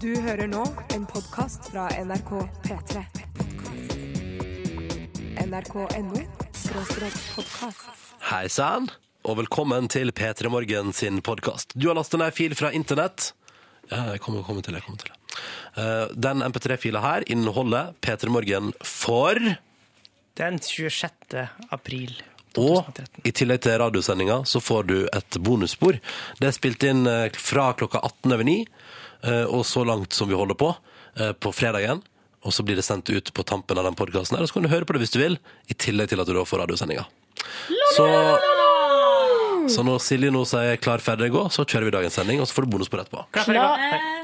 Du hører nå en podkast fra NRK P3. NRK.no podkast. Hei sann, og velkommen til P3 Morgen sin podkast. Du har lastet ned fil fra internett. Ja, jeg kommer, kommer til det. Kommer til det. Eh, den MP3-fila her inneholder P3 Morgen for Den 26. april Og i tillegg til radiosendinga så får du et bonusspor. Det er spilt inn eh, fra klokka 18 over 9, eh, og så langt som vi holder på, eh, på fredagen. Og så blir det sendt ut på tampen av den podkasten her, og så kan du høre på det hvis du vil, i tillegg til at du da får radiosendinga. Så, så når Silje nå sier 'klar, ferdig, gå', så kjører vi dagens sending, og så får du bonusspor etterpå. Klar, ferdig, gå.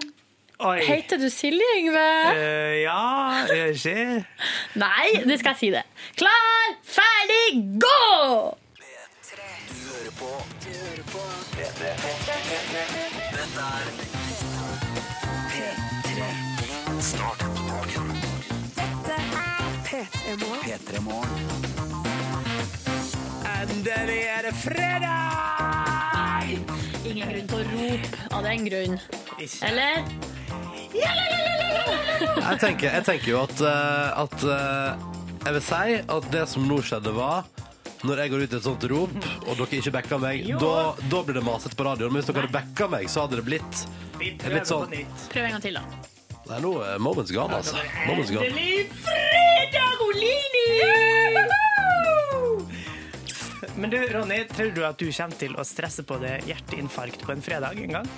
Oi. Heter du Silje, Yngve? Uh, ja, ikke Nei, du skal si det. Klar, ferdig, gå! P3 Morgen. Endelig er det fredag! Ingen grunn til å rope av den grunn. Eller? Jeg tenker, jeg tenker jo at, eh, at eh, Jeg vil si at det som nå skjedde, var når jeg går ut i et sånt rop, og dere ikke backer meg, da, da blir det masete på radioen. Men hvis dere hadde backa meg, så hadde det blitt Vi litt prøver sånn- på nytt. Prøv en gang til, da. Nei, nå er moments gone, altså. Moments gone. Endelig fredag, Olini! Men du, Ronny, tror du at du kommer til å stresse på det hjerteinfarkt på en fredag en gang?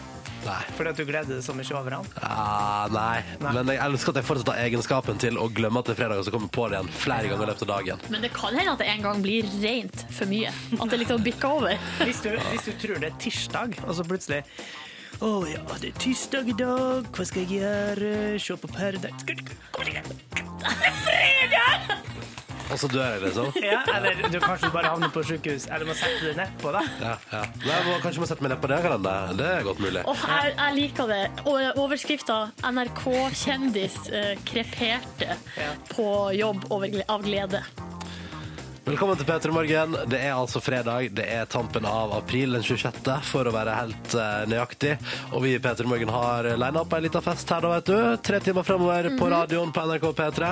Nei. Fordi at du gleder deg så mye over han? Ah, nei. Nei. Men jeg elsker at jeg fortsatt har egenskapen til å glemme at det er fredag, og så kommer på det igjen flere ganger i løpet av dagen. Men det kan hende at det en gang blir rent for mye. At det liksom bikker over. Hvis du, hvis du tror det er tirsdag, og så plutselig Å ja, det er tirsdag i dag, hva skal jeg gjøre? Se på Paradise Det er igjen! Og så dør jeg, liksom. Ja, eller du kanskje bare havner på sykehus, eller må sette det nedpå, da. Ja, ja. Nei, jeg må, kanskje må sette meg ned på det. Det. det er godt mulig. Åh, jeg, jeg liker det. Overskrifta 'NRK-kjendis eh, kreperte på jobb over, av glede'. Velkommen til P3 Morgen. Det er altså fredag. Det er tampen av april den 26., for å være helt eh, nøyaktig. Og vi i P3 Morgen har lina opp ei lita fest her, da, vet du. Tre timer fremover på radioen på NRK P3,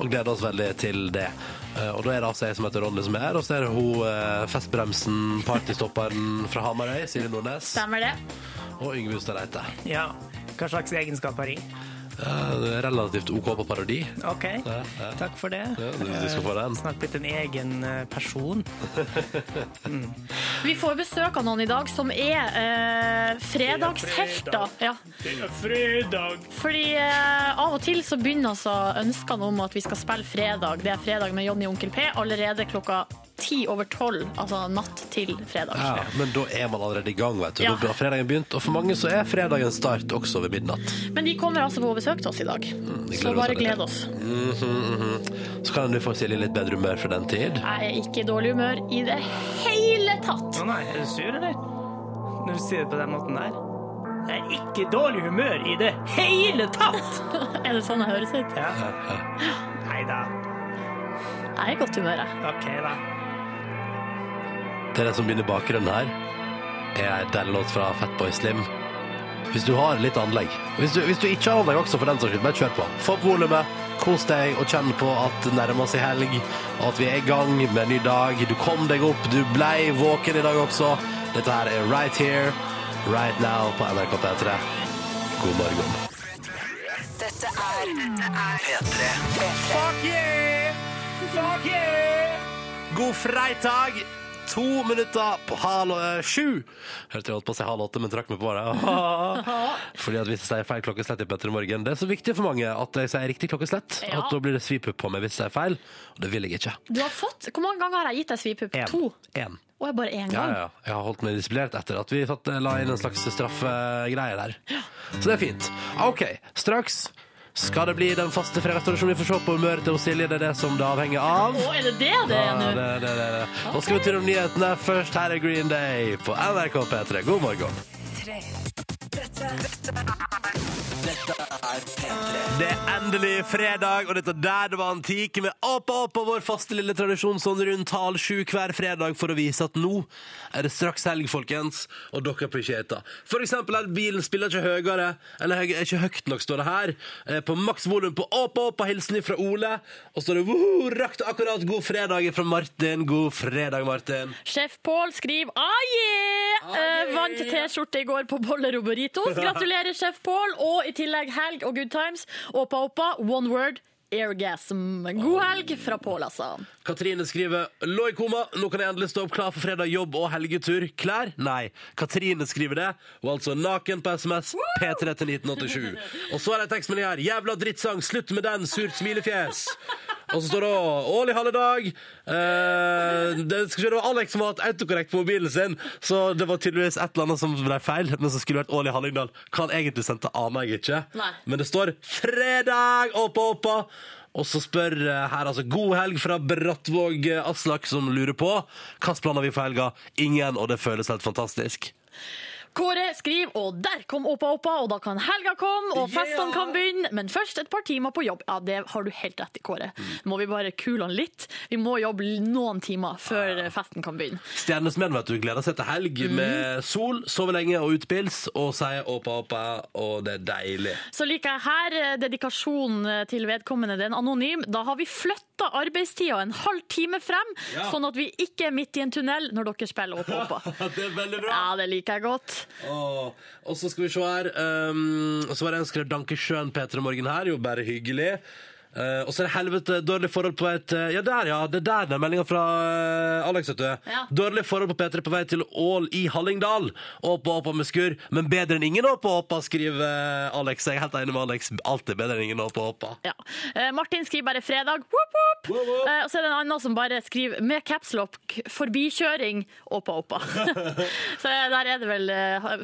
og gleder oss veldig til det. Eh, og da er det altså jeg som heter Ronny som er her, og så er det hun eh, festbremsen, partystopperen fra Hamarøy, Silje Nordnes, Stemmer det? og Yngve Hustad Reite. Ja. Hva slags egenskaper i? Ja, det er relativt OK på parodi. OK, Ja, ja. takk for det. Ja, du, du skal få den. Snart blitt en egen person. person. Vi får besøk av noen i dag som er eh, fredagshelter. Ja. Det er fredag! Fordi eh, av og til så begynner altså ønskene om at vi skal spille fredag. Det er fredag med Jonny og Onkel P allerede klokka ti over tolv, altså natt til fredag. Ja, men da er man allerede i gang, vet du. Ja. Da har fredagen begynt. Og for mange så er fredagen start også ved midnatt. Men de kommer altså på besøk til oss i dag. Mm, så bare gled oss. Mhm, mhm. Så kan du få Silje litt bedre humør for den tid. Jeg er ikke i dårlig humør i det hele tatt. Å nei, er du sur, eller? Når du sier det på den måten der? Jeg er ikke i dårlig humør i det hele tatt! Er det sånn jeg høres ut? Ja. Nei da. Jeg er i godt humør, jeg. OK, da. Det er det som begynner bakgrunnen her, er ei låt fra Fatboy Slim. Hvis du har litt anlegg. Hvis du, hvis du ikke har anlegg også, for den saks skyld, bare kjør på. Få opp volumet, kos deg og kjenn på at det nærmer seg helg, og at vi er i gang med en ny dag. Du kom deg opp, du blei våken i dag også. Dette her er Right Here, Right Now på NRK P3. God morgen. Dette er P3. Fuck yeah! Fuck yeah! God freitag! To minutter på halv eh, sju. Hørte jeg holdt på å si halv åtte, men trakk meg på det. Fordi at hvis jeg sier feil klokkeslett i Petter i morgen Det er så viktig for mange at jeg sier riktig klokkeslett. Ja. At da blir det svipupp på meg hvis jeg sier feil. Og det vil jeg ikke. Du har fått, Hvor mange ganger har jeg gitt deg svipupp? En. To? En. Og jeg bare én gang? ja, ja. Jeg har holdt meg disiplinert etter at vi satt, la inn en slags straffegreie der. Så det er fint. OK, straks skal det bli den faste fredagstradisjonen. Vi får se på humøret til Silje. Det er det som det avhenger av. Å, er det det det er Ja, nå? det, det, det, det. Nå skal vi til nyhetene. Først her er Green Day på NRK P3. God morgen. Dette Det er endelig fredag, og dette der det var antik med opp og vår faste lille tradisjon sånn rundt halv sju hver fredag for å vise at nå er det straks helg, folkens, og dere appreciater. For eksempel at bilen spiller ikke høyere, eller høy- er ikke høyt nok, står det her. Eh, På maks volum på opp og hilsen fra Ole. Og så står det woho, rakk det akkurat god fredag fra Martin. God fredag, Martin. Sjef Pål skriver ah, yeah! Eh, vant T-skjorte i går på Boller og Burritos. Gratulerer, sjef Pål. Og i tillegg helg og good times. Åpa, åpa, one word. Airgasm. God helg fra Pål, altså. Katrine skriver Lå i koma, nå kan jeg endelig stå opp klar for fredag, jobb og helgetur. Klær? Nei. Katrine skriver det, og altså naken på SMS. P3 til 1987. Og så er det en tekstmelding her. Jævla drittsang, slutt med den, surt smilefjes. Og så står det Åli Ål i halve dag. Eh, det, skal det var Alex som har hatt autokorrekt på mobilen sin, så det var tydeligvis et eller annet som ble feil. Men som skulle vært Åli Hallingdal. Hva han egentlig sendte, aner jeg ikke. Nei. Men det står 'fredag' oppa oppa. Og så spør eh, her altså God helg fra Brattvåg eh, Aslak, som lurer på hvilke planer vi for helga. Ingen, og det føles helt fantastisk. Kåre skriver, og der kom Åpa Åpa, og da kan helga komme, og festene kan begynne, men først et par timer på jobb. Ja, det har du helt rett i, Kåre. Nå må vi bare kule han litt. Vi må jobbe noen timer før festen kan begynne. Stjernesmed vet du, gleder seg til helg med sol, sove lenge og utpils, og sier åpa åpa, og det er deilig. Så liker jeg her eh, dedikasjonen eh, til vedkommende, det er en anonym. Da har vi flytta arbeidstida en halv time frem, Ja. sånn at vi ikke er midt i en tunnel når dere spiller Åpa Åpa. det er veldig bra. Ja, det liker jeg godt. Og så skal vi se her um, så var det en skrevet Danke Sjøen Petra Morgen her. Jo, bare hyggelig Eh, og så er det helvete dårlig forhold på vei til Ja, der, ja. Det er der den meldinga fra eh, Alex, vet du. Ja. Dårlig forhold på P3 på vei til Ål i Hallingdal. Åpa, åpa med skur. men bedre enn ingen åpa, åpa, skriver eh, Alex. Jeg er helt enig med Alex. Alltid bedre enn ingen åpa, åpa. Ja. Eh, Martin skriver bare 'fredag'. Woop, woop. Woop, woop. Eh, og så er det en annen som bare skriver med capslock 'forbikjøring'. Åpa, åpa. så eh, der er det vel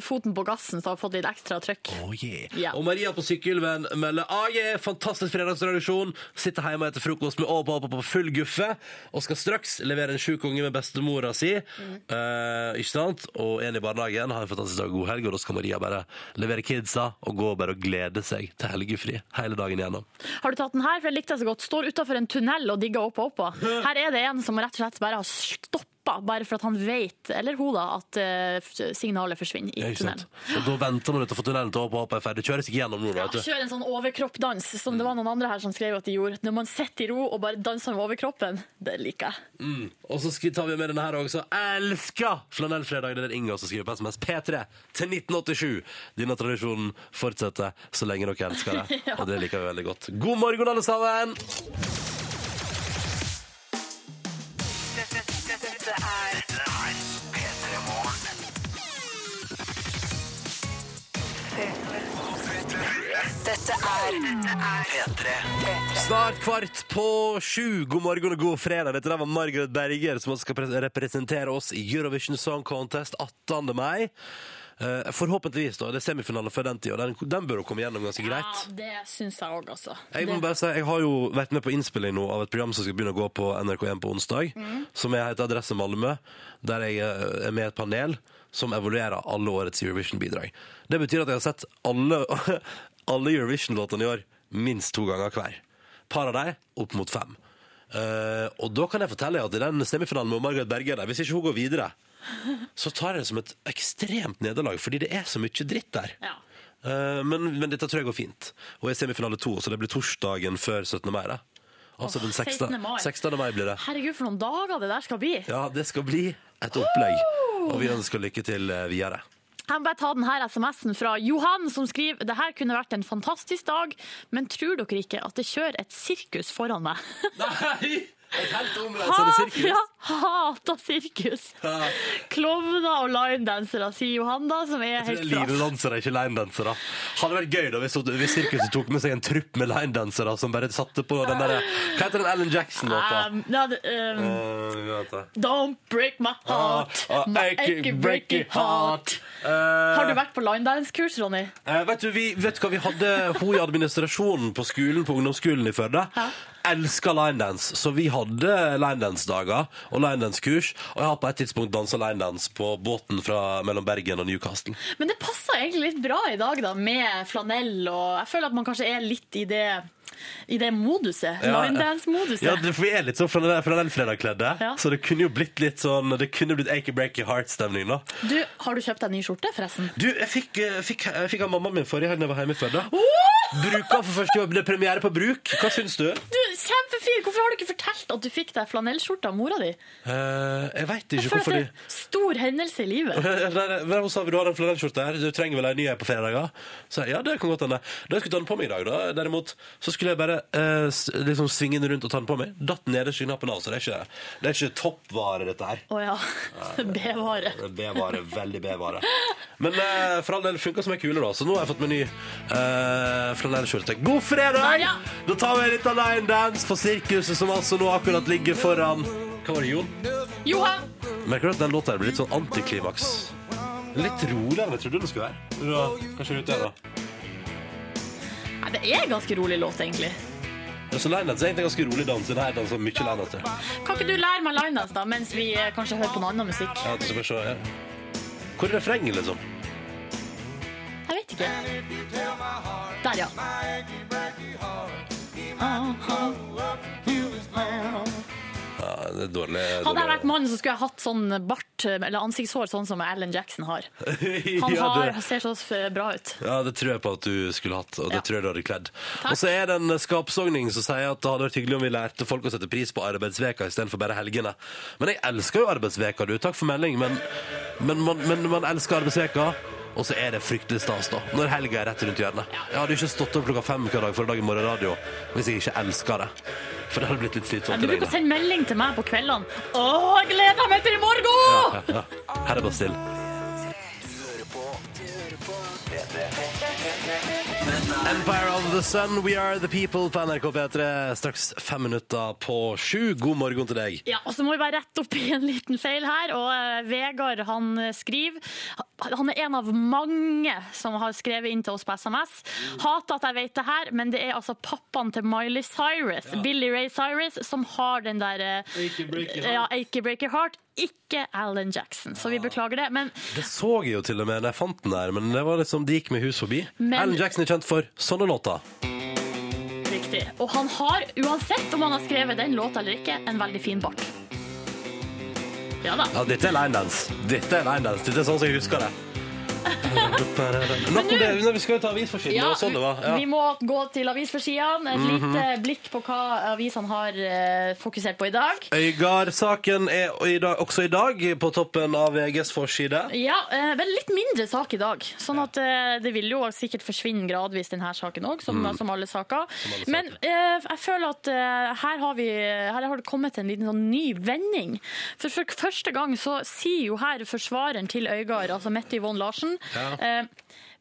foten på gassen som har fått litt ekstra trykk. Oh, yeah. yeah. Og Maria på sykkelvenn melder ah, yeah, fantastisk fredagstradisjon. Sitter hjemme etter frokost med åpa åpa på full guffe og skal straks levere en sjuk unge med bestemora si. Eh, ikke sant? Og en i barnehagen. har en fantastisk dag god helg. Og da skal Maria bare levere kidsa og gå bare og glede seg til helgefri hele dagen igjennom. Har du tatt den her? For jeg likte det så godt. Står utafor en tunnel og digger Åpa, åpa. Her er det en som rett og slett bare har stoppa, bare for at han vet, eller hun da, at eh, signalet forsvinner i Ja, tunnelen. Og da venter man utenfor tunnelen til åpa åpa er ferdig. Kjøres ikke gjennom nå, vet du. Ja, kjør en sånn overkroppdans, som det var noen andre her som skrev at de gjorde. Når man sitter i ro og bare danser med overkroppen, det liker jeg. Mm. Og så tar vi med denne her også. Elsker flanellfredag. Det er Inga som skriver på SMS. P3 til 1987. Denne tradisjonen fortsetter så lenge dere elsker det. Og det liker vi veldig godt. God morgen, alle sammen! Dette er Snart kvart på sju. God morgen og god fredag. Dette der var Margaret Berger som skal pre- representere oss i Eurovision Song Contest 18. mai. Eh, forhåpentligvis, da. Det er semifinale før den tida. den, den bør jo komme gjennom ganske greit. Ja, det syns jeg òg, altså. Jeg, må Det- bare si, jeg har jo vært med på innspilling nå av et program som skal begynne å gå på NRK1 på onsdag, som er heter Adresse Malmö, der jeg eh, er med i et panel som evaluerer alle årets Eurovision-bidrag. Det betyr at jeg har sett alle, alle Eurovision-låtene i år minst to ganger hver. Par av dem opp mot fem. Eh, og da kan jeg fortelle at i den semifinalen med Margaret Berger, der, hvis ikke hun går videre, så tar jeg det som et ekstremt nederlag, fordi det er så mye dritt der. Ja. Eh, men, men dette tror jeg går fint. Og jeg er semifinale to, så det blir torsdagen før 17. mai. Da. Altså den 16. 16. mai. 16. mai blir det. Herregud, for noen dager det der skal bli. Ja, det skal bli et opplegg. Og vi ønsker lykke til eh, videre. Jeg må bare ta denne SMS-en fra Johan, som skriver det her kunne vært en fantastisk dag, men tror dere ikke at det kjører et sirkus foran meg? Nei! Et helt omreisende sirkus. ja, hata sirkus! Ja. Klovner og linedansere, sier Johan, da, som er helt fra. Linedansere, ikke linedansere. Hadde vært gøy da hvis, hvis sirkuset tok med seg en trupp med linedansere som bare satte på den derre Hva heter den Ellen Jackson-låta? Um, um, uh. Don't break my heart, Ah, ah, my achy, achy, breaky breaky heart. Har du vært på linedance-kurs, Ronny? Eh, vet, du, vi, vet du hva, vi hadde hun i administrasjonen på skolen, på ungdomsskolen i Førde. Ja. Elska linedance, så vi hadde linedance-dager og linedance-kurs. Og jeg har på et tidspunkt dansa linedance på båten fra, mellom Bergen og Newcastle. Men det passer egentlig litt bra i dag, da, med flanell og Jeg føler at man kanskje er litt i det, i det moduset. Ja, Linedance-moduset. Ja, for vi er litt sånn flanellfredagkledde, Ja. så det kunne jo blitt litt sånn Det kunne blitt Achy Breaky Heart-stemning, da. Du, har du kjøpt deg ny skjorte, forresten? Du, jeg fikk, eh, fikk, jeg fikk av mammaen min forrige helg da jeg var hjemme i Førde. Bruka for første jobb. Det er premiere på Bruk. Hva syns du? Du, Kjempefin! Hvorfor har du ikke fortalt at du fikk deg flanellskjorte av mora di? Uh, jeg veit Jeg ikke føler hvorfor de stor hendelse i livet. Nei, nei, men Hun sa du har en flanellskjorte her, du trenger vel en ny på fredager? Så jeg, ja, det kan godt hende. Da jeg skulle ta den på meg i dag, da, derimot, så skulle jeg bare eh, s- liksom svinge den rundt og ta den på meg. Datt nederst i knappen av, så det er ikke, det er ikke toppvare, dette her. Å ja. B-vare. Det er B-vare, veldig B-vare. Men eh, for all del funka som ei kule, da. Så nå har jeg fått meg ny eh, flanellskjorte. God fredag! Ja. Da tar vi en liten line dance for sirkuset, som altså nå akkurat ligger foran Hva var det, Jon? Johan! Merker du at den låta her blir litt sånn antiklimaks? Litt roligere enn jeg trodde den skulle være. Vil du Kanskje ute da? Nei, det er en ganske rolig låt, egentlig. Ja, så line dance er egentlig ganske rolig dans. Den her danser mye line dance. til. Kan ikke du lære meg linedance, da, mens vi eh, kanskje hører på noe annen musikk? Ja, så får vi se, ja. Hvor er refrenget, liksom? Jeg vet ikke. Der, ja. Ja, det er dårlig. Hadde jeg vært mannen, så skulle jeg hatt sånn bart eller ansiktshår sånn som Alan Jackson har. Han ja, har, det, ser så bra ut. ja, det tror jeg på at du skulle hatt, og det Ja. tror jeg du hadde kledd. Og så er det en skapsogning som sier at det hadde vært hyggelig om vi lærte folk å sette pris på arbeidsveka istedenfor bare helgene. Men jeg elsker jo arbeidsveka, du. Takk for melding, men, men, man, men man elsker arbeidsveka. Og så er det fryktelig stas, da. Når helga er rett rundt hjørnet. Jeg hadde jo ikke stått opp klokka fem hver dag for å lage morgenradio hvis jeg ikke elska det. For det hadde blitt litt slitsomt. Du bruker å sende melding til meg på kveldene. Å, jeg gleder meg til i morgen! Ja, ja. Her er Bastille. Empire of the Sun, We Are The People på NRK P3. Straks fem minutter på sju. God morgen til deg. Ja, og så må vi bare rette opp i en liten feil her. Og eh, Vegard han eh, skriver Han er en av mange som har skrevet inn til oss på SMS. Hater at jeg vet det her, men det er altså pappaen til Miley Cyrus, Billy Ray Cyrus, som har den der eh, Achy Breaky Heart. ja, Achy Breaker Heart. Ikke Alan Jackson, så vi beklager det. Men Det så jeg jo til og med da jeg fant den der, men det var liksom, de gikk med hus forbi. Men- Alan Jackson er kjent for sånne låter. riktig. Og han har, uansett om han har skrevet den låta eller ikke, en veldig fin bart. Ja da. Ja, dette er line dance. Dette er line dance. Dette er sånn som jeg husker det. Nok om det. Vi skal jo ta avisforsiden. det var sånn det var. vi må gå til avisforsidene. Et lite blikk på hva avisene har eh, fokusert på i dag. Øygard-saken er i dag, også i dag på toppen av VGs forside. Ja, eh, vel litt mindre sak i dag. Sånn at eh, det vil jo sikkert forsvinne gradvis denne saken òg, som, som alle saker. alle Men eh, jeg føler at eh, her, har vi, her har det kommet en liten sånn ny vending. For for første gang så sier jo her forsvareren til Øygard, altså Mette Yvonne Larsen, Ja. eh,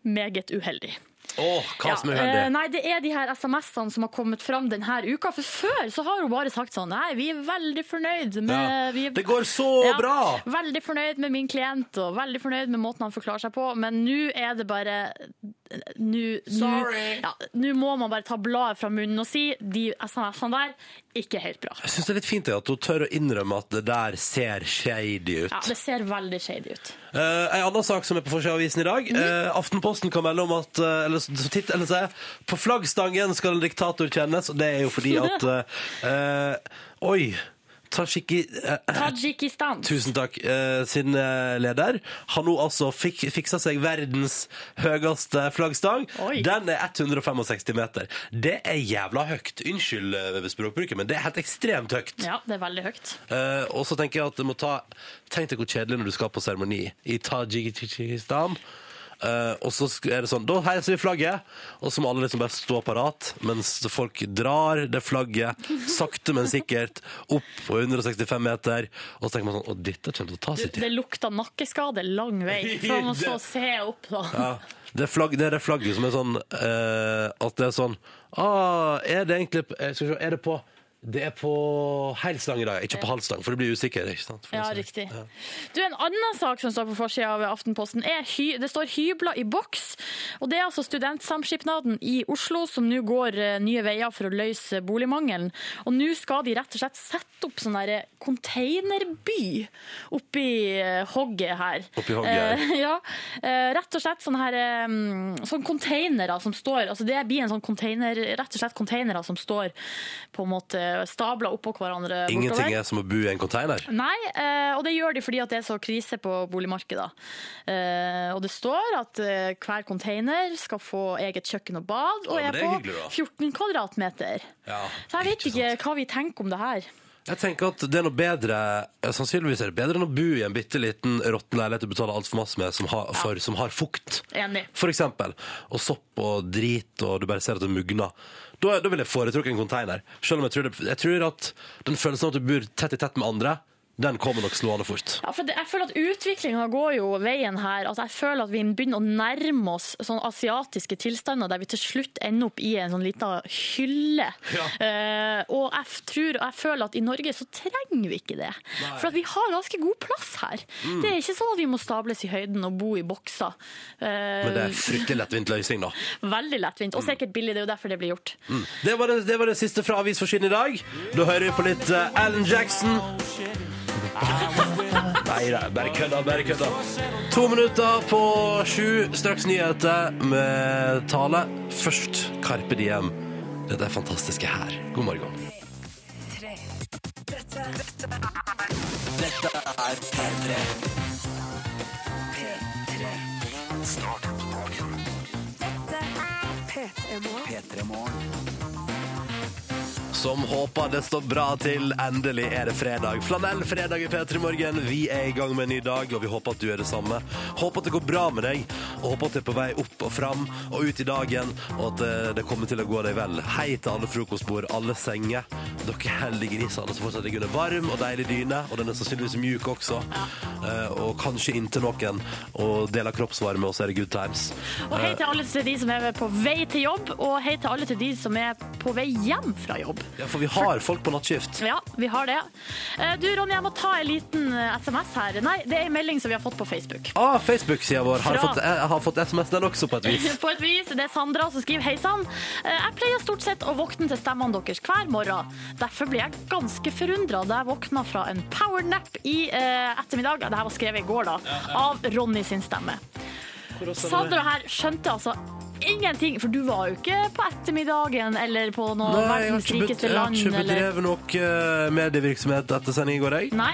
meget uheldig. Åh, hva som er Ja, eh, uheldig. nei, det er de her SMS-ene som har kommet fram denne uka. For før så har hun bare sagt sånn Nei, vi er veldig fornøyd med Ja. vi Det går så Ja, bra! Veldig fornøyd med min klient og veldig fornøyd med måten han forklarer seg på, men nå er det bare Nå ja, må man bare ta bladet fra munnen og si de SMS-ene der, ikke helt bra. Jeg syns det er litt fint at hun tør å innrømme at det der ser shady ut. Ja, Det ser veldig shady ut. Uh, en annen sak som er på forsida av avisen i dag. Mm. Uh, Aftenposten kan melde om at uh, eller, så titt, eller se, På flaggstangen skal en diktator kjennes, og det er jo fordi at uh, eh, Oi! Tajiki, eh, Tadsjikistan. Tusen takk. Eh, sin eh, leder har nå altså fik fiksa seg verdens høyeste flaggstang. Oi. Den er 165 meter. Det er jævla høyt. Unnskyld eh, språkbruket, men det er helt ekstremt høyt. Ja, det er veldig høyt. Eh, og så tenker jeg at det må ta Tenk deg hvor kjedelig når du skal på seremoni i Tajikistan. Eh, og så sk- er det sånn Da heiser vi flagget, og så må alle liksom bare stå parat mens folk drar det flagget sakte, men sikkert opp på 165 meter. Og så tenker man sånn Å, dette kommer til å ta sin tid. det lukta nakkeskade lang vei. For man må så se opp, da. Ja, det, er flagg, det er det flagget som er sånn eh, At det er sånn ah, Er det egentlig eh, Skal vi se, er det på Det er på heilstang i dag, ikke på halvstang, for det blir usikker. ikke sant? For Ja, riktig. Ja. Du, En annen sak som står på forsida av Aftenposten, er hy det står 'hybler i boks'. Og Det er altså Studentsamskipnaden i Oslo som nå går eh, nye veier for å løse boligmangelen. Og nå skal de rett og slett sette opp sånn derre containerby oppi eh, hogget her. Oppi hogget her. Eh, ja. Eh, Rett og slett sånne her sånn containere som står altså Det blir en sånn container, rett og slett containere som står på en måte stabla oppå hverandre. bortover. Ingenting er som å bo i en container. Nei, eh, og det gjør de fordi det er så krise på boligmarkedet. Eh, og det står at eh, hver container skal få eget kjøkken og bad, og Ja, er er på hyggelig, 14 kvadratmeter. Ja, Så jeg vet ikke ikke hva vi tenker om det her. Jeg tenker at det er noe bedre Sannsynligvis er det bedre enn å bo i en bitte liten råtten leilighet du betaler altfor masse med, som har, for, som har fukt. Enig. For eksempel. Og sopp og drit, og du bare ser at det mugner. Da, da vil jeg foretrukke en container. Selv om jeg tror, det, jeg tror at den følelsen av at du bor tett i tett med andre, den kommer nok slående fort. Ja, for det, jeg føler at Utviklinga går jo veien her. Altså, Jeg føler at vi begynner å nærme oss sånn asiatiske tilstander der vi til slutt ender opp i en sånn lita hylle. Eh, og jeg tror, og jeg føler at i Norge så trenger vi ikke det. For at vi har ganske god plass her. Mm. Det er ikke sånn at vi må stables i høyden og bo i bokser. Uh, Men det er fryktelig lettvint løsning, da. Veldig lettvint, og sikkert billig. Det er jo derfor det blir gjort. Det var det, det, var det siste fra avisforsiden i dag. Da hører vi på litt uh, Alan Jackson. Nei da, bare kødda, bare kødda. To minutter på sju, straks nyheter med tale. Først Carpe Diem. Dette er fantastiske her. God morgen. Dette er P3. P3. Start dagen. Dette er P3 Morgen. Som håper det står bra til. Endelig er det fredag. Flanell fredag i P3 Morgen. Vi er i gang med en ny dag, og vi håper at du er det samme. Håper at det går bra med deg, og håper at det er på vei opp og fram og ut i dagen, og at det, det kommer til å gå deg vel. Hei til alle frokostbord, alle senger. Dere heldige grisene som fortsatt ligger under varm og deilig dyne, og den er sannsynligvis mjuk også. Eh, og kanskje inntil noen, og deler kroppsvarme, og så er det good times. Og hei til alle til de som er på vei til jobb, og hei til alle til de som er på vei hjem fra jobb. Ja, for vi har folk på nattskift. Ja, vi har det. Eh, Du, Ronny, jeg må ta en liten eh, SMS her. Nei, det er en melding som vi har fått på Facebook. Ah, Facebook-sida vår har Fra- fått, jeg har fått SMS, den også, på et vis. På et vis. Det er Sandra som skriver Hei sann. Eh, Jeg pleier stort sett å våkne til stemmene deres hver morgen. Derfor ble jeg ganske forundra da jeg våkna fra en powernap i eh, ettermiddag. her var skrevet i går, da. Av Ronny sin stemme. Sandra her skjønte altså ingenting, for du var jo ikke på ettermiddagen eller på noe Nei, verdens rikeste land. jeg har ikke bedrevet noe eh, medievirksomhet etter sending i går, jeg. Nei,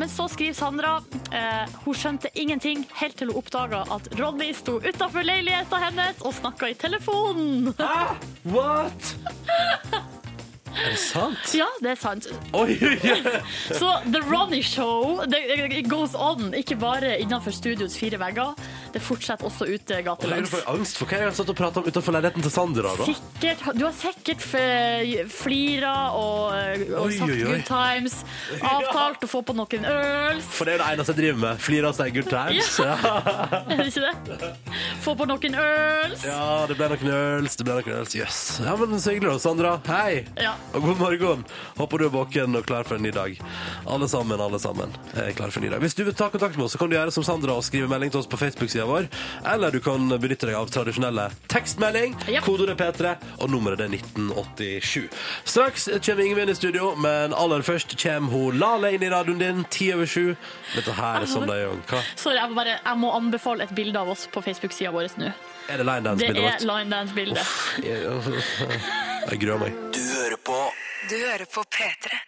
men så skriver Sandra eh, hun skjønte ingenting helt til hun oppdaga at Ronny sto utafor leiligheta hennes og snakka i telefonen. What? Er det sant? Ja, det er sant. Oi, oi, oi. Så The Ronny Show det goes on, ikke bare innenfor studios fire vegger. Det fortsetter også ute gatelangs. gatelangs. får angst for hva jeg har stått og pratet om utenfor leiligheten til Sandra, da. Sikkert, du har sikkert flira og, og sagt good times. Avtalt å få på noen øls. For det er det eneste jeg driver med. Flira og si good times. Ja. Er det ikke det? Få på noen øls. ja, det ble noen øls. Det ble noen øls. Jøss. Ja, men så hyggelig, da, Sandra. Hei. Ja. Og god morgen. Håper du er våken og klar for en ny dag. Alle sammen, alle sammen er klar for en ny dag. Hvis du vil ta kontakt med oss, så kan du gjøre som Sandra og skrive melding til oss på Facebook-sida vår. Eller du kan benytte deg av tradisjonelle tekstmelding. Ja. Kodeordet P3, og nummeret er 1987. Straks kommer Ingvild i studio, men aller først kommer hun Lale inn i radioen din ti over sju. Dette her er som det gjør. Hva? Sorry, jeg må, bare, jeg må anbefale et bilde av oss på Facebook-sida vår nå. Er det line Det dance-bildet er vårt? line dance-bilde. Jeg gruer meg. Du på Du hører på P3.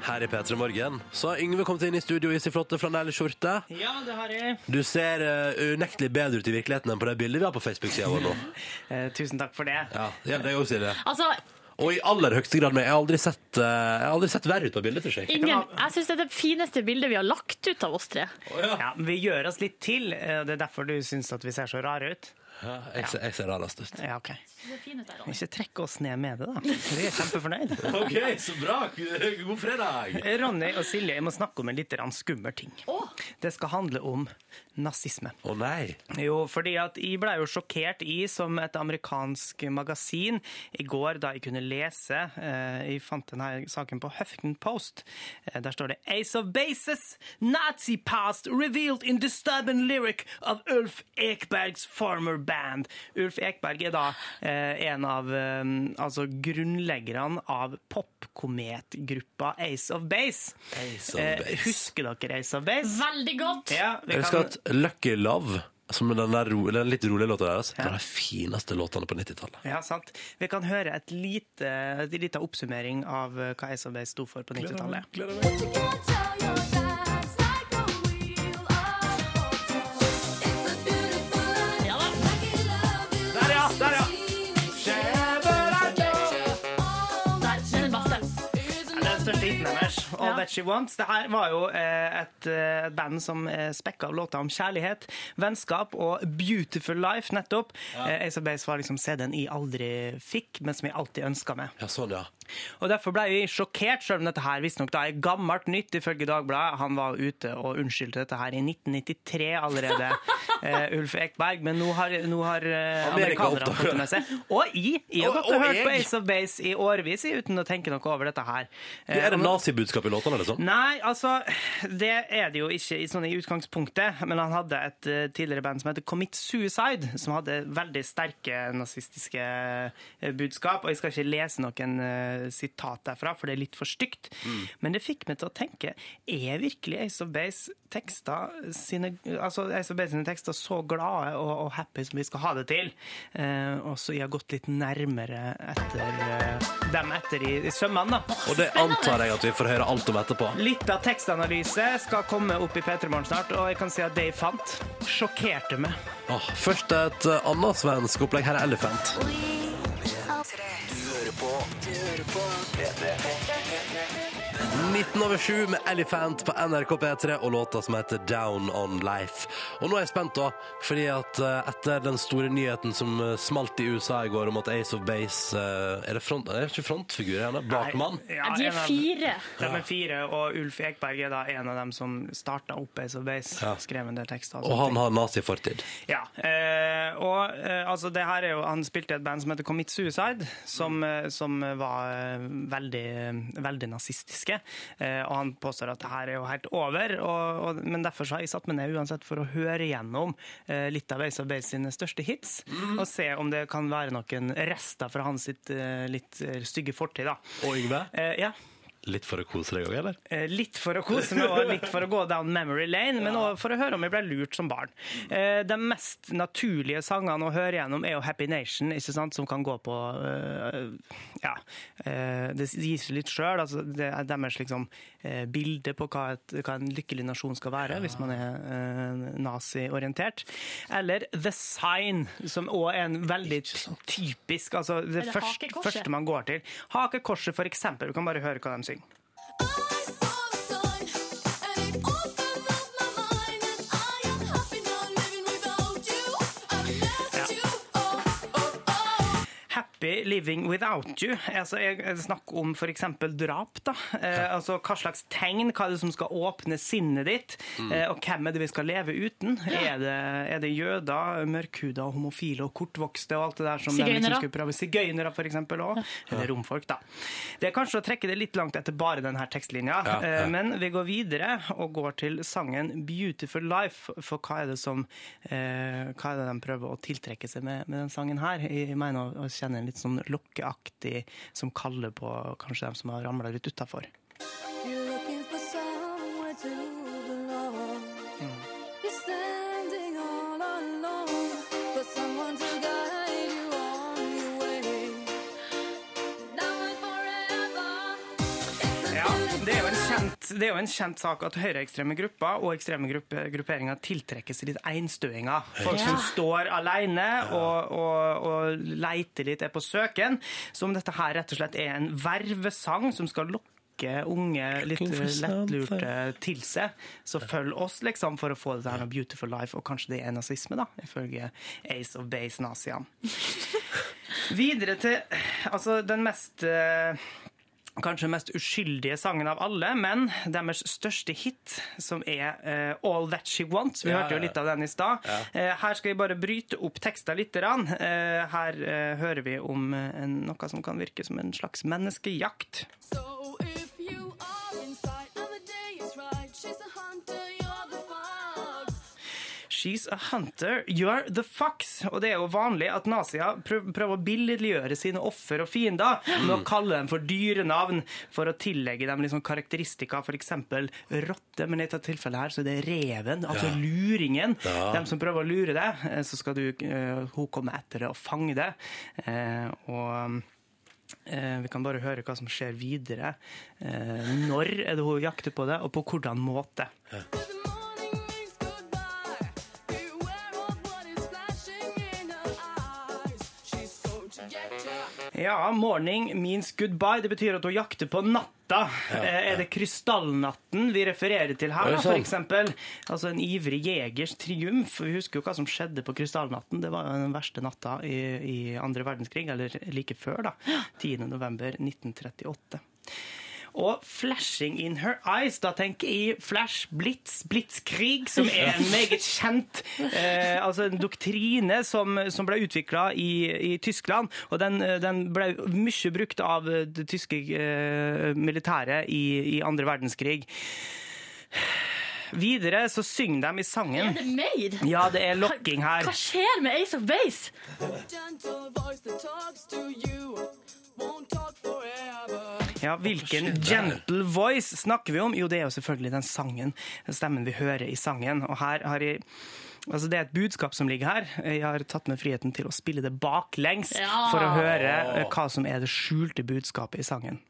Her i P3 Morgen så har Yngve kommet inn i studio i sin flotte flanellskjorte. Ja, det har jeg. Du ser uh, unektelig bedre ut i virkeligheten enn på det bildet vi har på Facebook-sida vår nå. Eh, tusen takk for det. Ja, det gjelder deg også, Silje. Altså, Og i aller høyeste grad meg. Jeg har aldri sett, uh, jeg har aldri sett verre ut på bildet, tror jeg. ingen, jeg syns det er det fineste bildet vi har lagt ut av oss tre. Ja, Vi gjør oss litt til. eh, Det er derfor du syns at vi ser så rare ut. Ja, jeg, ser, jeg ser rarest ut. Ja, ok. Det er fint ut der, Ronny. Ikke trekk oss ned med det, da. Vi er kjempefornøyd. OK, så bra. God fredag. Ronny og Silje, jeg må snakke om en litt skummel ting. Det skal handle om nazisme. Å nei. Jo, fordi at jeg ble jo sjokkert i som et amerikansk magasin i går da jeg kunne lese. Eh, Jeg fant denne saken på Huffington Post. Eh, Der står det Ace of Bases, Nazi past revealed in disturbing lyric of Ulf Ekbergs former band. Ulf Ekberg er da eh, en av eh, altså grunnleggerne av popkometgruppa Ace of Base. Ace of Eh, Base. Husker dere Ace of Base? Veldig godt! Ja, vi kan- at Lucky Love, som den, der, ro- den litt rolige låta deres, var de fineste låtene på 90-tallet. Ja, sant. Vi kan høre et lite, et lite oppsummering av eh, hva SOB sto for på 90-tallet. All Ja. That She Wants. Det her var jo eh, et eh, band som er spekka av låter om kjærlighet, vennskap og beautiful life, nettopp. Ja. Ace of Base var liksom CD-en jeg aldri fikk, men som jeg alltid ønska meg. Ja, sånn, ja. Og Derfor ble vi sjokkert, selv om dette her visstnok er gammelt nytt, ifølge Dagbladet. Han var ute og unnskyldte dette her i 1993 allerede, uh, Ulf Ekberg. Men nå har, nå har uh, amerikanerne fått det med seg. Og jeg, jeg har Og- gått og, og hørt på. Ace of Base i årevis uten å tenke noe over dette her. Uh, Er det og nå- nazibudskap i låtene, liksom? Nei, altså Det er det jo ikke i, sånn i utgangspunktet. Men han hadde et eh, tidligere band som heter Commit Suicide, som hadde veldig sterke nazistiske eh, budskap. Og jeg skal ikke lese noen sitat derfra, for det er litt for stygt. Men det fikk meg til å tenke Er virkelig Ace of Base tekster sine Altså Ace of Base sine tekster så glade og, og happy som vi skal ha det til? Eh, og så jeg har gått litt nærmere etter eh, dem etter i, i sømmene, da. Og det antar jeg at vi får høre alt om etterpå. Litt av tekstanalyse skal komme opp i P3 Morgen snart, og jeg kan si at det jeg fant, sjokkerte meg. Oh, først et uh, annet svensk opplegg. Her er Elephant. there. 19 over 7 med Elephant på NRK P3 og låta som heter Down On Life. Og nå er jeg spent, da, fordi at eh, etter den store nyheten som eh, smalt i USA i går om at Ace of Base eh, Er det front, er det ikke frontfigur? Er bakmann? Ja, De er fire. De er fire, og Ulf Ekberg er da en av dem som starta opp Ace of Base. Ja. Skrev en del tekster. Og han har nazifortid. Ja, eh, og eh, altså det her er jo Han spilte i et band som heter Commit Suicide, som, som var veldig, veldig nazistiske. Eh, og han påstår at det her er jo helt over, og, og, men derfor så har jeg satt meg ned uansett for å høre gjennom eh, litt av Ace of Base sine største hits, og se om det kan være noen rester fra hans sitt eh, litt stygge fortid. da. Og Yngve, Eh, ja. Litt for å kose deg òg, eller? Eh, Litt for å kose meg og litt for å gå down memory lane, men også for å høre om jeg ble lurt som barn. Eh, De mest naturlige sangene å høre gjennom er jo Happy Nation, ikke sant, som kan gå på eh, Ja, det gir seg litt sjøl. Altså, det er deres liksom, bilde på hva, et, hva en lykkelig nasjon skal være, hvis man er eh, naziorientert. Eller The Sign, som òg er en veldig typisk altså Det Eller første, første man går til. Hakekorset, eksempel. Du kan bare høre hva de synger. Happy living without you. Altså, jeg snakker om f.eks. drap. da. Eh, altså, Hva slags tegn, hva er det som skal åpne sinnet ditt? Eh, og hvem er det vi skal leve uten? Er, det, er det jøder, mørkhuda, homofile og kortvokste og alt det der som liksom Sigøynere. skulle prøve? Sigøynere, f.eks. òg. Eller romfolk, da. Det er kanskje å trekke det litt langt etter bare denne tekstlinja, Ja, eh, men vi går videre og går til sangen 'Beautiful Life'. For hva er det som eh, Hva er det de prøver å tiltrekke seg med, med den sangen her? Jeg mener å kjenne en litt sånn lokkeaktig som kaller på kanskje dem som har ramla litt utafor. Kjent, det er jo en kjent sak at høyreekstreme grupper og ekstreme gruppe, grupperinger tiltrekker seg litt einstøinger. Folk som står alene og, og, og leiter litt, er på søken. Så om dette her rett og slett er en vervesang som skal lokke unge, litt lettlurte til seg, så følg oss liksom for å få det her noe beautiful life, og kanskje det er nazisme, da, ifølge Ace of Base-naziene. Videre til altså, den mest eh, kanskje mest uskyldige sangen av alle, men deres største hit, som er uh, All That She Wants. Vi Ja, hørte jo litt av den i stad. Eh, her skal vi bare bryte opp teksten litt. grann. Eh, her hører vi om en, noe som kan virke som en slags menneskejakt. So if you are inside and the day is right, she's a She's a hunter, you're the fox. Og det er jo vanlig at nazier prøver å billedliggjøre sine offer og fiender med å kalle dem for dyre navn for å tillegge dem liksom karakteristika, f.eks. rotte. Men i dette tilfellet her så er det reven, altså luringen. Dem som prøver å lure deg, eh, så skal du, eh, hun komme etter det og fange det. Eh, og vi kan bare høre hva som skjer videre. Når er det hun jakter på det, og på hvordan måte. The Ja, morning means goodbye. Det betyr at hun jakter på natta. Ja, Er det krystallnatten vi refererer til her, Er da, eksempel? Altså en ivrig jegers triumf. Vi husker jo hva som skjedde på krystallnatten. Det var den verste natta i, i andre verdenskrig, eller like før, da. 10. november 1938. Og 'flashing in her eyes', da tenker jeg flash, blitz, blitzkrig, som er en meget kjent eh, altså en doktrine som, som ble utvikla i, i Tyskland. Og den, eh, den ble mye brukt av det tyske eh, militæret i, i andre verdenskrig. Videre så synger de i Er sangen det mer? Ja, det er lokking her. Hva skjer med Ace of Base? Ja, Hvilken gentle voice snakker vi om? Jo, det er jo selvfølgelig den sangen, den stemmen vi hører i sangen. Og her har jeg Altså Det er et budskap som ligger her. Jeg har tatt med friheten til å spille det baklengs Ja. for å høre eh, hva som er det skjulte budskapet i sangen.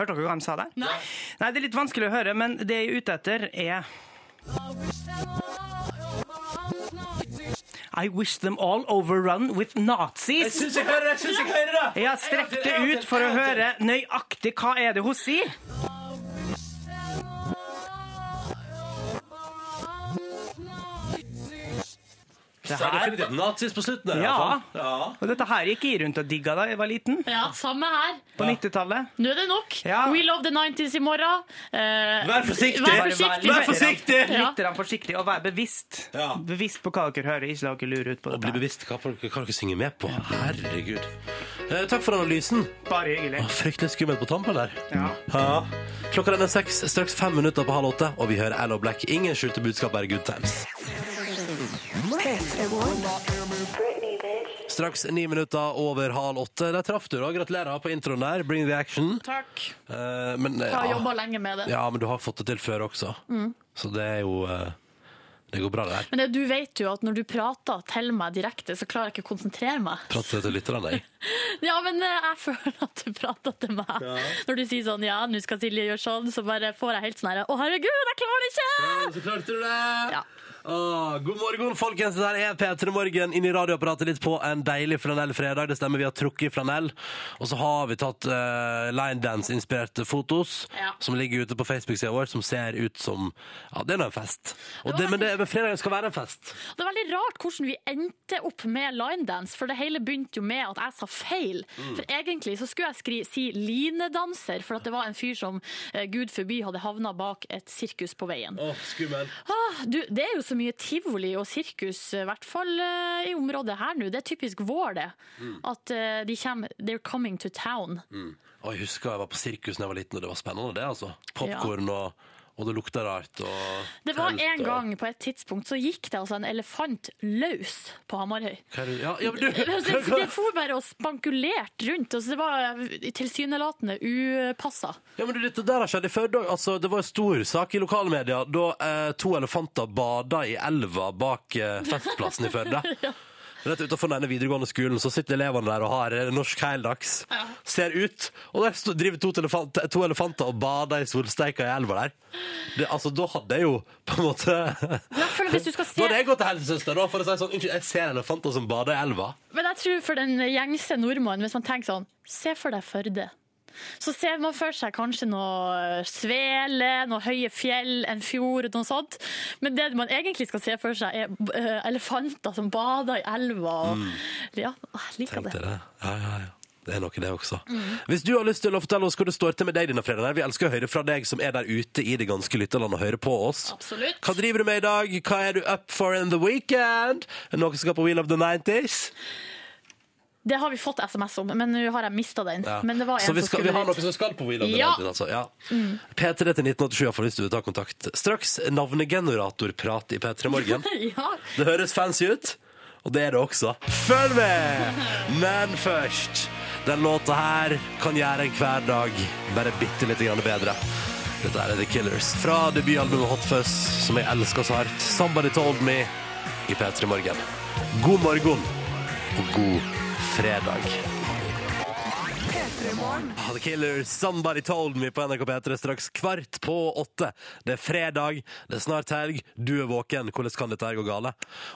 Hørte dere hva de sa der? Nei. Nei, det er litt vanskelig å høre, men det jeg er ute etter, er I wish them all overrun with Nazis. syns jeg hører det! Jeg syns jeg hører det! Jeg har strekt det ut for å høre nøyaktig hva er det hun sier. Det Så er her, definitivt nazis på slutten. der, Ja. ja. og dette her gikk jeg rundt og digga da jeg var liten, Ja, samme her. på 90-tallet. Nå er det nok. Ja. We love the 90s i morgen. Eh, Vær forsiktig! Vær forsiktig. Vær forsiktig! Ja. Litt forsiktig og vær bevisst. Ja. Bevisst på hva dere hører, ikke la dere lure ut på Og bli bevisst hva dere, dere synger med på. Herregud. Eh, takk for analysen. Bare hyggelig. Å, fryktelig skummelt på tampen der. Ja. Ja. Klokka den er seks, straks fem minutter på halv åtte, og vi hører Allo Black. Ingen skjulte budskap, bare good times. Straks ni minutter over halv åtte. Der traff du, da. Gratulerer på introen der. Bring the action. Takk. Eh, men, eh, Jeg har ja. jobba lenge med det. ja, men du har fått det til før også. Så det er jo eh, Det går bra, det der. Men det, du vet jo at når du prater til meg direkte, så klarer jeg ikke å konsentrere meg. Prater til lytterne, jeg. Ja, men eh, jeg føler at du prater til meg. Når du sier sånn ja, nå skal Silje gjøre sånn, så bare får jeg helt sånn her Å, herregud, jeg klarer det ikke! Så klarte du det! Ja. Åh, god morgen, folkens. Det der er P3 Morgen inn i radioapparatet litt på en deilig flanellfredag. Det stemmer, vi har trukket i flanell. Og så har vi tatt uh, line dance-inspirerte fotos Ja. som ligger ute på Facebook-sida vår, som ser ut som Ja, det er nå en fest. Og det, men, det, men fredagen skal være en fest. Det er veldig rart hvordan vi endte opp med linedance, for det hele begynte jo med at jeg sa feil. Mm. For egentlig så skulle jeg skri, si linedanser, for det var en fyr som uh, gud forby hadde havna bak et sirkus på veien. Oh, skummel. Ah, du, det er jo så mye tivoli og sirkus, i hvert fall eh, i området her nå. Det er typisk vår, det. Mm. At eh, de kommer They're coming to town. Og jeg husker jeg var på sirkus da jeg var liten, og det var spennende, det, altså. Popkorn og, og det lukta rart. Det var en gang på et tidspunkt så gikk det altså en elefant løs på Hamarøy. Ja, ja, Det, det for bare og spankulerte rundt. Altså, det var tilsynelatende upassa. Ja, men du, dette der har skjedd i Førde òg. Altså, det var en stor sak i lokalmedia da eh, to elefanter bada i elva bak eh, Festplassen i Førde. Rett utenfor denne videregående skolen så sitter elevene der og har eh, norsk heldags. Ser ut, og der driver to, elefant, to elefanter og bader i solsteika i elva der. Det, altså, da hadde jeg jo på en måte føler Da hadde jeg gått til helsesøster da, for å si sånn Unnskyld, jeg ser elefanter som bader i elva. Men jeg tror for den gjengse nordmannen, hvis man tenker sånn Se for deg Førde. Så ser man for seg kanskje noe svele, noe høye fjell, en fjord, noe sånt. Men det man egentlig skal se for seg, er eh, elefanter som bader i elva. Og, Ja, jeg liker Tenkte det. det. Ja, ja, ja. Det er noe, det også. Hvis du har lyst til å fortelle oss hva det står til med deg denne fredagen, vi elsker å høre fra deg som er der ute i det ganske lytterland og hører på oss. Absolutt. Hva driver du med i dag? Hva er du up for in the weekend? Noe som skal på Wheel of the 90s? Det har vi fått SMS om, men nå har jeg mista den. Ja. Men det var en Så vi, som vi har noen noe som skal på Wheel Ja. 90s, altså. Ja. P3 til 1987 iallfall hvis du vil ta kontakt. Straks navnegeneratorprat i P3 Morgen. Ja. Det høres fancy ut, og det er det også. Følg med! Men først Den låta her kan gjøre en hverdag bare bitte litt bedre. Dette er The Killers fra debutalbumet Hot Fuzz, som jeg elsker så hardt. Somebody Told Me i P3 Morgen. God morgen og god fredag. Ah, The Killers, Somebody Told Me på NRK P3 straks kvart på åtte. Det er fredag, det er snart helg, du er våken. Hvordan kan dette her gå gale?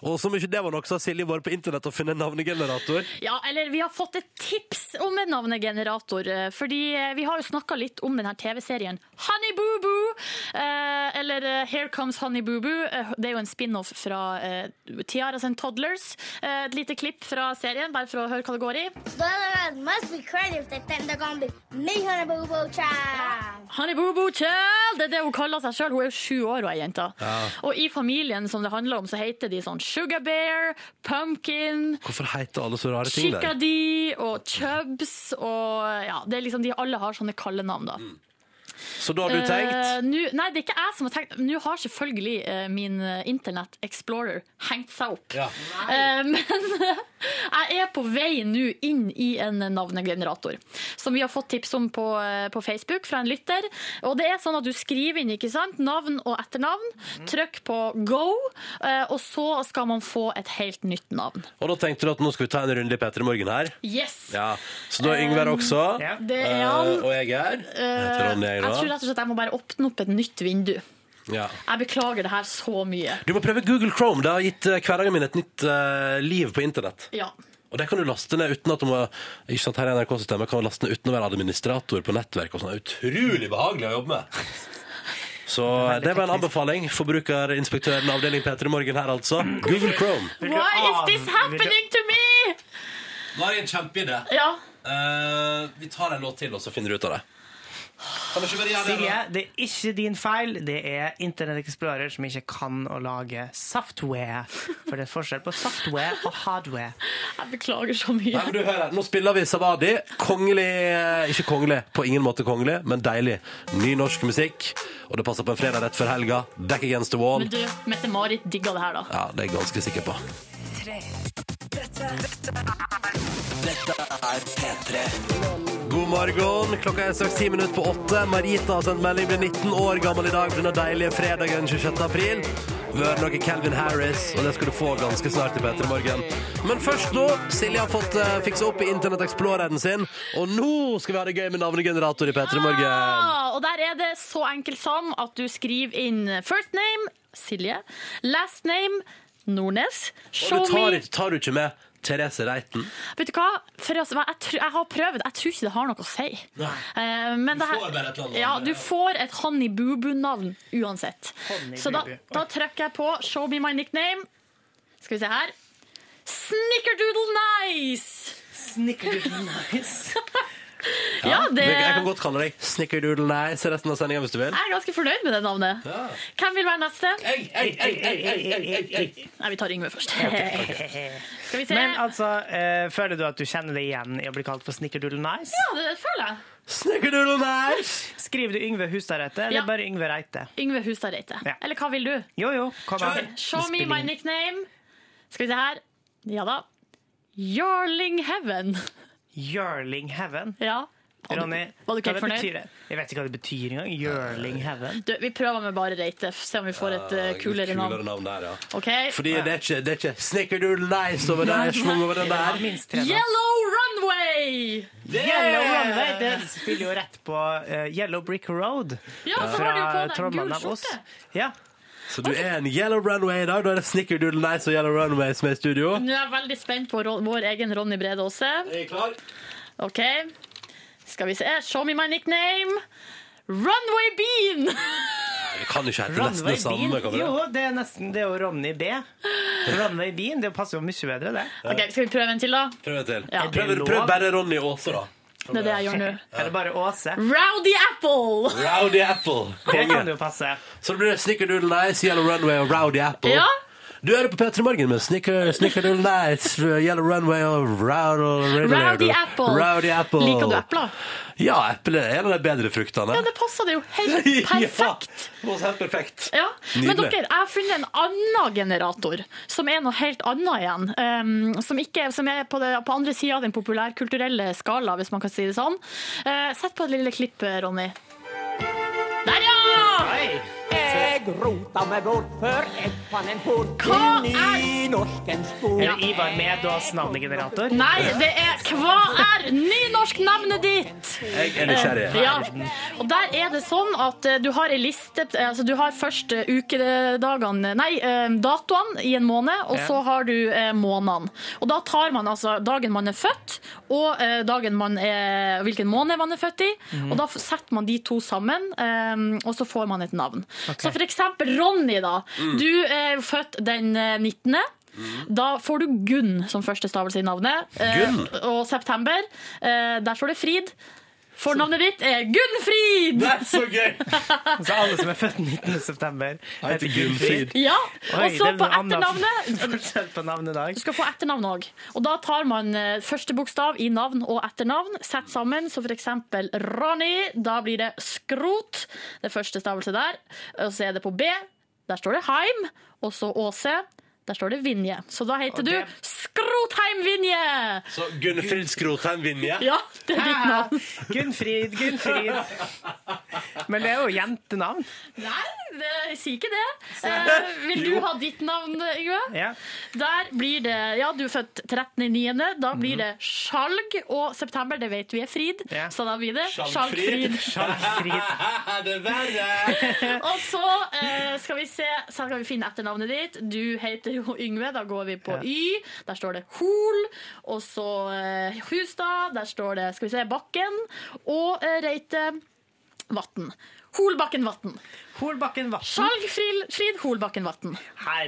Og som ikke det var nok, så har Silje vært på internett og funnet en navnegenerator. Ja, eller vi har fått et tips om en navnegenerator. eh, Fordi eh, vi har jo snakka litt om denne TV-serien Honey Boo Boo. Eh, eller Here Comes Honey Boo Boo. Det er jo en spin-off fra Tiara Tiaras and Toddlers. Et lite klipp fra serien, bare for å høre hva det går i. Spoiler must be crazy if they think they're gonna be me, Honey Boo Boo Child. Honey Boo Boo Child! Det er det hun kaller seg sjøl. Hun er jo sju år og jenta. Ja. Og i familien som det handler om, så heter de sånn Sugar Bear, Pumpkin, Hvorfor heter alle så rare ting der? Chickadee og Chubs og ja, det er liksom De alle har sånne kallenavn, da. Så da har du tenkt Eh, nu, nei, det er ikke jeg som har tenkt. Nå har selvfølgelig eh, min eh, Internett Explorer hengt seg opp. Ja. Eh, men jeg er på vei nå inn i en navnegenerator, som vi har fått tips om på, eh, på Facebook fra en lytter. Og det er sånn at du skriver inn ikke sant? navn og etternavn, trykk på go, eh, og så skal man få et helt nytt navn. Og da tenkte du at nå skal vi ta en runde i P3 Morgen her. Yes! Ja. Så da er Yngve her også. Ja. Det er han. og jeg er. Jeg heter Ronny, jeg Jeg tror rett og slett jeg må bare åpne opp et nytt vindu. Ja. Jeg beklager det her så mye. Du må prøve Google Chrome. Det har gitt eh, hverdagen min et nytt eh, liv på internett. Ja. Og det kan du laste ned uten at du må ikke sant, her i NRK-systemet kan du laste ned uten å være administrator på nettverk. og sånn. Utrolig behagelig å jobbe med. Så det var en anbefaling. Forbrukerinspektøren avdeling P3 Morgen her, altså. Google Chrome. Why is this happening to me? Nå har jeg en kjempeidé. Ja. Eh, vi tar en låt til, og så finner du ut av det. Silje, det er ikke din feil. Det er Internett Explorer som ikke kan å lage software. For det er forskjell på software og hardware. Jeg beklager så mye. Nei, men du hører, Nå spiller vi Savadi. Kongelig eh, Ikke kongelig, på ingen måte kongelig, men deilig. Ny norsk musikk. Og det passer på en fredag rett før helga. Back against the wall. Men du, Mette-Marit digga det her, da. Ja, det er jeg ganske sikker på. God morgen. Klokka er straks ti minutter på åtte. Marita har sendt melding, blir 19 år gammel i dag på denne deilige fredagen 26. april. Hører noe Calvin Harris, og det skal du få ganske snart i P3 Morgen. Men først nå, Silje har fått uh, fiksa opp i Internett Exploreren sin, og nå skal vi ha det gøy med navnegenerator i P3 Morgen. Ah, og der er det så enkelt som at du skriver inn first name Silje, last name Nordnes, show Og du tar, me tar du ikke med Therese Reiten? Vet du hva? For altså, jeg, tr- jeg har prøvd. Jeg tror ikke det har noe å si. Eh, men det her- får bare et eller annet Ja, du får et Honey Boo Boo-navn uansett. Honey Så da, da trykker jeg på Show me my nickname. Skal vi se her. Snickerdoodle nice! Snickerdoodle nice. Ja, det Jeg kan godt kalle deg Snickerdoodle Nice resten av sendinga hvis du vil. Jeg er ganske fornøyd med det navnet. Hvem vil være neste? Ei, ei, ei, ei, ei, ei, ei, ei. Nei, vi tar Yngve først. Skal vi se. Men altså, eh, føler du at du kjenner det igjen i å bli kalt for Snickerdoodle nice? Ja, det føler jeg. Snickerdoodle Nice! Skriver du Yngve Hustadreite, eller Ja. bare Yngve Reite? Yngve Hustad Reite. Ja. Eller hva vil du? Jo, jo, kom an. Show me my nickname. Skal vi se her. Ja da. Jarling Heaven. Yearling Heaven. Ja. Ronny, var du ikke hva helt fornøyd? betyr det? Jeg vet ikke hva det betyr engang. Yearling Heaven. Du, vi prøver med bare Reitef, se om vi får et uh, kulere navn. navn der, ja. okay. Fordi det er ikke, det er ikke Snickerdoodle Nice over der, over den der. Yellow Runway! Yellow Runway det spiller jo rett på uh, Yellow Brick Road. Ja, så har de jo på deg gul skjorte. Ja. Så du er en Yellow Runway i dag. Da er det Snickerdoodle Nice og Yellow Runway som er i studio. Nå er jeg veldig spent på vår egen Ronny Brede Aase. Er jeg klar? OK. Skal vi se. Show me my nickname. Runway Bean! Det kan ikke hete nesten det samme. Kan? Jo, det er nesten det er jo Ronny B. Runway Bean, det passer jo mye bedre, det. Ok, Skal vi prøve en til, da? Prøv en til. Ja. Prøv, prøv bare Ronny Aase, da. Det er det jeg gjør nå. Er det bare Åse? Rowdy Apple! Rowdy Apple. Det kan jo passe. Så det blir Snickerdoodle Nice, Yellow Runway og Rowdy Apple. Ja. Du hører på P3 Morgen med Snicker, Snickerdoodle Lights, Yellow Runway og Rowdy, Rowdy Apple. Rowdy Apple. Liker du epler? Ja, eple er en av de bedre fruktene. Ja, det passer det jo helt perfekt. Ja, helt perfekt. Ja, Men dere, jeg har funnet en annen generator, som er noe helt annet igjen. Um, som, ikke, som er på, det, på andre sida av den populærkulturelle skala, hvis man kan si det sånn. Uh, sett på et lille klipp, Ronny. Der, ja! Oi! Jeg rota meg bort før jeg fant en port inn i norskens spor. Er det Ivar Medås navnegenerator? Nei, det er Hva er nynorsknavnet ditt? Jeg er nysgjerrig. Ja, og der er det sånn at eh, du har ei liste altså Du har først eh, ukedagene Nei, eh, datoene i en måned, og så har du eh, månedene. Og da tar man altså dagen man er født, og eh, dagen man er, hvilken måned man er født i. Og da setter man de to sammen, eh, og så får man et navn. Så for eksempel Ronny, da. Du er født den eh, 19. Da får du Gunn som første stavelse i navnet. Eh, Gunn? Og september, eh, der står det Frid. Fornavnet ditt er Gunnfrid! Det er så gøy! Så alle som er født 19. september, heter Gunnfrid. Ja, og så på etternavnet på navnedag. Du skal få etternavn òg. Og da tar man eh, første bokstav i navn og etternavn, setter sammen. Så eksempel Ronny. Da blir det Skrot. Det første stavelse der. Og så er det på B. Der står det Heim. Og så Åse. Der står det Vinje. Så da heter okay. du Skrotheim Vinje! Så Gunnfrid Skrotheim Vinje? Ja, det er ditt navn. Gunnfrid, Gunnfrid. Men det er jo jentenavn. Nei, det, jeg sier ikke det. Eh, vil du ha ditt navn, Yngve? Ja. Der blir det Ja, du er født 13.9. Da blir det Skjalg. Og september, det vet vi er Frid. Ja. Så da blir det Skjalgfrid. Skjalgfrid. Skjalgfrid. det er verre! Og så eh, skal vi se Så skal vi finne etternavnet ditt. Du heter jo Yngve. Da går vi på. Y. Der står det Hol. Og så eh, Hustad. Der står det Skal vi se Bakken. Og eh, Reite Vatn. Holbakken Vatn. Holbakken Vatn. Skjalgfrid Frid Holbakken Vatn.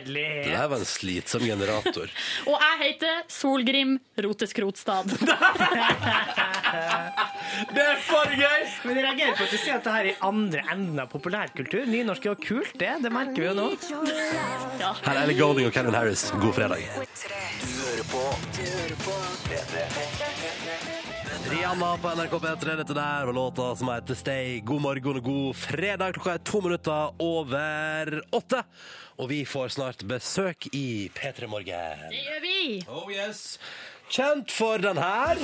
Det her var en slitsom generator. Og jeg heter Solgrim Roteskrotstad. Det er for gøy! Men jeg reagerer på at du sier at det her er i andre enden av populærkultur. Nynorsk er jo kult, det. Det merker vi jo nå. Her er Ellie Golding og Calvin Harris. God fredag. Rihanna på NRK P3. Dette der var låta som heter Stay. God morgen og god fredag. Klokka er to minutter over åtte. Og vi får snart besøk i P3 Morgen. Det gjør vi. Oh yes. Kjent for den her.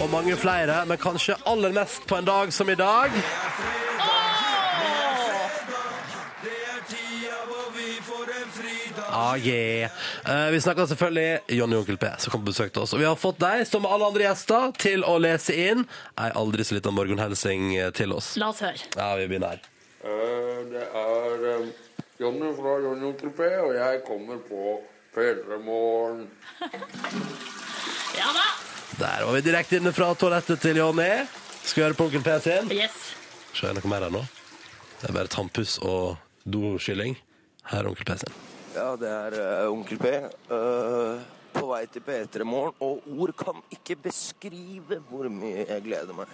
Og mange flere, men kanskje aller mest på en dag som i dag. Ah, yeah. Eh, vi snakker selvfølgelig Jonny og Onkel P, som kom på besøk til oss. Og vi har fått deg, som alle andre gjester, til å lese inn ei aldri så lita morgenhelsing eh, til oss. La oss høre. Ja, vi begynner her. Eh, Det er eh, Jonny fra Jonny Onkel P, og jeg kommer på P3morgen. Ja da. Der var vi direkte inne fra toalettet til Jonny. Skal vi høre på Onkel P sin? Yes. Se, er det noe mer her nå. Det er bare tannpuss og doskylling. Her er Onkel P sin. Ja, det er uh, Onkel P. Uh, på vei til P3 Morgen, og ord kan ikke beskrive hvor mye jeg gleder meg.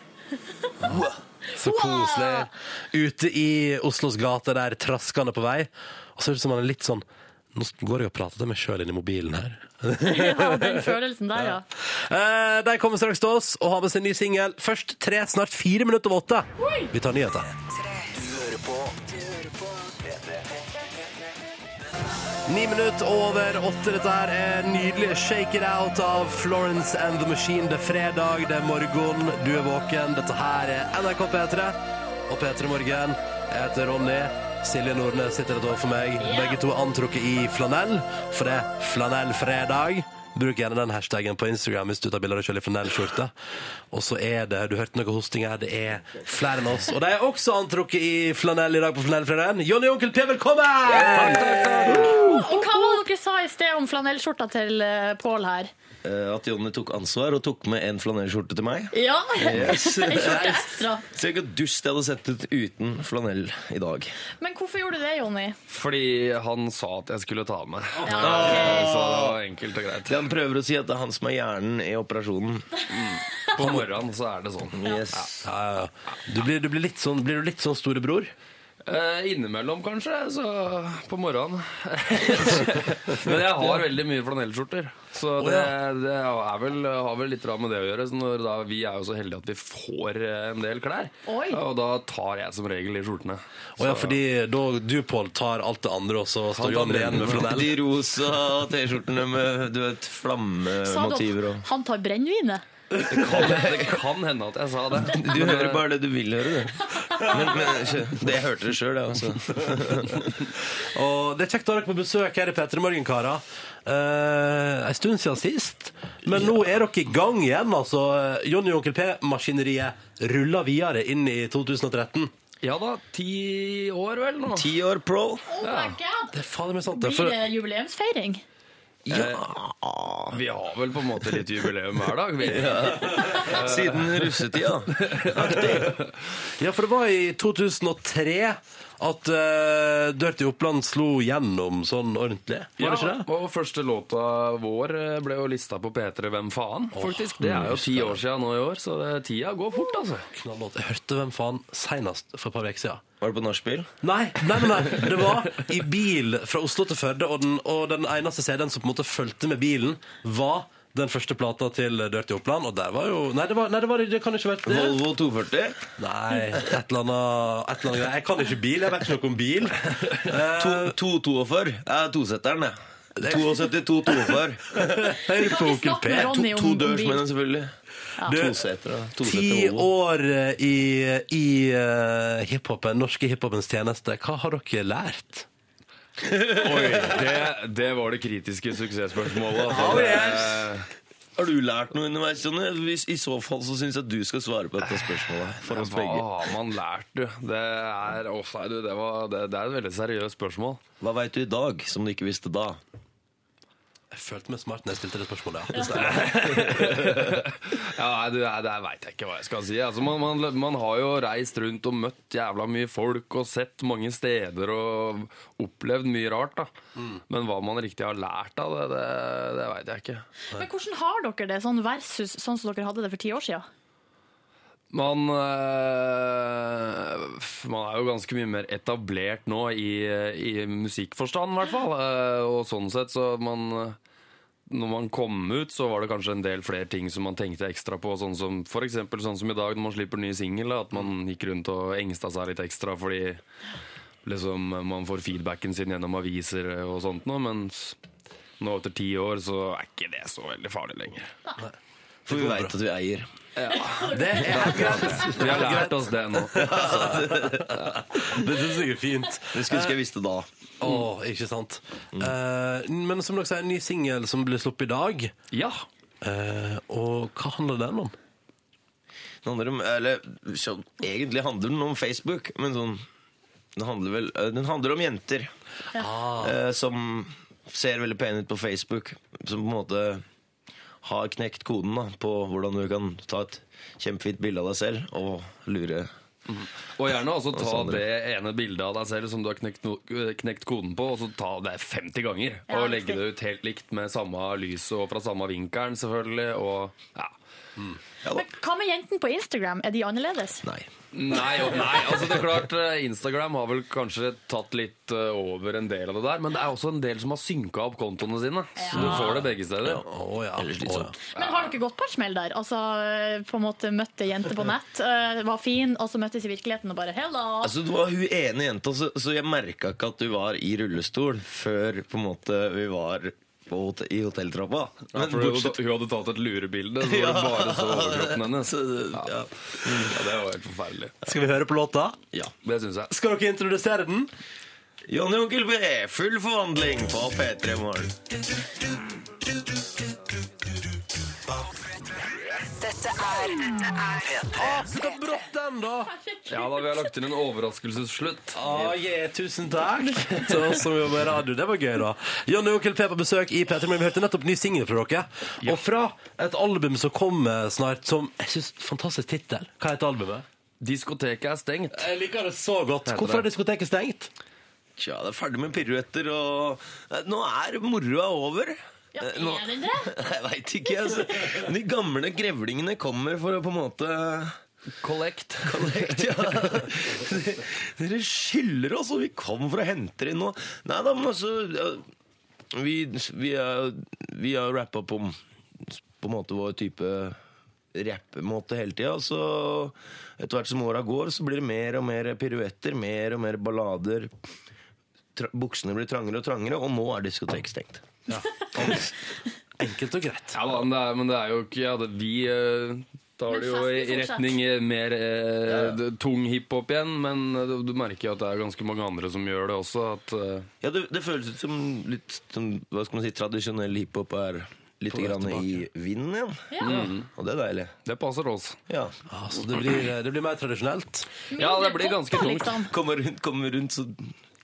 Så koselig. Ute i Oslos gater der, traskende på vei. Og så er det som han er litt sånn Nå går jeg og prater til meg sjøl inni mobilen her. Ja, den følelsen der, ja. Eh, de kommer straks til oss og har med seg en ny singel. Først tre, snart fire minutter over åtte. Vi tar nyheter. Ni minutter over åtte. Dette her er nydelig Shake It Out av Florence and the Machine. Det er fredag, det er morgen, du er våken. Dette her er NRK P3 og P3 Morgen. Jeg heter Ronny. Silje Nordnes sitter rett overfor meg. Begge to er antrukket i flanell, for det er flanellfredag. Bruk gjerne den hashtaggen på Instagram hvis du tar bilde av deg sjøl i flanellskjorte. Og så er det Du hørte noe hosting her. Det er flere enn oss. Og de er også antrukket i flanell i dag på Flanellfredagen. Jonny og Onkel P, velkommen! Og hva var det dere sa i sted om flanellskjorta til uh, Pål her? Eh, At Jonny tok ansvar og tok med en flanellskjorte til meg. Ja, Yes. en skjorte ekstra. Se hvor dust jeg hadde sett ut uten flanell i dag. Men hvorfor gjorde du det, Jonny? Fordi han sa at jeg skulle ta med. Ja, Så det var enkelt og greit. Han prøver å si at det er han som er hjernen i operasjonen. På morgenen så er det sånn. Yes. Ja. Du blir, du blir, litt sånn, blir du litt sånn storebror? Eh, innimellom, kanskje. Så på morgenen. Men jeg har veldig mye flanellskjorter. Så det, det er vel, har vel litt med det å gjøre. Så når da, vi er jo så heldige at vi får eh, en del klær. Oi. Og da tar jeg som regel de skjortene. Og ja, fordi da du, Pål, tar alt det andre, og så står Jonny igjen med flanell? De rosa T-skjortene med du vet, flammemotiver og han tar brennevinet? Det kan, det kan hende at jeg sa det. Du hører bare det du vil høre, du. Men, men det jeg hørte det sjøl, jeg, også. Og det er kjekt å ha dere på besøk her i P3 Morgen, karer. Uh, en stund siden sist. Men nå er dere i gang igjen, altså. Jonny og Onkel P-maskineriet ruller videre inn i 2013. Ja da, ti år vel nå. Ti år pro. Oh my god! Det er fader meg sant. Blir det jubileumsfeiring? Vi har vel på en måte litt jubileum hver dag. Vi. Siden russetida. ja, for det var i 2003 at uh, Dirty Oppland slo gjennom sånn ordentlig. Var det ikke det? og første låta vår eh, ble jo lista på P3 Hvem faen, faktisk. Det er jo ti år siden nå i år, så det, tida går fort, altså. Knallåt. Jeg hørte Hvem faen senest for et par uker siden. Var det på nachspiel? Nei, nei, nei, nei, det var i bil fra Oslo til Førde, og den, og den eneste CD-en som på en måte fulgte med bilen, var den første plata til Dirty Oppland, og der var jo Nei, det, var, nei, det, var, det kan ikke vært det. Volvo 240? Nei, et eller annet, et eller annet. Jeg kan ikke bil, jeg vet ikke noe om bil. Eh, 242. Jeg er tosetteren, jeg. 72 242. Hør på Onkel snakke P. med Ronny To, om- to bil. dørsmenn, selvfølgelig. Du, Tosetere. Ti år eh, i, i uh, hiphopen, norske hiphopens tjeneste. Hva har dere lært? Oi, det, det var det kritiske suksessspørsmålet. Altså. Oh, Det- yes. Har du lært noe underveis, Jonny? Hvis- I så fall så syns jeg at du skal svare på dette spørsmålet. For oss Hva har man lært, du? Det er, oh, nei, du, det, var, det, det er et veldig seriøst spørsmål. Hva veit du i dag som du ikke visste da? Jeg følte meg smart når jeg stilte det spørsmålet. Ja. Det stemmer. Ja, nei, du, nei, Det veit jeg ikke hva jeg skal si. Altså, man, man, man har jo reist rundt og møtt jævla mye folk og sett mange steder og opplevd mye rart. da. Men hva man riktig har lært av det, det, det veit jeg ikke. Men hvordan har dere det, sånn versus sånn som dere hadde det for ti år siden? Man, øh, man er jo ganske mye mer etablert nå i, i musikkforstand, i hvert fall. Eh, og sånn sett så man Når man kom ut, så var det kanskje en del flere ting som man tenkte ekstra på. Sånn som, for eksempel sånn som i dag, når man slipper ny singel. At man gikk rundt og engsta seg litt ekstra fordi liksom, man får feedbacken sin gjennom aviser og sånt nå. Mens nå etter ti år så er ikke det så veldig farlig lenger. For vi veit at vi eier. Det er helt greit. Vi har lært oss det nå. Det syns jeg er fint. Det skulle ønske jeg visste da. Å, ikke sant. Eh, men som dere sier, en ny singel som blir sluppet i dag. Ja. Eh, og hva handler den om? Det handler om, eller, så, egentlig handler den om Facebook, men sånn Den handler vel eh, Den handler om jenter eh, som ser veldig pene ut på Facebook. Som på en måte har knekt koden da, på hvordan du kan ta et kjempefint bilde av deg selv og lure Og gjerne også ta Og det ene bildet av deg selv som du har knekt, no knekt koden på, og så ta det 50 ganger. Ja, og legge det ut helt likt med samme lys og fra samme vinkelen, selvfølgelig. Og ja. Men hva med jentene på Instagram? Er de annerledes? Nei. Nei, og nei, altså det er klart eh, Instagram har vel kanskje tatt litt eh, over en del av det der, men det er også en del som har synka opp kontoene sine. Så du får det begge steder. Ja. Oh, slitsomt. Men har dere gått på en smell der? Altså, på en måte møtte jenter på nett, eh, var fin, og så møttes i virkeligheten og bare hello! Altså, Du var hun ene jenta, så, så jeg merka ikke at du var i rullestol før på en måte vi var på hot i hotelltrappa. Ja, for hun, hun hadde tatt et lurebilde, så var det bare så overkroppen hennes. Ja. Ja, det var helt forferdelig. Skal vi høre på låta? ja. Det synes jeg. Skal dere introdusere den? Jonny Onkel B, full forvandling på P3 Morgen. Dette er Å, så brått den, da! Ja da, vi har lagt inn en overraskelsesslutt. Ah, yeah, tusen takk til oss som jobber med radio. Det var gøy, da. Jonny og Onkel P på besøk i P3 Morgen. Vi hørte nettopp ny singel fra dere. Og fra et album som kommer snart, som jeg synes, Fantastisk tittel. Hva heter albumet? Diskoteket er stengt. Jeg liker det så godt. Hvorfor er diskoteket stengt? Tja, det er ferdig med piruetter, og nå er moroa over. Ja, Eh, nå- er den det? Jeg veit ikke. Altså. De gamle grevlingene kommer for å på en måte Collect. Collect, ja. Dere- Dere skylder oss, og vi kom for å hente det inn nå. Nei da, men altså Vi, vi, er, vi har rappa på, på en måte vår type rappemåte hele tida. Så etter hvert som åra går, så blir det mer og mer piruetter, mer og mer ballader. Tra buksene blir trangere og trangere, og nå er diskoteket stengt. Enkelt og greit. Ja da, men det er, men det er jo ikke ja, det, Vi eh, tar det jo i retning eh, mer eh, d- tung hiphop igjen, men eh, du, du merker jo at det er ganske mange andre som gjør det også. At, eh, Ja, det, det føles ut som litt som, hva skal man si, tradisjonell hiphop er litt grann i vinden igjen. Mm. Og det er deilig. det passer oss. Ja. Ah, så det blir, det blir mer tradisjonelt. Ja, det blir ganske tungt. liksom. Kommer rundt, kommer rundt, så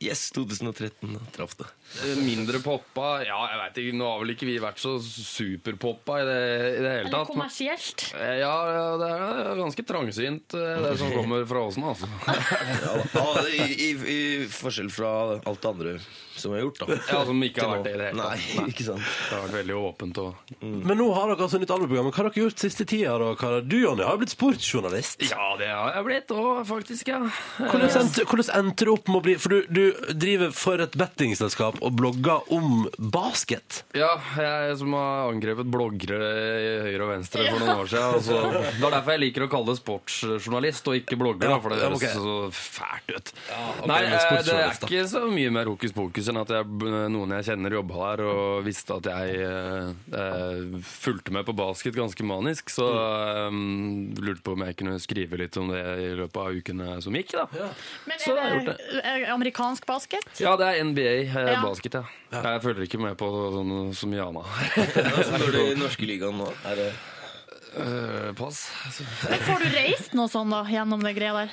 Yes, 2013. Da traff det. Eh, Mindre poppa Ja, jeg vet ikke, nå har vel ikke vi vært så superpoppa i det, i det hele tatt. Eller kommersielt. Eh, Ja, ja, det er ganske trangsynt, eh, det som kommer fra Åsen, altså. Ja, da. I, i, I forskjell fra alt det andre som har gjort, da. Ja, Som ikke har vært det i det hele Nei, tatt. ikke sant. Det har vært veldig åpent og Men nå har dere altså nytt albumprogram. Hva har dere gjort siste tida? da? Hva- Du, Jonny, har jo blitt sportsjournalist. Ja, det har jeg blitt òg, faktisk, ja. Hvordan endte, hvordan endte du opp med å bli For du, du driver for et bettingselskap og blogger om basket. Ja, jeg som har angrepet bloggere i høyre og venstre for noen år siden. Altså, det er derfor jeg liker å kalle det sportsjournalist og ikke blogger, da, for det Ja, høres ok. så fælt ut. Nei, eh, det er sportsjournalist, da. ikke så mye mer hokus pokus enn at jeg, noen jeg kjenner jobba her og visste at jeg eh, eh, fulgte med på basket ganske manisk, så eh, lurte på om jeg kunne skrive litt om det i løpet av ukene som gikk. da. Men Så er det, er gjort det amerikansk basket? Ja, det er NBA eh, Ja. basket, ja. Jeg følger ikke med på sånn så mye annet. Hvordan går det i norske ligaen nå? Er det Uh, pass. Men får du reist noe sånn da, gjennom det greia der?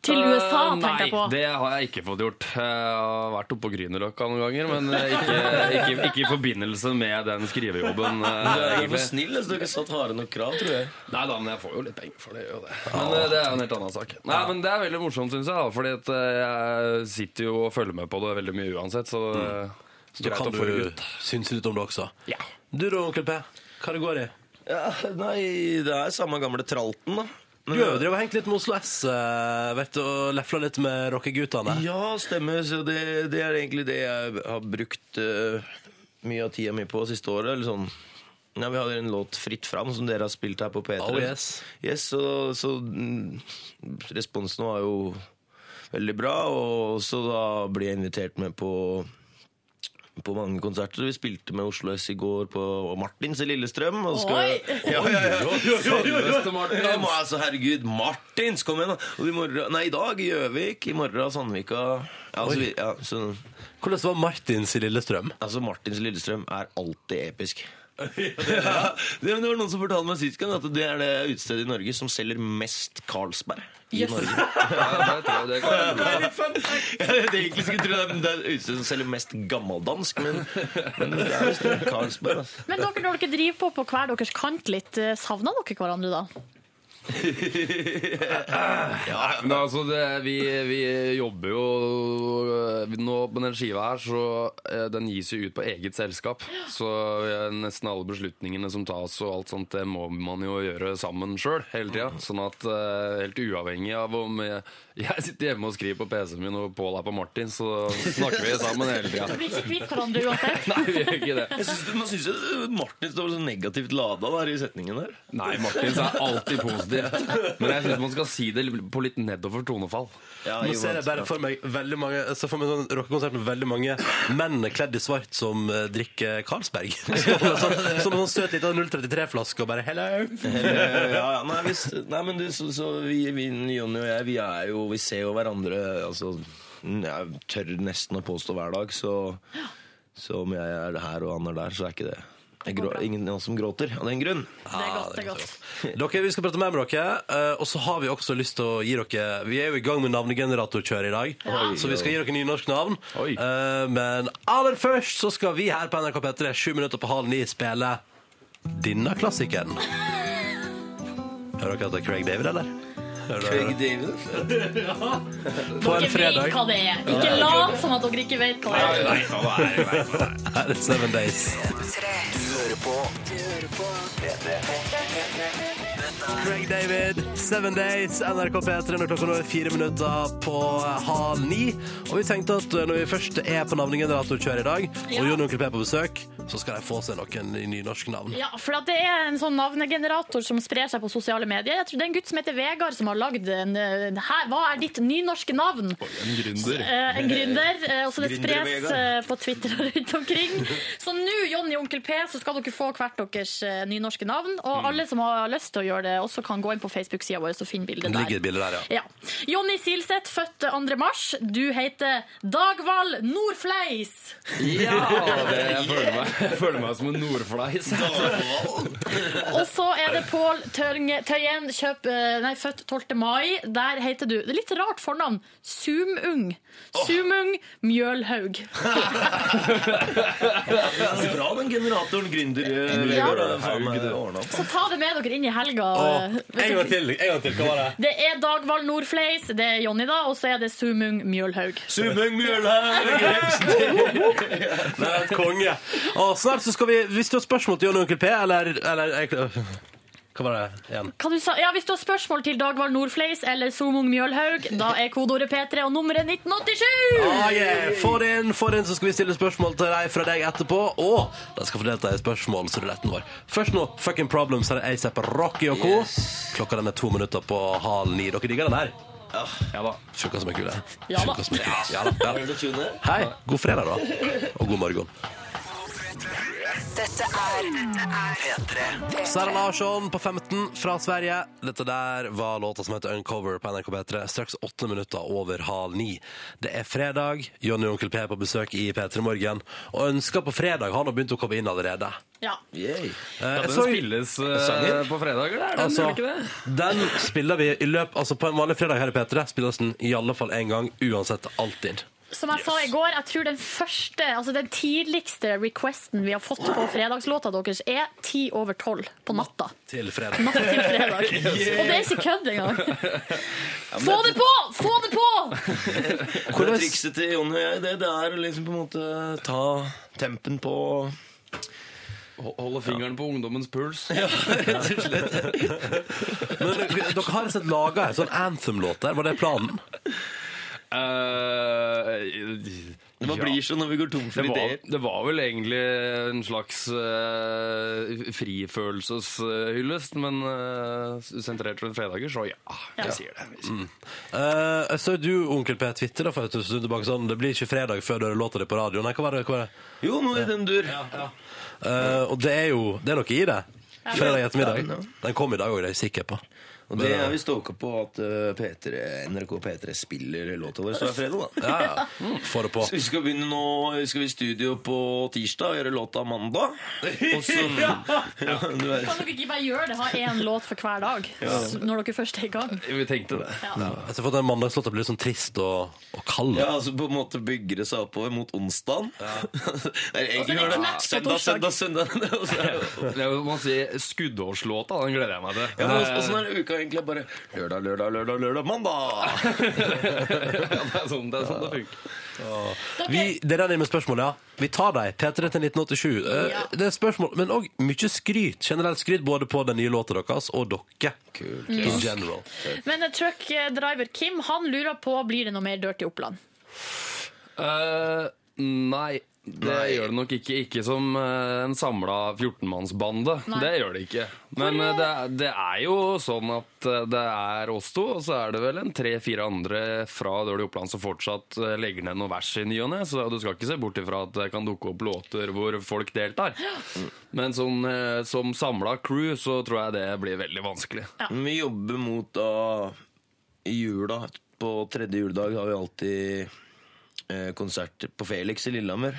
Til USA, uh, tenkte jeg på. Nei, det har jeg ikke fått gjort. Jeg har vært oppe på Grünerløkka noen ganger, men eh, ikke, ikke, ikke i forbindelse med den skrivejobben. eh, Du er ikke for snill, så Du har ikke satt harde nok krav, tror jeg. Nei da, men jeg får jo litt penger for det. Jo det. Men eh, det er en helt annen sak. Nei, men Det er veldig morsomt, syns jeg. Fordi at eh, jeg sitter jo og følger med på det veldig mye uansett. Så Mm. Så da kan å få det du ut. synse litt om det også. Ja. Du da, onkel P? Hva det går i? Ja, nei, det er samme gamle tralten, da. Du har jo drevet og hengt litt med Oslo S eh, vet du, og lefla litt med rockeguttene. Ja, stemmer. Så det, det er egentlig det jeg har brukt uh, mye av tida mi på siste året. Eller sånn. Ja, vi hadde en låt 'Fritt fram' som dere har spilt her på P3. Oh, yes. Yes, så, så mm, responsen var jo veldig bra, og så da ble jeg invitert med på på mange konserter. Vi spilte med Oslo S i går på Martins i Lillestrøm. Og skal, Oi! Ja, ja, ja. Selveste Martins. Ja, men altså, herregud, Martins, kom igjen da! Og i morgen, nei, i dag Gjøvik, i morgen Sandvika. Ja, altså, vi, ja, så, Hvordan var Martins i Lillestrøm? altså, Martins i Lillestrøm er alltid episk. Ja, det, det var noen som fortalte meg sist gang at det er det utstedet i Norge som selger mest Carlsberg. I Yes. Norge. Ja, det, tror jeg, det kan jeg på. Jeg egentlig skulle tro det, det er utstedet som selger mest gammeldansk, men, men det er visst det. Carlsberg. Altså. Men dere, når dere driver på på hver deres kant litt, eh, savner dere hverandre da? Men altså, det, vi, vi jobber jo Nå på den skiva her, så eh, den gis jo ut på eget selskap. Så nesten alle beslutningene som tas og alt sånt, det må man jo gjøre sammen sjøl hele tida. Sånn at eh, helt uavhengig av om jeg, jeg sitter hjemme og skriver på PC-en min og Pål er på Martin, så snakker vi sammen hele tida. Blir ikke kvitt hverandre uansett? Nei, vi gjør ikke det. Jeg synes, man syns jo Martin står så negativt lada der i setningen der. Nei, Martin er alltid positivt. Men jeg syns man skal si det på litt nedover tonefall. Ja, Nå ser jeg bare for meg veldig mange Så får meg sånn rockekonsert med veldig mange menn kledd i svart som eh, drikker Carlsberg. Som en sånn, en sånn søt liten 033-flaske og bare 'hello'. ja, ja, nei, hvis, nei, men du, så, så vi, vi, Jonny og jeg, vi er jo Vi ser jo hverandre altså, jeg tør nesten å påstå hver dag, så, så om jeg er her og han er der, så er ikke det jeg grå, ingen av oss som gråter av den grunn. Det er godt. det er godt. Dere, Vi skal prate mer med dere, eh, og så har vi også lyst til å gi dere Vi er jo i gang med navnegeneratorkjøret i dag, så vi skal gi dere nynorsk navn. Oi. Eh, Men aller først så skal vi her på NRK P3 sju minutter på halv ni spille denne klassikeren. Hører dere at det er Craig David, eller? Hører dere det? På en Dere vet hva det er. Ikke lat som at dere ikke vet hva det er. Her er Seven Days. Craig David, Seven Days, NRK P3 når klokka nå er fire minutter på halv ni. Og vi tenkte at når vi først er på navnegeneratorkjør i dag, og Jon og Onkel P er på besøk, så skal de få seg noen nynorske navn. Ja, for det er en sånn navnegenerator som sprer seg på sosiale medier. Jeg tror Det er en gutt som heter Vegard som har lagd en eh, her, Hva er ditt nynorske navn? En gründer. Eh, en gründer. eh, og så det spres eh, på Twitter og rundt omkring. Så nå, Jonny og Onkel P, så skal dere få hvert deres eh, nynorske navn. Og alle som har lyst til å gjøre det, også kan gå inn på Facebook-sida vår og finne bildet der. ligger et der. bilde der, ja. Ja. Jonny Silseth, født 2. mars. Du heter Dagvald Nordfleis. Ja, det, jeg, føler meg, jeg føler meg som en nordfleis. Og så er det Pål Tøyen, kjøp, eh, nei, født 12. mai. Der heter du Det er litt rart fornavn. Sumung. Sumung Mjølhaug. Så bra den generatoren gründer eh, Ja. Ordnet opp. Så ta det med dere inn i helga. Åh, eh, en gang til, en gang til, hva var det? Det er Dagvald Nordfleis, det er Jonny, da, og så er det Sumung Mjølhaug. Sumung Mjølhaug! Det er et konge. Og snart så skal vi, hvis du har spørsmål til Jonny og Onkel P, eller, eller Hva var det igjen? Kan du sa? Ja, Hvis du har spørsmål til Dagvald Nordfleis eller Somung Mjølhaug, da er kodeordet P3 og nummeret 1987! Ah, yeah. Få det inn, få det inn, så skal vi stille spørsmål til deg fra deg etterpå. Og de skal få delta i spørsmålsruletten vår. Først nå, Fucking Problems her er ASAP Rocky og co. Klokka den er to minutter på halv ni. Dere digger den her? Ja da. Som er kule. Ja da. Hva som er kult. Ja da. Ja. Tune? Hei, god fredag, da. Og god morgen. Dette er P3. Sara Larsson på 15 fra Sverige. Dette der var låta som heter Uncover på NRK P3. Straks åtte minutter over halv ni. Det er fredag. Jonny og Onkel P er på besøk i P3 Morgen. Og ønsker på fredag har nå begynt å komme inn allerede. Ja. Yay. Eh, den så- spilles uh, på fredager? der. den, Altså, den ikke det? den spiller vi i løp Altså På en vanlig fredag her i P3 spilles den i alle fall én gang, uansett alltid. Som jeg sa i går, jeg tror den første, altså den tidligste requesten vi har fått på fredagslåta deres, er ti over tolv på natta. Til fredag. Natt til fredag. Og det er ikke kødd engang. Få det på! Få det på! Det trikset til Jonny og jeg, det, det er liksom på en måte ta tempen på Holde fingeren på ungdommens puls. Ja, Rett og slett. Men dere dere har sett laga en sånn anthem-låt der. Var det planen? Eh, Hva ja. blir så når vi går tom Det for var, ideer? det var vel egentlig en slags uh, frifølelseshyllest, men uh, sentrert rundt fredager, så ja, jeg sier det. Jeg sier. Eh, jeg så du, onkel P, Twitter da, for et stund tilbake sånn Det blir ikke fredag før du hører låta di på radio. Nei, hva var det? Hva var det? Jo, noe i den dur. Eh, og det er jo Det er noe i det. Fredag ettermiddag. Den kom i dag òg, det er jeg sikker på. Og det er vi stoka på at eh, P3, NRK P3 spiller låta vår hver fredag, da. Ja, ja. Få det på. Så vi skal begynne nå Vi skal i studio på tirsdag og gjøre låta mandag. Og så ja, ja. Kan dere ikke bare gjøre det? Ha én låt for hver dag når dere først er i gang? Vi tenkte det. Jeg ser for at den mandagslåta blir litt sånn trist og, og kald. Ja, altså på en måte bygger det seg oppover mot onsdagen. Egentlig Og er gjør det søndag, søndag, søndag. Og er det- må man si skuddårslåta, den gleder jeg meg til. Ja, men også- Åssen er uka egentlig? Bare lørdag, lørdag, lørdag, lørdag, mandag! Ja, det er sånn det, er sånn det funker. Vi, det er den med spørsmål, ja. Vi tar deg. P3 til 1987. Eh, Ja. Det er spørsmål, men òg mye skryt. Generelt skryt både på den nye låta deres og dere. In general. Men truck truckdriver Kim han lurer på blir det noe mer Dirty Oppland. Uh, nei, det Nei. gjør det nok ikke. Ikke som eh, en samla 14-mannsbande. Det gjør det ikke. Men eh, det, er- det er jo sånn at eh, det er oss to, og så er det vel en tre-fire andre fra Dirty Oppland som fortsatt legger ned noe vers i ny og ne, så du skal ikke se bort ifra at det kan dukke opp låter hvor folk deltar. Men sånn, som samla crew så tror jeg det blir veldig vanskelig. Vi jobber mot da jula, på tredje juledag, har vi alltid konsert på Felix i Lillehammer.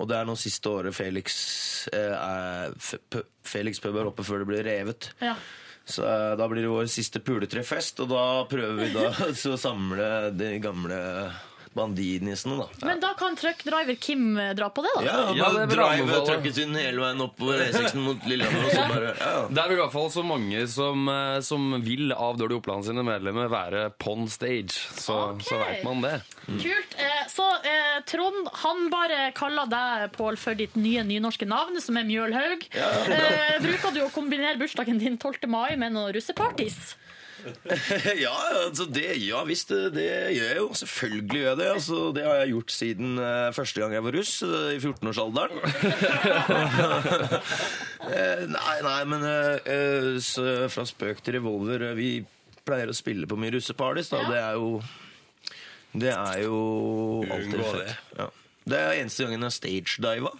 Og det er nå siste året Felix eh, er Felix pub er oppe før det blir revet. Ja. Så eh, da blir det vår siste puletrefest, og da prøver vi da å samle de gamle bandinissene, da. Men da kan truckdriver Kim eh, dra på det, da? Ja, Ja, jeg drive trucken sin hele veien oppover E6 mot Lillehammer, og så bare ja. Det er vel i hvert fall så mange som, eh, som vil av Dirty Oppland sine medlemmer være pon stage. Så, okay. så veit man det. Kult. Eh, Så eh, Trond, han bare kaller deg, Pål, for ditt nye nynorske navn, som er Mjølhaug. Eh, bruker du å kombinere bursdagen din 12. mai med noen russeparties? ja, altså det, ja visst, det, det gjør jeg jo. Selvfølgelig gjør jeg det. Altså, det har jeg gjort siden uh, første gang jeg var russ, uh, i 14-årsalderen. uh, nei, nei, men eh, eh, fra spøk til revolver eh, Vi pleier å spille på mye russepartys, da. og Det er jo Det er jo alltid fett. Ja. Det er eneste gangen jeg stagediva.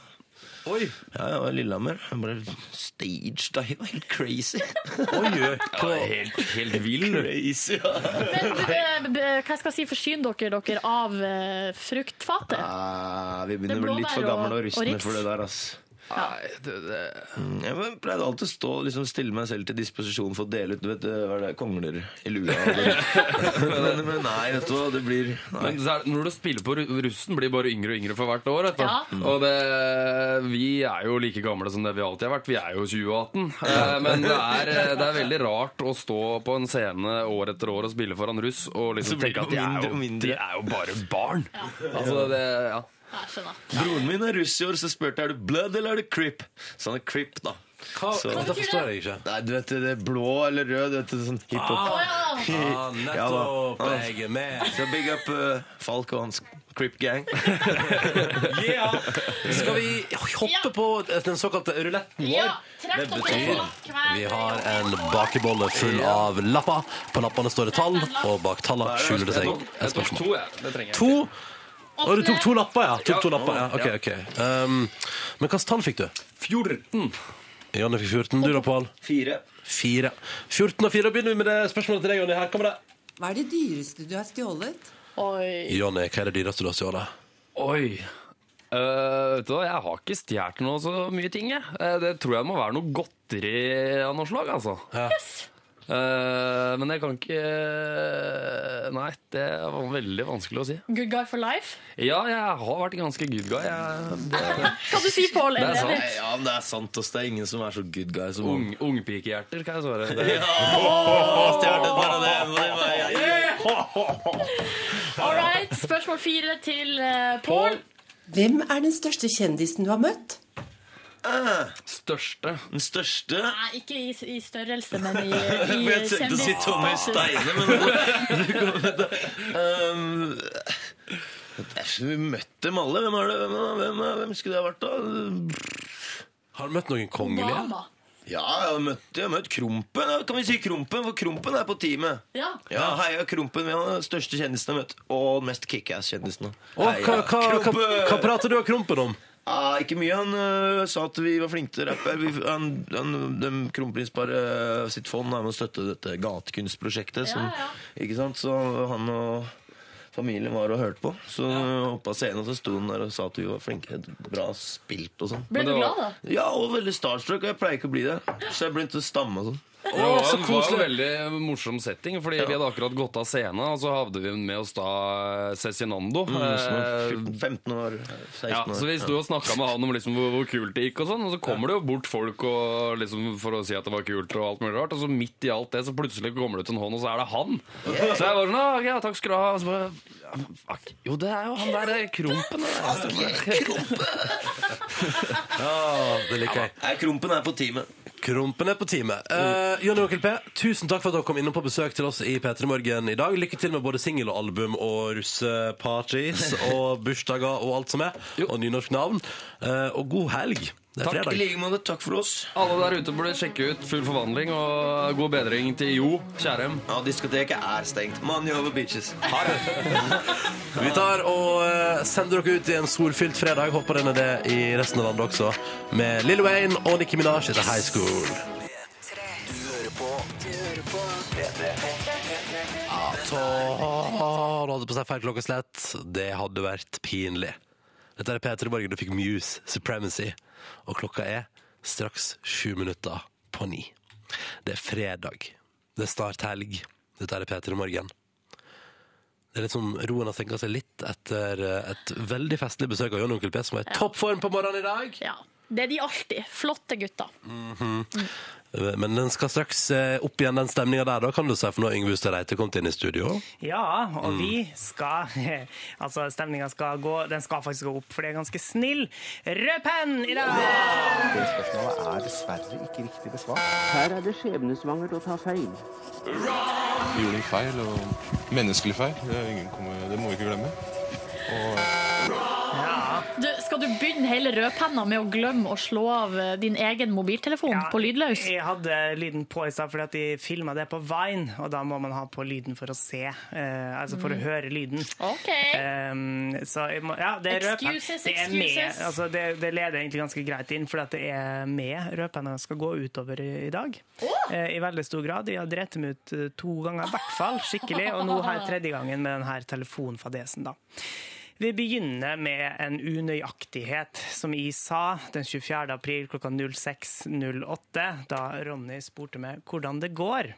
Oi! Ja, jeg var i Lillehammer. Jeg bare stagediva. Helt crazy. Oi, oi. Ja, helt, helt vill. crazy, ja. Men eh, hva skal jeg si, forsyn dere dere av eh, fruktfatet? Ja, vi begynner å bli litt for gamle og rustne for det der, ass. Det, det. Mm, Jeg pleide alltid å stå liksom stille meg selv til disposisjon for å dele ut du vet, hva er det, kongler i lua. men, men nei, vet du hva, det blir nei. Men så er, når du spiller på russen, blir bare yngre og yngre for hvert år. Vet du. Ja. Og det, vi er jo like gamle som det vi alltid har vært. Vi er jo 2018. Ja. Men det er, det er veldig rart å stå på en scene år etter år og spille foran russ og liksom tenke at de er, jo, de er jo bare barn. Altså, det, ja. Jeg skjønner. Broren min er russ i år, så spurte jeg er du blood eller er du crip. Så han er crip, da. Hva, Så- det forstår jeg ikke. Nei, du vet det er blå eller rød. Du vet, det er sånn hiphop. Ja. Ah, nettopp. Ja, Jeg er med. Så big up eh, Falk og hans crip gang. Yeah. Skal vi hoppe på den såkalte ruletten vår? Ja, trekk dere betyr hver Vi har en bakebolle full av lapper. På lappene står det tall, og bak tallene skjuler det seg et spørsmål. to, Og du tok to lapper, ja? Tok to lapper, ja. Ok, ok. Um, men hvilket tall fikk du? 14. Jonny fikk 14. Du da, Pål? Fire. Fire. 14 og 4. Da begynner vi med det spørsmålet til deg, Jonny. Her kommer det. Hva er det dyreste du har stjålet? Oi. Jonny, hva er det dyreste du har stjålet? Oi. Eh, vet du hva, Jeg har ikke stjålet noe så mye ting. Jeg. Eh, det tror jeg må være noe godteri av noe slag. altså. Ja. Eh, men jeg kan ikke Nei, det var veldig vanskelig å si. Good guy for life? Ja, jeg har vært ganske good guy. Jeg, det, kan du si Pål? Det er sant. ja, det er sant. ass. Det er ingen som er så good guy som ung, Ungpikehjerter, kan jeg svare. Det, bare det. All right. Spørsmål fire til uh, Pål. Hvem er den største kjendisen du har møtt? Største Den største Nei, ikke i, i størrelse, men i, i jeg tenkte å si Tommy. Steine, men um, Vi møtte dem alle. Hvem, er det? Hvem, er- hvem, er- hvem skulle det ha vært, da? Har du møtt noen kongelige? Obama. Ja, jeg har møtt, jeg har møtt Krompen. Ja, Kan vi si Krompen? For Krompen er på teamet. Ja. Ja, Heia Krompen. Vi har den største kjendisen jeg har møtt. Og mest kickass-kjendisen. Hva, hva, hva, hva prater du og Krompen om? Ah, ikke mye. Han øh, sa at vi var flinke til å rappe. Vi, han, Kronprinsparet sitt fond er med å støtte dette gatekunstprosjektet. som- Ja, ja. Ikke sant? Så han og familien var og hørte på. Så ja. av scenen så sto han der og sa at vi var flinke. Bra spilt og sånn. Ble du glad, da? Ja, og veldig starstruck. Og jeg pleier ikke å bli det. Så jeg begynte å stamme og sånn. Det var, så det var en veldig morsom setting, fordi vi hadde akkurat gått av scenen, og så hadde vi med oss da eh, Cezinando. Mm, Eh, 15 år. 16 Ja, år. så Vi sto og snakka med han om liksom hvor, hvor kult det gikk, og sånn, og så kommer det jo bort folk og liksom for å si at det var kult, og alt mulig rart, og så midt i alt det så plutselig kommer det ut en hånd, og så er det han. Så jeg var sånn «Ah, ja, takk skal du ha. Og så bare, fuck. Jo, det er jo han der eh, Krompen. Ja, det liker jeg. Ja, Krompen er på teamet. Krompen er på teamet. Uh, Jonny Onkel P, tusen takk for at dere kom innom på besøk til oss i P3 Morgen i dag. Lykke til med både singel og album og russeparties og bursdager og alt som er. Og nynorsk navn. Eh, og god helg. Det er Takk, I fredag. like måte. Takk for oss. Alle der ute burde sjekke ut Full forvandling og god bedring til Jo Kjærem. Ja, diskoteket er stengt. Money over bitches. Vi tar og eh, sender dere ut i en solfylt fredag. Håper den er det i resten av landet også. Med Lil Wayne og Nikki Minaj etter High School. Nå hadde på seg feil klokkeslett. Det hadde vært pinlig. Dette er P3 Borgen, du fikk Muse, Supremacy. Og klokka er straks sju minutter på ni. Det er fredag. Det er snart helg. Dette er P3 Morgen. Det er litt som roen har senka seg litt etter et veldig festlig besøk av John Onkel P, som er i toppform på morgenen i dag. Ja. Det er de alltid. Flotte gutter. Mhm. Men den skal straks eh, opp igjen, den stemninga der, da, kan du si, for nå har Yngve Hustad Reite kommet inn i studio. Ja, og Mm. vi skal Altså, stemninga skal gå Den skal faktisk gå opp, for det er ganske snill rød penn i dag! Det spørsmålet er dessverre ikke riktig besvart. Her er det skjebnesvangert å ta feil. Vi gjorde en feil, og menneskelig feil. Det, er ingen kommer, det må vi ikke glemme. Og begynne hele rødpenna med å glemme å slå av eh, din egen mobiltelefon på lydløs? Jeg hadde lyden på i stad fordi at de filma det på Vine, og da må man ha på lyden for å se. eh, altså for å Mm. høre lyden. OK. Um, så må, ja, det er rødpenn. Excuses, Det, er med, altså det, det leder egentlig ganske greit inn, for det er med rødpenna skal gå utover i, i dag. Eh, I veldig stor grad. Jeg har drept dem ut eh, to ganger, i hvert fall skikkelig, og nå har jeg tredje gangen med denne telefonfadesen. da. Vi begynner med en unøyaktighet, som jeg sa den 24. april klokka 06.08, da Ronny spurte meg hvordan det går.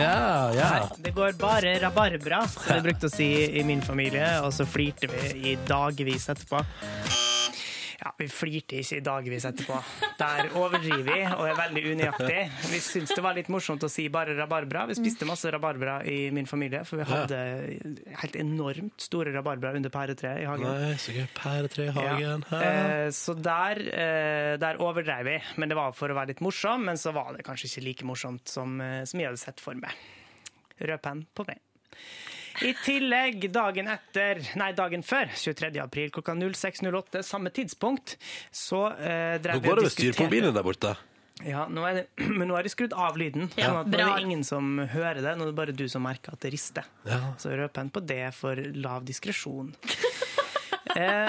Ja, ja. Det går bare rabarbra, som vi brukte å si i min familie, og så flirte vi i dagevis etterpå. Ja, vi flirte ikke i dagevis etterpå. Der overdriver vi og er veldig unøyaktig. Vi syntes det var litt morsomt å si bare rabarbra. Vi spiste masse rabarbra i min familie, for vi hadde helt enormt store rabarbra under pæretreet i hagen. Nei, så gøy. Pæretre i hagen. Ja. Eh, så der, eh, der overdrev vi, men det var for å være litt morsom. Men så var det kanskje ikke like morsomt som, eh, som jeg hadde sett for meg. Rød penn på meg. I tillegg, dagen etter, nei, dagen før, 23. april klokka 06.08, samme tidspunkt, så eh, Nå drev vi går og det ved styr på bilen mobilen der borte. Ja, nå er det, men nå har jeg skrudd av lyden. Ja, sånn at nå er det ingen som hører det. Nå er det bare du som merker at det rister. Ja. Så røper en på det for lav diskresjon. Eh,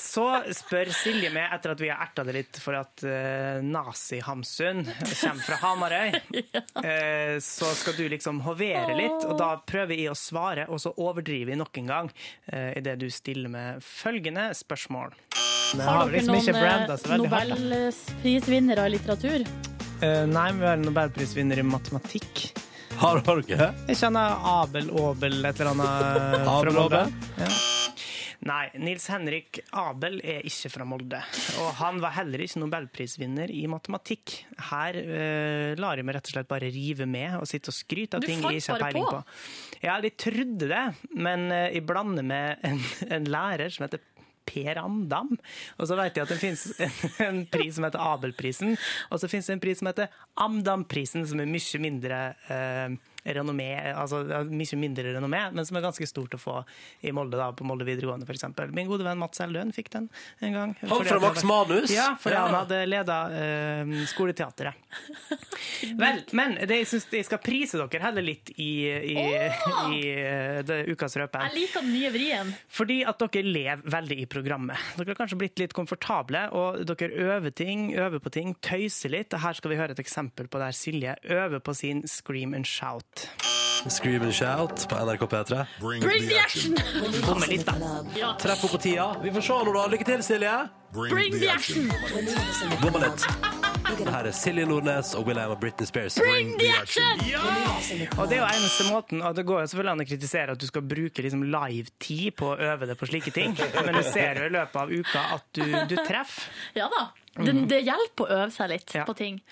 så spør Silje meg, etter at vi har erta det litt for at uh, Nazi-Hamsun kommer fra Hamarøy, eh, så skal du liksom hovere litt, og da prøver jeg å svare, og så overdriver jeg nok en gang uh, idet du stiller med følgende spørsmål. Nei, Har dere liksom noen eh, da. nobelprisvinnere i litteratur? Uh, nei, vi har en nobelprisvinner i matematikk. Har, har dere? Jeg kjenner Abel Aabel, et eller annet eh, fra Abel Molde. Ja. Nei, Nils Henrik Abel er ikke fra Molde. Og han var heller ikke nobelprisvinner i matematikk. Her uh, lar jeg meg rett og slett bare rive med og sitte og skryte av Du ting jeg ikke har peiling på. på. Ja, de trodde det, men uh, jeg blander med en, en lærer som heter Per Amdam. Og så vet jeg at det finnes en, en pris som heter Abelprisen, og så finnes det en pris som heter Amdamprisen, som er mye mindre eh, renommé, altså mye mindre renommé, men som er ganske stort å få i Molde, da, på Molde videregående f.eks. Min gode venn Mats Eldøen fikk den en gang. Han fra Max Manus? Ja, fordi Ja. han hadde leda uh, skoleteateret. Vel, men det, jeg syns jeg skal prise dere heller litt i, i, i eh, det ukas røpe. Jeg liker den nye vrien. Fordi at dere lever veldig i programmet. Dere har kanskje blitt litt komfortable, og dere øver ting, øver på ting, tøyser litt. Her skal vi høre et eksempel på der Silje øver på sin scream and shout. Scream and shout på NRK P3. Bring the action! Kommer litt, da. Ja. Treff opp på tida. Vi får se nå, da. Lykke til, Silje. Bring the action! Bomma litt. Her er Silje Nordnes og Will.i.am og Britney Spears. Bring the action! Og det er jo eneste måten, og det går jo selvfølgelig an å kritisere at du skal bruke liksom live-tid på å øve deg på slike ting, men du ser jo i løpet av uka at du, du treffer. Ja da. Det, det hjelper å øve seg litt Ja. på ting.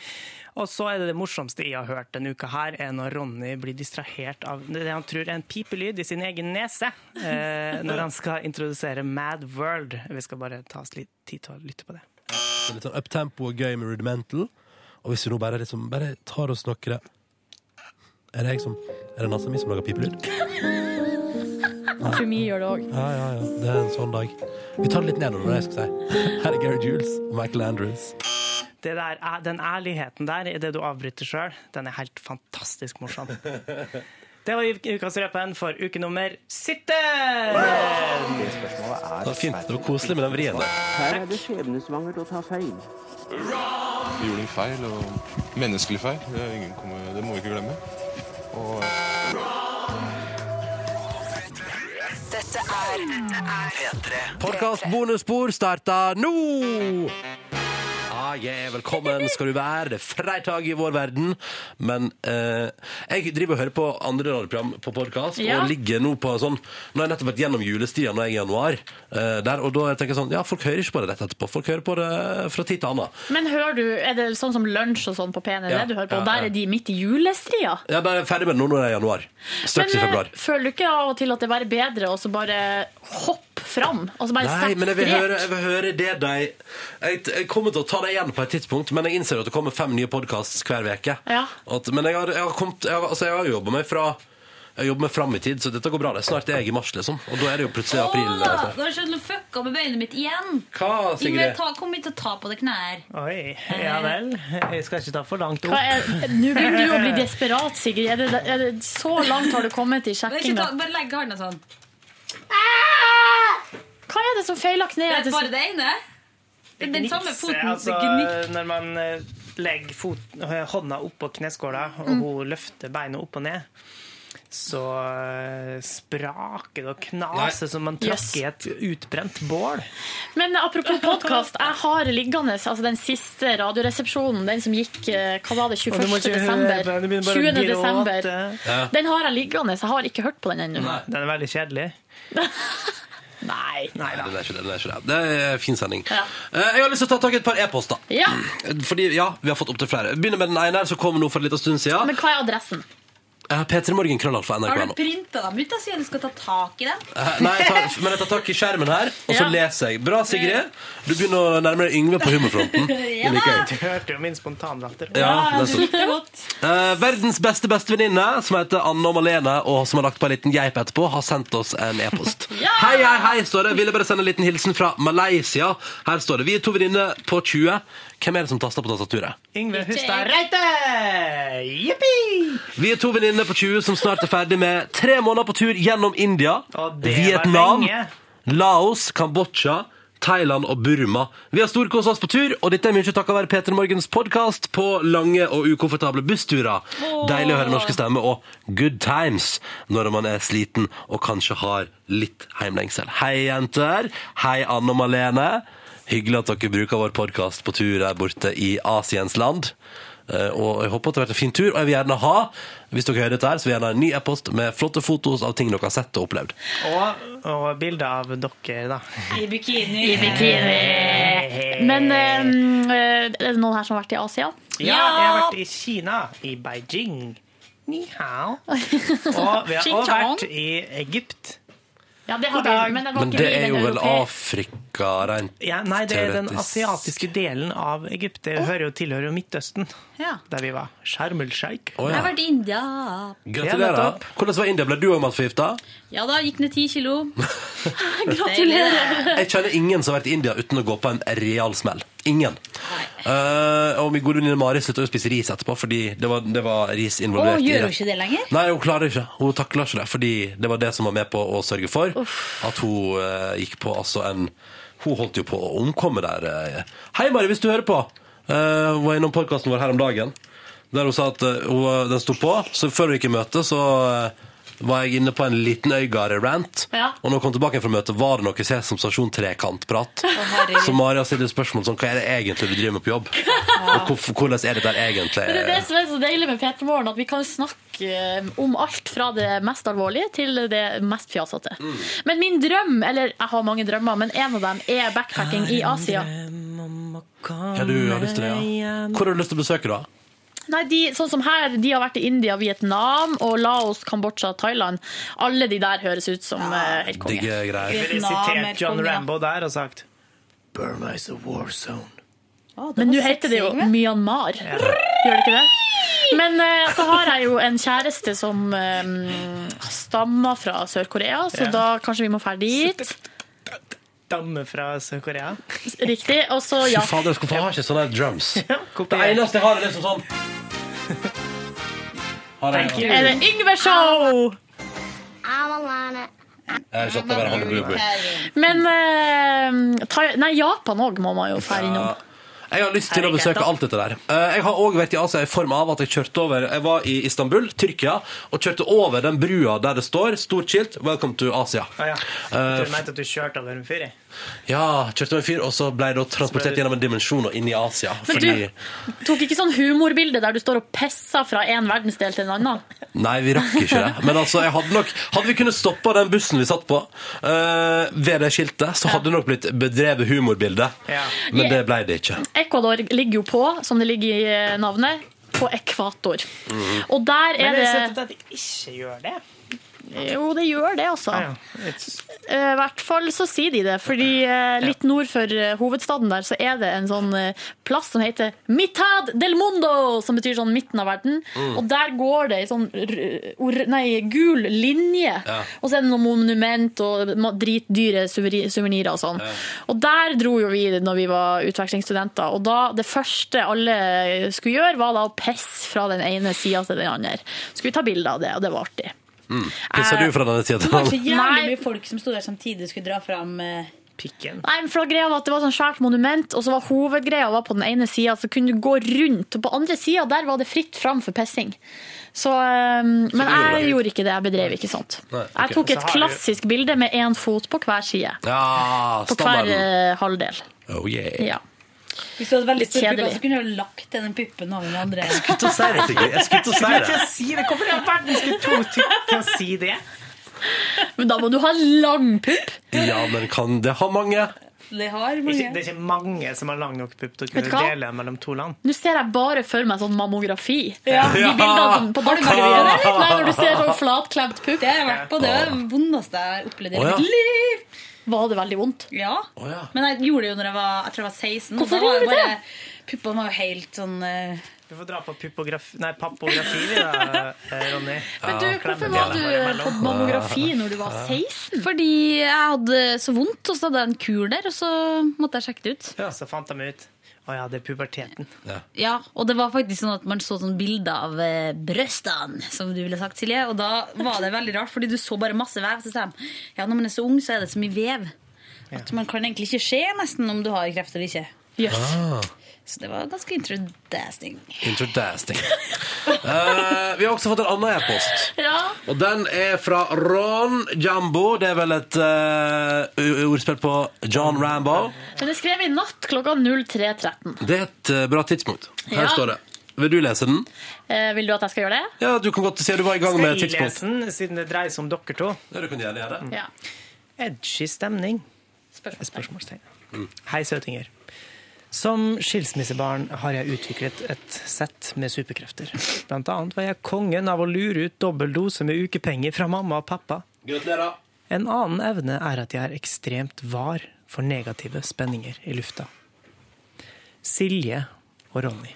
Og så er det det morsomste jeg har hørt denne uka her, er når Ronny blir distrahert av det han tror er en pipelyd i sin egen nese, eh, når han skal introdusere Mad World. Vi skal bare ta oss litt tid til å lytte på det. det Litt sånn uptempo og gøy med rudimental. Og hvis vi nå bare, liksom, bare tar oss noen Er det jeg som Er det nesa mi som lager pipelyd? Tror vi gjør det òg. Ja, ja, ja. Det er en sånn dag. Vi tar det litt nedover, det jeg skal si. Her er Gary Jules og Michael Andrews. Det der, er- den ærligheten der i det du avbryter sjøl, den er helt fantastisk morsom. Det var ukas røpen for uke nummer 17! Det er var fint. Var koselig med den vrien der. Her er det skjebnesvangert å ta feil. vi gjorde en feil, og menneskelig feil. Det, er ingen kommer, det må vi ikke glemme. Og Dette er P3. Podkast bonusspor starter nå! Ah, yeah, velkommen skal du være. Det er fredag i vår verden. Men eh, jeg driver og hører på andre radioprogram på podkast, Ja. og ligger nå på sånn Nå har jeg nettopp vært gjennom julestria nå er jeg i januar, eh, der, og da tenker jeg sånn Ja, folk hører ikke på det rett etterpå. Folk hører på det fra tid til annen. Men hører du, er det sånn som lunsj og sånn på P1, er Ja, det du hører på? ja, Der ja. er de midt i julestria. Ja, da er jeg ferdig med det nå når det er januar. Straks i Men eh, februar. føler du ikke av og til at det er bare bedre å så bare hoppe fram? Og så bare Nei, sette men jeg vil, strek? høre, jeg vil høre det de jeg, jeg kommer til å ta det igjen på et tidspunkt, men jeg innser at det kommer fem nye podkasts hver uke. Ja. At- Men jeg har, jeg har, kommet, jeg har, altså jeg har jobba meg fra jeg jobber meg fram i tid, så dette går bra. Det er snart er jeg i mars, liksom. Og da er det jo plutselig april. Åh, altså. nå har jeg fucka med beinet mitt igjen. Hva, Sigrid? Ingrid, ta, kom hit og ta på deg knær. Oi, ja vel. Jeg skal ikke ta for langt opp. Er, nå begynner du å bli desperat, Sigrid. Er det, er det, så langt har du kommet i Bare, ikke sjekkinga. ta, bare legg handa sånn. Hva er det som feiler Det kneet? er bare det ene. Det er den samme foten. Altså, når man eh, legger fot, hånda oppå kneskåla, og Mm. hun løfter beinet opp og ned, så eh, spraker det og knaser som man tråkker Yes. i et utbrent bål. Men apropos podkast, jeg har liggende altså den siste Radioresepsjonen, den som gikk eh, hva var det, 21. ikke desember. på den, du begynner bare å 20. desember. Ja. Den har jeg liggende, jeg har ikke hørt på den ennå. Den er veldig kjedelig. Nei. Nei, den er ikke det. Den er ikke det. det er en fin sending. Ja. Eh, Jeg har lyst til å ta tak i et par e-poster. Ja. Fordi, ja, vi har fått opptil flere. Begynner med den ene her, som kom nå for en liten stund siden. Men hva er adressen? Eh, P3 Morgen krøllalt for Har du printa dem ut da, siden du skal ta tak i dem? Eh, Nei, jeg tar, men jeg tar tak i skjermen her, og så Ja. leser jeg. Bra, Sigrid. Du begynner å nærme deg Yngve på humorfronten. Det liker jeg. Du hørte jo min spontanlatter. Ja, det er Det er godt. Eh, verdens beste bestevenninne, som heter Anne og Malene, og som har lagt på en liten geip etterpå, har sendt oss en e-post. Hei, hei, hei, står det. Ville bare sende en liten hilsen fra Malaysia. Her står det. Vi er to venninner på 20. Hvem er det som taster på tastaturet? Yngve Hustad Reite! Jippi! Vi er to venninner på 20 som snart er ferdig med tre måneder på tur gjennom India, det var Vietnam, lenge. Laos, Kambodsja, Thailand og Burma. Vi har storkost oss på tur, og dette er mye takket være Peter Morgens podkast på lange og ukomfortable bussturer. Deilig å høre norske stemmer og good times når man er sliten og kanskje har litt heimlengsel. Hei, jenter. Hei, Anne og Malene. Hyggelig at dere bruker vår podkast på tur der borte i Asiens land. Eh, Og jeg håper at det har vært en fin tur, og jeg vil gjerne ha hvis dere hører dette her, så vil jeg gjerne ha en ny e-post med flotte fotos av ting dere har sett og opplevd. Og, og bilder av dere, da. I bikini. I bikini. Men um, er det noen her som har vært i Asia? Ja, jeg har vært i Kina, i Beijing. Ni hao. Og vi har også vært i Egypt. Ja, det har God dag. vi, men det var Men ikke det er jo vel Afrika rent Ja, nei, det er den asiatiske delen av Egypt. Det hører jo tilhører jo Midtøsten, Ja. der vi var. Sharm el Sheikh. Å, Jeg har vært i India. Gratulerer. Hvordan var India? Ble du òg matforgifta? Ja da, gikk ned ti kilo. Gratulerer. Jeg kjenner ingen som har vært i India uten å gå på en real smell. Ingen. Uh, og min gode venninne Mari slutta å spise ris etterpå fordi det var, det var ris involvert. Oh, gjør hun ikke det lenger? Nei, hun klarer ikke. Hun takler ikke det, fordi det var det som var med på å sørge for at hun uh, gikk på altså en Hun holdt jo på å omkomme der. eh. Hei, Mari, hvis du hører på. Uh, hun var innom podkasten vår her om dagen, der hun sa at hun, den sto på. Så før hun gikk i møte, så eh, var jeg inne på en liten Øygard-rant. Ja. Og når jeg kom tilbake fra møtet, var det noe Sesam Stasjon trekantprat. herregud. så Maria stilt spørsmål som hva er det egentlig du driver med på jobb? Og hvor, hvordan er det der egentlig? Men det er det som er så deilig med Peter Morgen, at vi kan snakke eh, om alt fra det mest alvorlige til det mest fjasete. Mm. Men min drøm, eller jeg har mange drømmer, men en av dem er backpacking i Asia. Ja, du har lyst til det, ja. Hvor har du lyst til å besøke, da? Nei, de, sånn som her, de har vært i India, Vietnam og Laos, Kambodsja, Thailand. Alle de der høres ut som ja, helt konge. Digge greier. Jeg ville er sitert John. Rambo der og sagt Burma is a war zone. Men nå heter det jo Myanmar. Gjør det ikke det? Men uh, så har jeg jo en kjæreste som um, stammer fra Sør-Korea, så Ja. da kanskje vi må dra dit. Damme fra Sør-Korea. Riktig. Og så, ja. Fy fader, hvorfor har jeg ikke sånne drums? drums? Det eneste jeg har, er liksom sånn har jeg. Er det Yngve Show? Jeg satt bare Boo på Men eh, Thai, Nei, Japan òg må man jo dra innom. Jeg har lyst til å besøke alt dette der. Eh, Jeg har òg vært i Asia i form av at jeg kjørte over Jeg var i Istanbul, Tyrkia, og kjørte over den brua der det står stort skilt 'Welcome to Asia'. Ah, ja. Eh, Du mente at du kjørte over en fyr? jeg? Ja, kjørte med fyr, og så ble jeg da transportert gjennom en dimensjon og inn i Asia. Men Fordi Tok ikke sånn humorbilde der du står og pisser fra en verdensdel til en annen? Nei, vi rakk ikke det. Men altså, jeg hadde nok Hadde vi kunnet stoppa den bussen vi satt på, uh, ved det skiltet, så hadde det nok blitt bedrevet humorbilde. Men det ble det ikke. Ecuador ligger jo på, som det ligger i eh, navnet, på ekvator. Mm. Og der Men er det er det sant at de ikke gjør det. Jo, det gjør det, altså. Ja. Eh, I hvert fall så sier de det, fordi eh, litt nord for eh, hovedstaden der så er det en sånn plass som heter Mitad del Mundo, som betyr sånn midten av verden. Mm. Og der går det ei sånn nei, gul linje. Ja. Og så er det noen monument og dritdyre suvenirer og sånn. Og der dro jo vi når vi var utvekslingsstudenter, og da det første alle skulle gjøre, var da å pisse fra den ene sida til den andre. Skulle vi ta bilde av det, og det var artig. Mm. Pisser du fra denne tida Det var så jævlig mye folk som sto der samtidig og skulle dra fram eh, Pikken. Nei, men for greia var at Det var sånn svært monument, og så var hovedgreia var på den ene sida, så kunne du gå rundt. Og på andre sida der var det fritt fram for pissing. Så, um, men gjorde jeg det? gjorde ikke det. Jeg bedrev ikke sånt. Nei, okay. Jeg tok et klassisk bilde med én fot på hver side. Ja, På hver eh, halvdel. Oh yeah. Ja. Hvis du hadde veldig stor pupp, så kunne du lagt den puppen over den andre. Jeg skulle til å si det, Sigrid. Jeg skulle til å si det. til å si det. Hvorfor i all verden skulle to tykke til å si det? Men da må du ha lang pupp. Ja, men kan det ha mange? Det har Ikke, det er ikke mange som har lang nok pupp til å kunne dele mellom to land. Nå ser jeg bare for meg sånn mammografi. Ja. De bildene som på det? Nei, når du ser sånn flatklemt pupp. Det har jeg vært på. Det var det vondeste jeg har opplevd i mitt liv. Var det veldig vondt? Ja. Men jeg gjorde det jo når jeg var, jeg tror jeg var 16. Hvorfor da var gjorde du det? Puppene var jo helt sånn uh... Du får dra på nei, pappografi, da, eh, Ronny. Men du, Ja, hvorfor var du på mammografi når du var 16? Fordi jeg hadde så vondt, og så hadde jeg en kur der, og så måtte jeg sjekke det ut. Ja, så fant de ut Å ja, det er puberteten. Ja, og det var faktisk sånn at man så sånn bilder av eh, brøstene, som du ville sagt, Silje. Og da var det veldig rart, fordi du så bare masse vev. Så sa de ja, når man er så ung, så er det så mye vev. At man kan egentlig ikke se nesten om du har kreft eller ikke. Ah, Så det var ganske introdasting. Introdasting. Eh, vi har også fått en annen e-post. Ja. Og den er fra Ron Jambo. Det er vel et eh, ordspill på John Rambo. Men det skrev i natt klokka 03.13. Det er et eh, bra tidspunkt. Her Ja. står det. Vil du lese den? Eh, vil du at jeg skal gjøre det? Ja, du kan godt si at du var i gang Skal med jeg Skal tidspunkt. lese den, siden det dreier seg om dere to? Ja, du kan gjerne gjøre det. Ja. Edgy stemning. Spørsmålstegn. Hei, søtinger. Som skilsmissebarn har jeg utviklet et sett med superkrefter. Blant annet var jeg kongen av å lure ut dobbel dose med ukepenger fra mamma og pappa. Gratulerer. En annen evne er at jeg er ekstremt var for negative spenninger i lufta. Silje og Ronny.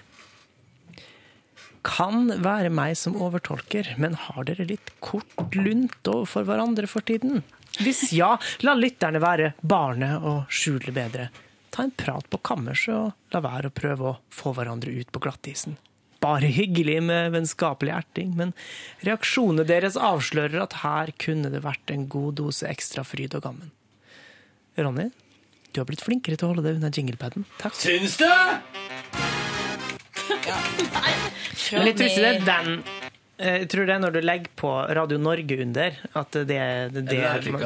Kan være meg som overtolker, men har dere litt kort lunt overfor hverandre for tiden? Hvis ja, la lytterne være barnet og skjule bedre. Ta en prat på kammerset og la være å prøve å få hverandre ut på glattisen. Bare hyggelig med vennskapelig erting, men reaksjonene deres avslører at her kunne det vært en god dose ekstra fryd og gammen. Ronny, du har blitt flinkere til å holde deg unna jinglepaden. Takk. Syns du? Men jeg tror ikke det er den eh, Jeg tror det er når du legger på Radio Norge under, at det, det, det,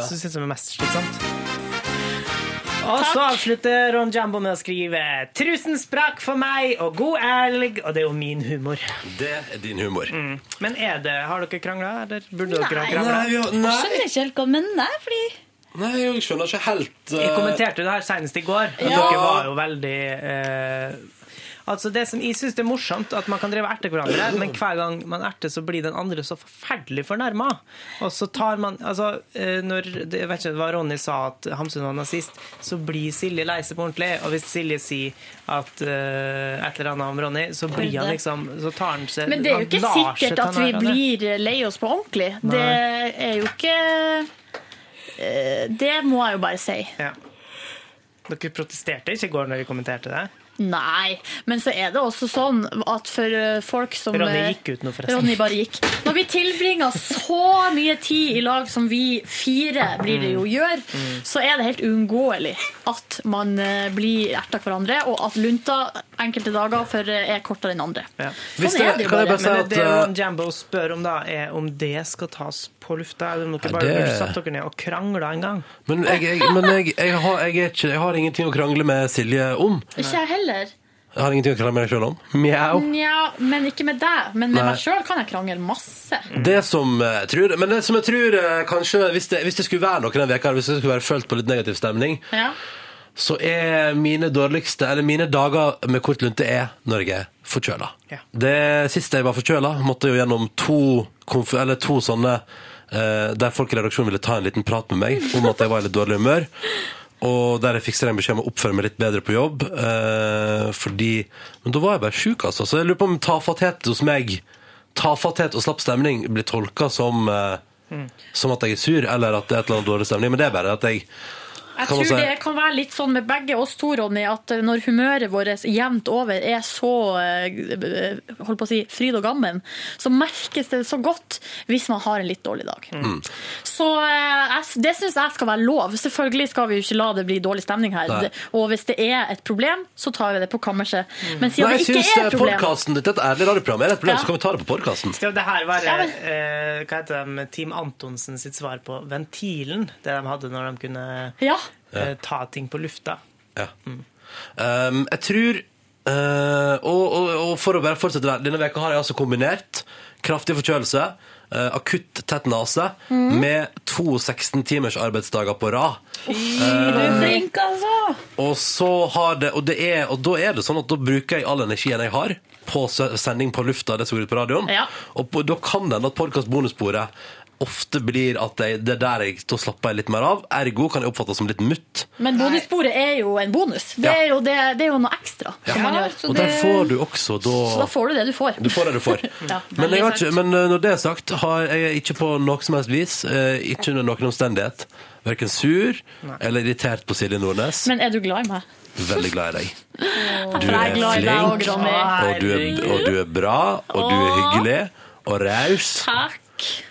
synes det er mest slitsomt. Og så avslutter Ron Jambo med å skrive 'Trusen sprakk for meg, og god elg'. Og det er jo min humor. Det er din humor. Men er det, har dere krangla, eller burde dere ha Nei, krangla? Nei, ja, Jeg skjønner ikke helt hva han mener, fordi Nei, jeg skjønner ikke helt uh... Jeg kommenterte det her senest i går. Ja. Dere var jo veldig eh, Altså det som Jeg syns det er morsomt at man kan drive erte hverandre, men hver gang man erter, så blir den andre så forferdelig fornærma. Og så tar man Altså, eh, når Jeg vet ikke hva Ronny sa, at Hamsun var nazist, så blir Silje lei seg på ordentlig. Og hvis Silje sier at uh, et eller annet om Ronny, så blir han liksom Så tar han seg Men det er jo ikke sikkert at vi blir lei oss på ordentlig. Nei. Det er jo ikke eh, Det må jeg jo bare si. Ja. Dere protesterte ikke i går når vi kommenterte det? Nei, men så er det også sånn at for eh, folk som Ronny eh, gikk ut nå, forresten. Ronny bare gikk. Når vi tilbringer så mye tid i lag som vi fire blir det jo gjør, Mm. så er det helt uunngåelig at man eh, blir erta hverandre, og at lunta enkelte dager for eh, er kortere enn andre. Ja. Sånn er det jo bare. Men det eh, Ron Jambo spør om, da, er om det skal tas på lufta. Eller om dere bare det- satt dere ned og krangla en gang. Men, jeg, jeg, men jeg, jeg, har, jeg, er ikke, jeg har ingenting å krangle med Silje om. Ikke jeg heller. Jeg har ingenting å krangle med deg sjøl om. Mjau. Nja, men ikke med deg. Men med Nei. meg sjøl kan jeg krangle masse. Det som jeg tror, men det som jeg tror eh, kanskje Hvis det, hvis det skulle være noe den veka, hvis det skulle være følt på litt negativ stemning, Ja. Så er mine dårligste Eller mine dager med kort lunte er når jeg er forkjøla. Det siste jeg var forkjøla, måtte jo gjennom to, eller to sånne eh, der folk i redaksjonen ville ta en liten prat med meg om at jeg var i litt dårlig humør. Og der jeg fikk streng beskjed om å oppføre meg litt bedre på jobb. Eh, fordi Men da var jeg bare sjuk, altså. Så jeg lurer på om tafatthet hos meg Tafatthet og slapp stemning blir tolka som eh, Som at jeg er sur, eller at det er et eller annet dårlig stemning. Men det er bare at jeg Jeg tror det kan være litt sånn med begge oss to, Ronny, at når humøret vårt jevnt over er så eh, holdt på å si, fryd og gammen, så merkes det så godt hvis man har en litt dårlig dag. Mm. Så eh, det syns jeg skal være lov. Selvfølgelig skal vi jo ikke la det bli dårlig stemning her. Nei. Og hvis det er et problem, så tar vi det på kammerset. Men siden Nei, det ikke er et problem podkasten ditt er et ærlig radioprogram. Er det et problem, Ja. så kan vi ta det på podkasten. Skal det her være Ja, eh, hva heter de, Team Antonsen sitt svar på ventilen? Det de hadde når de kunne Ja. Eh, ta ting på lufta? Ja. Um, jeg tror uh, og, og, og for å bare fortsette der Denne veka har jeg altså kombinert kraftig forkjølelse, uh, akutt tett nase, mm. med to 16 timers arbeidsdager på rad. Du er flink, altså! Og så har det Og, det er, og da er det sånn at da bruker jeg all energien jeg har på sending på lufta, det som går ut på radioen. Ja. Og på, da kan det hende at podkast-bonussporet ofte blir at jeg, det er der jeg da slapper jeg litt mer av. Ergo kan jeg oppfattes som litt mutt. Men bonussporet er jo en bonus. Det Ja. er jo, det, det er jo noe ekstra som man gjør. Og der får du også da Så da får du det du får. Du får det du får. Ja, Men, jeg har ikke, men uh, når det er sagt, har jeg ikke på noe som helst vis, uh, ikke under noen omstendighet, verken sur eller irritert på Silje Nordnes. Men er du glad i meg? Veldig glad i deg. Du er flink, og du, er, og du er bra, og du er hyggelig og raus, Takk.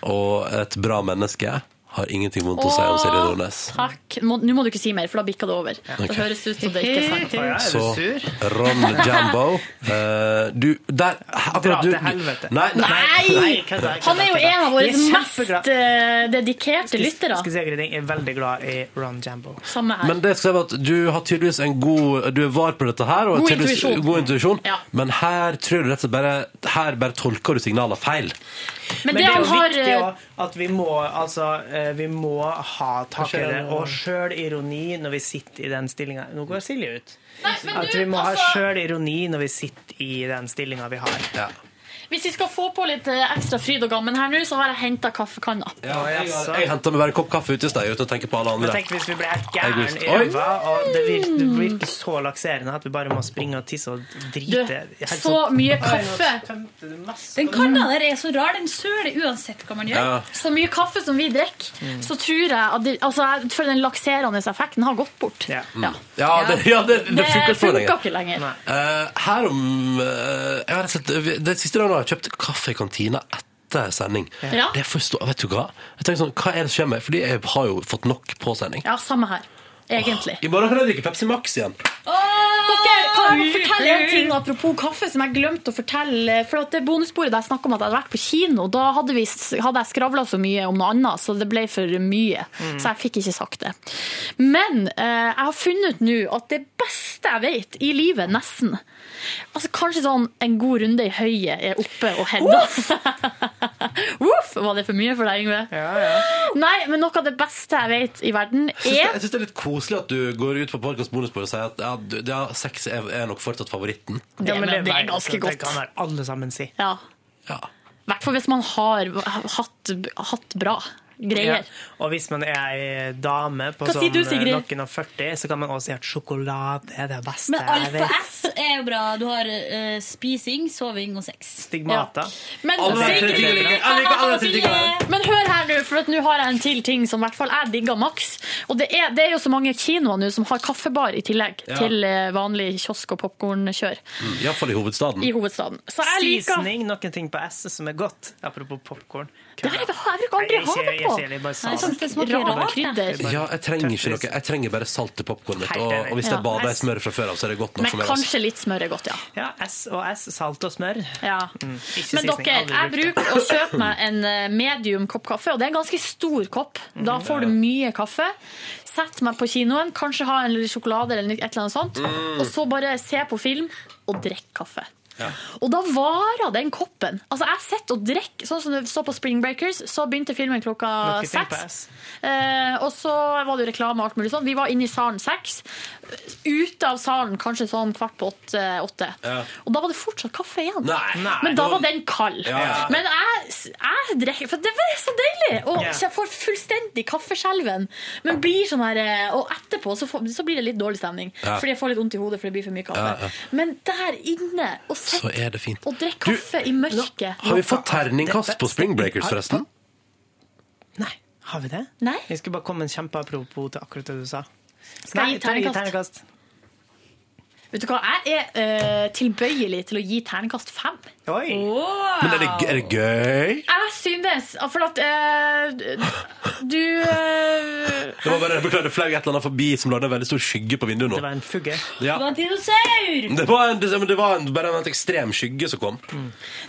Og et bra menneske. Har ingenting vondt å si om Silje Nordnes. Takk. Må, nå må du ikke si mer, for da bikker det over. Ok. Det høres ut som det ikke er sant. Så Ron Jambo uh, Du, der akkurat du, helvete. Nei, nei. Nei! Han er jo en av våre mest eh, dedikerte lyttere. Skal si jeg er veldig glad i Ron Jambo. Samme her. Men det skal jeg at du har tydeligvis en god Du er var på dette her. Og God intuisjon. God intuisjon. Ja. Men her tror du rett og slett bare Her bare tolker du signalene feil. Men Men det det er jo har, viktig eh, også at vi må, altså, eh, vi må ha tak i det og sjølironi når vi sitter i den stillinga. Nå går Silje ut. men At vi må ha altså- sjølironi når vi sitter i den stillinga vi har. Hvis vi skal få på litt eh, ekstra fryd og gammen her nå, så har jeg henta kaffekanna. jeg har- jeg henta meg bare en kopp kaffe ute i sted uten å tenke på alle andre. tenk hvis vi ble helt Jeg gærne i ræva, og det virker, det virker så lakserende at vi bare må springe og tisse og drite. Du, så mye kaffe. Den kanna der er så rar. Den søler uansett hva man gjør. Så mye kaffe som vi drikker, Mm. så tror jeg at det, altså, jeg tror den lakserende effekten har gått bort. Ja. Ja, det, ja, det, det, funker ikke lenger. Eh, her om uh, jeg har sett, Det siste dagen har jeg kjøpt kaffe i kantina etter sending. Ja. Det forstår, vet du Hva Jeg tenker sånn, hva er det som skjer med Fordi jeg har jo fått nok på sending. Ja, samme her. Egentlig. I morgen kan jeg drikke Pepsi Max igjen. Dere, kan jeg fortelle en ting apropos kaffe som jeg glemte å fortelle? For at det bonussporet der jeg snakket om at jeg hadde vært på kino, da hadde, vi, hadde jeg skravla så mye om noe annet, så det ble for mye. Mm. Så jeg fikk ikke sagt det. Men eh, jeg har funnet ut nå at det beste jeg vet i livet, nesten Altså Kanskje sånn en god runde i høyet er oppe og hender. Voff! Var det for mye for deg, Yngve? Nei, men noe av det beste jeg vet i verden, Jeg syns det, er jeg synes det er litt koselig at du går ut på Parkas bonusbord og sier at ja, du, ja, sex er, er nok fortsatt favoritten. Det- men det er ganske ganske det godt. kan vel alle sammen si. Ja. I hvert fall hvis man har hatt, hatt bra. Greier. Ja. Og hvis man er ei dame på Hva sånn du, noen og 40, så kan man også si at sjokolade er det beste Men alt på. S er jo bra. Du har uh, spising, soving og sex. Stigmata. Men, Alle Sigrid-. Men hør her nå, for at nå har jeg en til ting som i hvert fall jeg digger maks. Og det er, det er jo så mange kinoer nå som har kaffebar i tillegg Ja. til eh, vanlig kiosk- og popkornkjør Mm, Iallfall i hovedstaden. i hovedstaden. Så jeg liker Seasoning, noen ting på S som er godt. Apropos popkorn. Det har jeg, aldri ha det på. Jeg synes det smaker rart. Ja, jeg trenger ikke noe. Jeg trenger bare salt i popkornet mitt. Og, og hvis jeg bader i smør fra før av, så er det godt nok Men for meg. altså. kanskje litt smør er godt, ja. Ja, S og S, salt og smør. Ja. Mm. Men dere, jeg bruker å kjøpe meg en eh, medium kopp kaffe, og det er en ganske stor kopp. Da får du mye kaffe. Sett meg på kinoen, kanskje ha en liten sjokolade eller et eller annet sånt, Mm. og så bare se på film og drikke kaffe. Og da varer den koppen. Altså, jeg sitter og drikker Sånn som du så på Spring Breakers, så begynte filmen klokka seks. Eh, og så var det jo reklame og alt mulig sånn. Vi var inne i salen seks. Ute av salen kanskje sånn kvart på åtte. åtte. Ja. Og da var det fortsatt kaffe igjen. Nei. Men da var den kald. Ja, ja. Men jeg, jeg drikker For det var så deilig! Og jeg får fullstendig kaffeskjelven. Men blir sånn her eh, Og etterpå så, får, så blir det litt dårlig stemning. Ja. Fordi jeg får litt vondt i hodet fordi det blir for mye kaffe. Ja, ja. Men der inne, å Så er det fint. og drikk kaffe i mørket Har vi fått terningkast på Spring Breakers, forresten? Nei, har vi det? Nei. Jeg skulle bare komme en kjempeapropos til akkurat det du sa. Skal jeg gi terningkast? terningkast? Vet du hva, jeg er uh, tilbøyelig til å gi terningkast fem. Oi! Men er det, er det gøy? Jeg synes For at eh, du eh, Det var bare beklager, det fløy et eller annet forbi som lagde en veldig stor skygge på vinduet nå. Det var en fugge. Ja. Det var en dinosaur! Det var, en, det, men det var en, bare en ekstrem skygge som kom.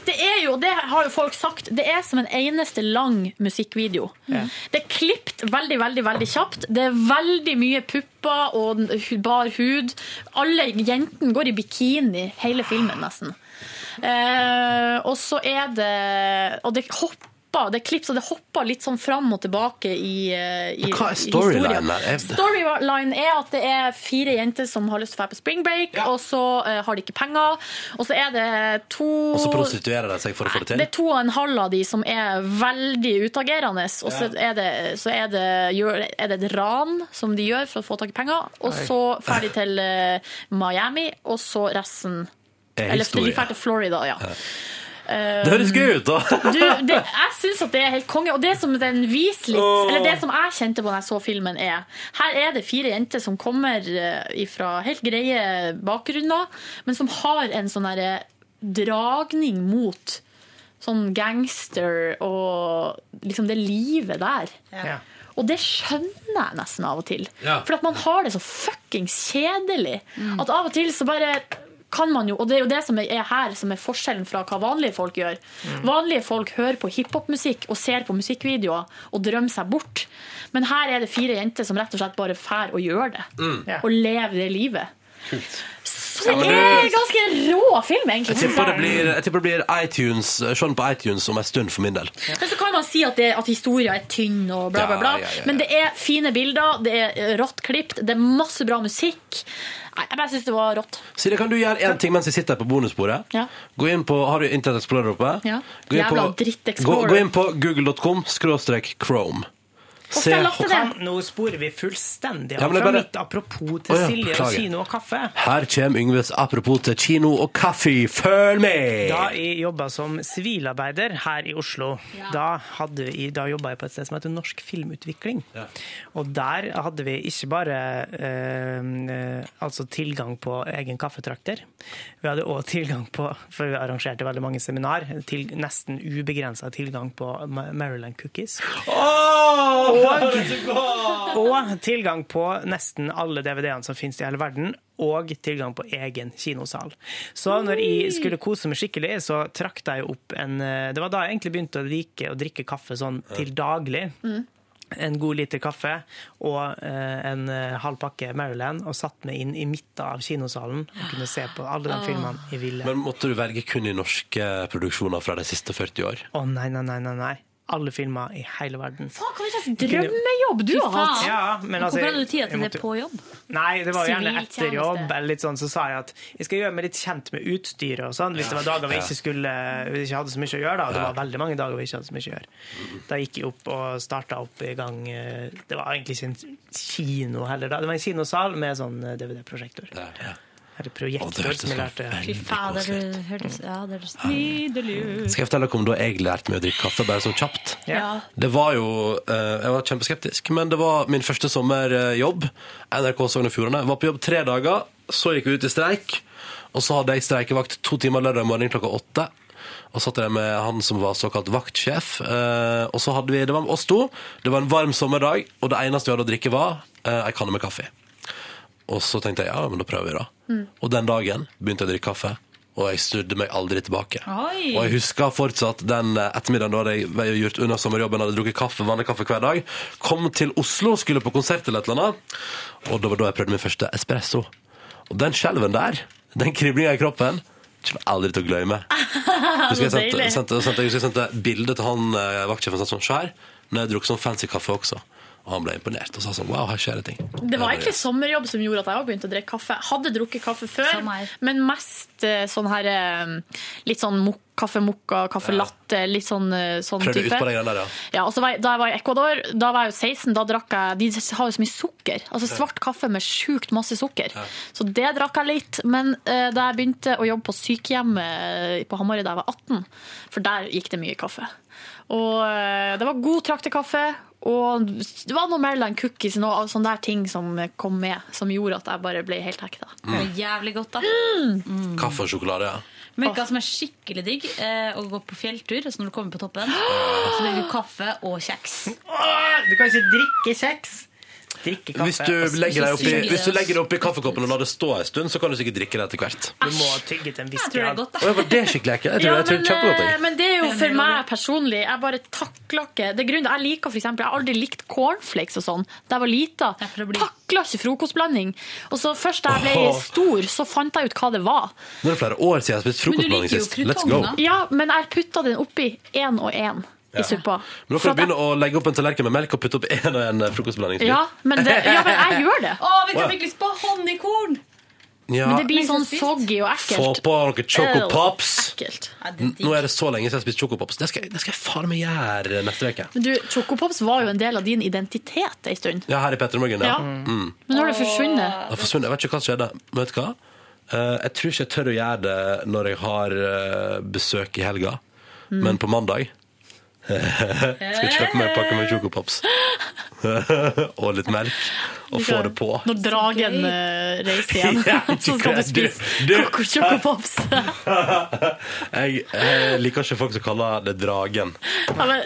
Det er jo, det har jo folk sagt, det er som en eneste lang musikkvideo. Ja. Det er klipt veldig, veldig, veldig kjapt. Det er veldig mye pupper og bar hud. Alle jentene går i bikini hele filmen nesten. Eh, og så er det Og det hopper det er det hopper litt sånn fram og tilbake i, eh, i hva er storylinen? Er det- Storyline er at det er fire jenter som har lyst til å dra på spring break, og så uh, har de ikke penger. Og så er det to Og så prostituerer de seg for å få det det er to og en halv av de som er veldig utagerende, og så er det, så er det, gjør- er det et ran som de gjør for å få tak i penger, og så drar de til Miami, og så resten Er Eller historie. de drar til Florida, ja. Det høres gøy ut, da! Du, det, jeg syns at det er helt konge. Og det som den viser litt, oh. eller det som jeg kjente på da jeg så filmen, er Her er det fire jenter som kommer eh, fra helt greie bakgrunner, men som har en sånn derre dragning mot sånn gangster og liksom det livet der. Ja. Og det skjønner jeg nesten av og til. Ja. For at man har det så fuckings kjedelig. At av og til så bare kan man jo, og det er jo det som er her som er forskjellen fra hva vanlige folk gjør. Vanlige folk hører på hiphopmusikk og ser på musikkvideoer og drømmer seg bort. Men her er det fire jenter som rett og slett bare fær og gjør det. Mm. Og lever det livet. Så det er ganske rå film, egentlig. Jeg tipper det blir, jeg tipper det blir iTunes, Sean på iTunes om en stund for min del. Men så kan man si at, det, at historien er tynn og bla, bla, bla. Ja, ja, ja, ja. Men det er fine bilder, det er rått klipt, det er masse bra musikk. Nei, jeg bare syns det var rått. Silje, kan du gjøre én ting mens vi sitter her på bonusbordet? Ja. Gå inn på, Har du Internett Explorer oppe? Ja. Gå inn Jævla på-. Gå, gå inn på google.com skråstrek chrome. Se Kan, nå sporer vi fullstendig av ja, fra bare- mitt apropos til oh, ja, Silje og kino og kaffe. Her kommer Yngves apropos til kino og kaffe. Følg med! Da jeg jobba som sivilarbeider her i Oslo, da, hadde vi, da jobba jeg på et sted som heter Norsk Filmutvikling. Og der hadde vi ikke bare eh, eh, altså tilgang på egen kaffetrakter. Vi hadde òg tilgang på, for vi arrangerte veldig mange seminar, til nesten ubegrensa tilgang på Maryland cookies. Og, og tilgang på nesten alle DVD-ene som finnes i hele verden, og tilgang på egen kinosal. Så når jeg skulle kose meg skikkelig, så trakk jeg opp en eh, Det var da jeg egentlig begynte å like å drikke kaffe sånn til daglig. En god liter kaffe og eh, en eh, halv pakke Maryland, og satt meg inn i midten av kinosalen og kunne se på alle de Ah. filmene jeg ville. Men måtte du velge kun i norske produksjoner fra de siste 40 år? Å nei, nei, nei, nei, nei. Alle filmer i hele verden. Faen, hva slags drømmejobb du har hatt! Ja, men altså, Hvorfor hadde du tid til det på jobb? Nei, det var gjerne etter jobb. Eller litt sånn, så sa jeg at jeg skal gjøre meg litt kjent med utstyret. og sånn, Hvis det var dager vi ikke, skulle, vi ikke hadde så mye å gjøre. da, Det var veldig mange dager vi ikke hadde så mye å gjøre. Da gikk jeg opp og starta opp i gang eh, Det var egentlig ikke en kino heller. da, Det var en kinosal med sånn eh, DVD-prosjektor. Eller projektor, som jeg lærte. Fy fader, du hørtes ja, det hørtes nydelig ut. Skal jeg fortelle dere om da jeg lærte meg å drikke kaffe, bare sånn kjapt? Ja. Det var jo eh, Jeg var kjempeskeptisk, men det var min første sommerjobb. NRK Sogn og Fjordane. Var på jobb tre dager, så gikk vi ut i streik. Og så hadde jeg streikevakt to timer lørdag morgen klokka åtte. Og satt jeg med han som var såkalt vaktsjef. Eh, og så hadde vi, Det var oss to. Det var en varm sommerdag, og det eneste vi hadde å drikke, var eh, ei kanne med kaffe. Og så tenkte jeg ja, men da prøver vi, da. Mm. Og den dagen begynte jeg å drikke kaffe, og jeg snudde meg aldri tilbake. Oi. Og jeg husker fortsatt den eh, ettermiddagen da hadde jeg gjort unna sommerjobben, hadde drukket kaffe, vanlig kaffe hver dag. Kom til Oslo, skulle på konsert eller et eller annet. Og det var da jeg prøvde min første espresso. Og den skjelven der, den kriblinga i kroppen, kommer aldri til å glemme. Husker jeg sendte, sendte, bilde til han eh, vaktsjefen og sa sånn, se her, nå har jeg drukket sånn fancy kaffe også. Og han ble imponert og sa sånn, wow, her skjer det ting. Det var egentlig sommerjobb som gjorde at jeg òg begynte å drikke kaffe. Hadde drukket kaffe før, men mest eh, sånn her eh, Litt sånn kaffe mokka, kaffe latte, litt sånn, eh, sånn Prøvde ut på den greia der, ja. Ja, og så var jeg, Da jeg var i Ecuador, da var jeg jo 16, da drakk jeg De har jo så mye sukker. Altså svart kaffe med sjukt masse sukker. Så det drakk jeg litt. Men uh, da jeg begynte å jobbe på sykehjemmet på Hamarøy da jeg var 18, for der gikk det mye kaffe. Og uh, det var god traktekaffe. Og det var noe Maryland cookies og noe sånne der ting som kom med, som gjorde at jeg bare ble helt hekta. Det var jævlig godt, da. Mm. Kaffe og sjokolade, ja. Men hva som er skikkelig digg, eh, å gå på fjelltur altså når du kommer på toppen, så drikker du kaffe og kjeks. Du kan ikke drikke kjeks! Drikke kaffe. Hvis du, legger deg oppi, hvis du legger det oppi kaffekoppen og lar det stå en stund, så kan du sikkert drikke det etter hvert. Du må tygge til en viss det grad. Å, ja, var det skikkelig ekkelt? Jeg tror, Ja, jeg tror men, det er kjempegodt. eh, jeg. men det er jo for meg personlig. Jeg bare takler ikke Det er grunnen, Jeg liker for eksempel, jeg har aldri likt cornflakes og sånn da jeg var lita. Takla ikke frokostblanding. Og så først da jeg ble stor, så fant jeg ut hva det var. Nå er det flere år siden jeg har spist frokostblanding sist. Let's go. Ja, men jeg putta den oppi én og én i suppa. Men nå kan du begynne å legge opp en tallerken med melk og putte opp en og en frokostblanding. ja, men det, ja, men jeg gjør det. Å, vi kan fikk lyst på honningkorn! Ja. Men det blir sånn soggy og ekkelt. Få på noen Choco Pops. Nå er det så lenge siden jeg har spist Choco Pops. Det skal, det skal jeg faen meg gjøre neste uke. Men du, Chocopops var jo en del av din identitet ei stund. Ja, her i Petter Morgen, ja. Ja. Mm. Men nå har det forsvunnet. Det har forsvunnet. Jeg vet ikke hva som skjedde. Men vet du hva? Eh, jeg tror ikke jeg tør å gjøre det når jeg har eh, besøk i helga. Mm. Men på mandag skal kjøpe meg en pakke med sjokopops. Og litt melk. Og få det på. Når dragen eh, reiser igjen, Ja, så skal du spise sjokopops. Jeg, jeg liker ikke folk som kaller det Dragen. Ja, men,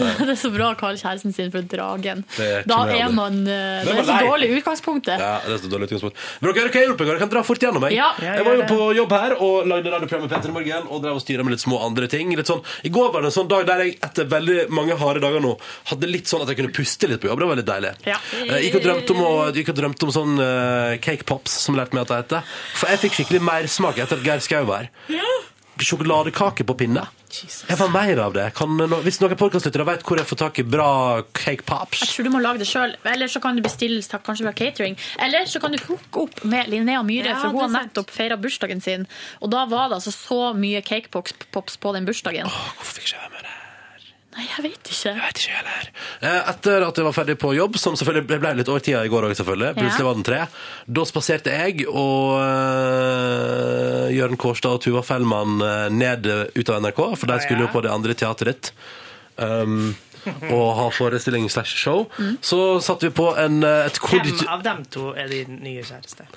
det er så bra å kalle kjæresten sin for Dragen. Er Da er man eh, Det er så dårlig utgangspunkt utgangspunktet. Ja, det er så dårlig utgangspunkt. Men dere hva jeg på? Jeg kan dra fort gjennom meg. Ja. jeg var jo på jobb her og lagde radioprogrammet Petter i morgen og drev og styra med litt små andre ting. Litt sånn, I går var det en sånn dag der jeg etter veldig mange harde dager nå hadde litt sånn at jeg kunne puste litt på jobb. Det var veldig deilig. Ja. Jeg gikk og drømte om, og drømte om sånn uh, cake pops, som lærte meg at det heter. For jeg fikk skikkelig mersmak etter at Geir Skau var her. Sjokoladekake på pinne. Jeg får mer av det. Kan, hvis noen podkastlyttere vet hvor jeg får tak i bra cake pops Jeg tror du må lage det sjøl. Eller så kan du bestille kanskje fra catering. Eller så kan du hooke opp med Linnea Myhre, Ja, for hun har nettopp feira bursdagen sin. Og da var det altså så mye cakepops pops på den bursdagen. Hvorfor fikk ikke jeg være med? Nei, jeg vet ikke. Jeg vet ikke heller. Eh, Etter at jeg var ferdig på jobb, som selvfølgelig ble- ble litt overtida i går òg, selvfølgelig. Plutselig var den tre. Da spaserte jeg og uh, Jørn Kårstad og Tuva Fellmann eh, ned eh, ut av NRK, for de skulle jo på det andre teateret ditt. Um, og ha forestilling slash show. Så satte vi på en, eh, et Hvem av dem to er din nye kjæreste?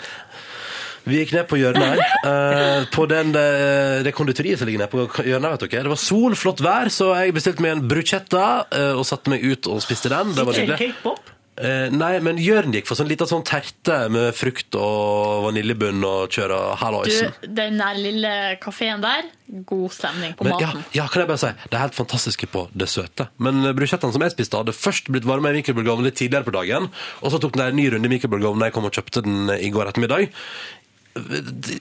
Vi gikk ned på hjørnet her. eh, på den, eh, det konditoriet som ligger nede på hjørnet. vet dere. Det var sol, flott vær, så jeg bestilte meg en bruschetta eh, og satte meg ut og spiste den. Det var nydelig. K-pop? Eh, nei, men Jørn gikk for sånn liten sånn terte med frukt og vaniljebunn og kjøre halloisen. Du, den der lille kafeen der, god stemning på Men ja, maten. ja, kan jeg bare si, det er helt fantastiske på det søte. Men eh, bruschettaen som jeg spiste, hadde først blitt varma i mikrobølgeovnen litt tidligere på dagen, og så tok den der en ny runde i mikrobølgeovnen da jeg kom og kjøpte den i går ettermiddag.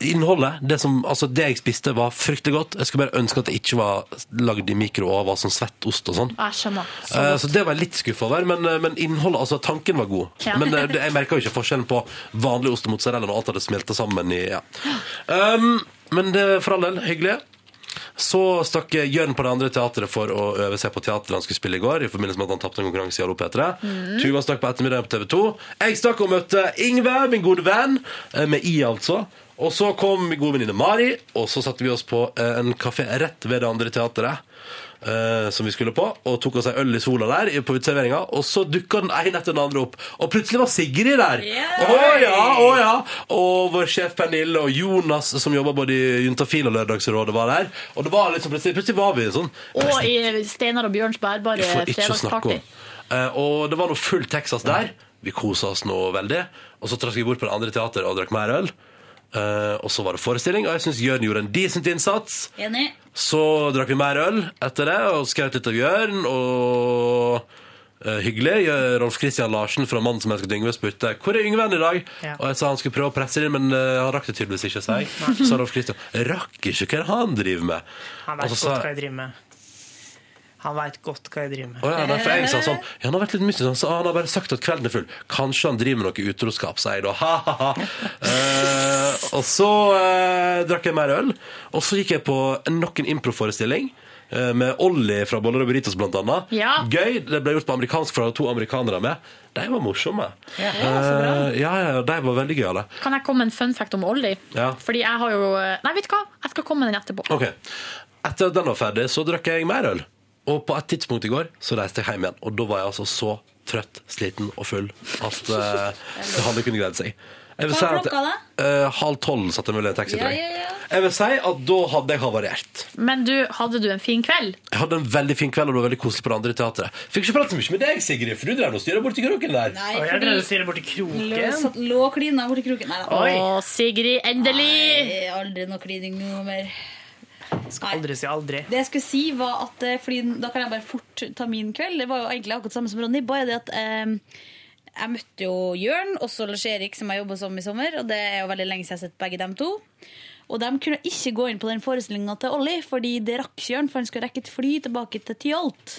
Innholdet, det, som, altså det jeg spiste, var fryktelig godt. Jeg skulle bare ønske at det ikke var lagd i mikro og var sånn svett ost og sånn. Jeg skjønner. Så uh. Så det var jeg litt skuffa over, men, eh, men innholdet, altså tanken var god. Ja. Men eh, det, jeg merka jo ikke forskjellen på vanlig ost og mozzarella når alt hadde smelta sammen i ja. um, Men det for all del hyggelig. Så stakk Jørn på det andre teatret for å øve seg på teateret han skulle spille i går. I forbindelse med at han tapte en konkurranse i Hallo P3. Mhm. Tuva stakk på ettermiddagen på TV 2. Jeg stakk og møtte Ingve, min gode venn. eh, Med I, altså. Og så kom min gode venninne Mari, og så satte vi oss på eh, en kafé rett ved det andre teatret. Eh, som vi skulle på, og tok oss ei øl i sola der i- på uteserveringa. Og så dukka den ene etter den andre opp, og plutselig var Sigrid der! Å ja, å ja! Og vår sjef Pernille og Jonas, som jobba både i Juntafil og Lørdagsrådet, var der. Og det var liksom plutselig, plutselig var vi sånn Og i Steinar og Bjørns bærbare snakke fredagsparty. om. Eh, og det var noe full Texas der. Vi kosa oss nå veldig. Og så trakk vi bort på det andre teateret og drakk mer øl. Eh, og så var det forestilling, og jeg syns Jørn gjorde en decent innsats. Enig. Så drakk vi mer øl etter det og skrøt litt av Jørn. Og eh, hyggelig. Rolf Christian Larsen fra Mannen som elsket Yngve spurte hvor er Yngve i dag. Ja. Og jeg sa han skulle prøve å presse det inn, men eh, han rakk det tydeligvis ikke. sa jeg. Så sa Rolf Christian rakk ikke hva han driver med. Han Og vet så sa- godt hva jeg driver med. Han vet godt hva jeg driver med. Oh, ja, derfor jeg sa sånn Ja, han har vært litt mystisk. Han sa han har bare sagt at kvelden er full. Kanskje han driver med noe utroskap, sier jeg da. Ha-ha-ha. Eh, og så eh, drakk jeg mer øl. Og så gikk jeg på nok en improforestilling. eh, Med Ollie fra Boller og Burritos, blant annet. Ja. Gøy. Det ble gjort på amerikansk fra to amerikanere med. De var morsomme. Ja, så. Eh, ja, ja, de var veldig gøyale. Kan jeg komme med en fun fact om Ollie? Ja. Fordi jeg har jo Nei, vet du hva? Jeg skal komme med den etterpå. Okay. Etter at den var ferdig, så drakk jeg mer øl. Og på et tidspunkt i går så reiste jeg hjem igjen. Og da var jeg altså så trøtt, sliten og full at eh, det hadde kunnet greid seg. Jeg vil Hva si er at klokka, da? eh, halv tolv satt jeg vel i en taxi, Ja, tror jeg. ja, ja. Jeg vil si at da hadde jeg havarert. Men du, hadde du en fin kveld? Jeg hadde en veldig fin kveld, og det var veldig koselig på det andre teatret. Fikk ikke prate så mye med deg, Sigrid, for du drev og styra borti kroken der. Nei, Og jeg drev og styrer borti kroken. Lå, satt- lå og klina borti kroken. Nei da. Å, Sigrid, endelig! Nei, aldri noe klining noe mer. Skal aldri si aldri. Det jeg skulle si var at eh, fordi Da kan jeg bare fort ta min kveld. Det var jo egentlig akkurat samme som Ronny. Bare det at eh, jeg møtte jo Jørn og så Lars Erik, som jeg jobba som i sommer. Og det er jo veldig lenge siden jeg har sett begge dem to. Og de kunne ikke gå inn på den forestillinga til Olli, fordi det rakk ikke Jørn, for han skulle rekke et fly tilbake til Tyholt.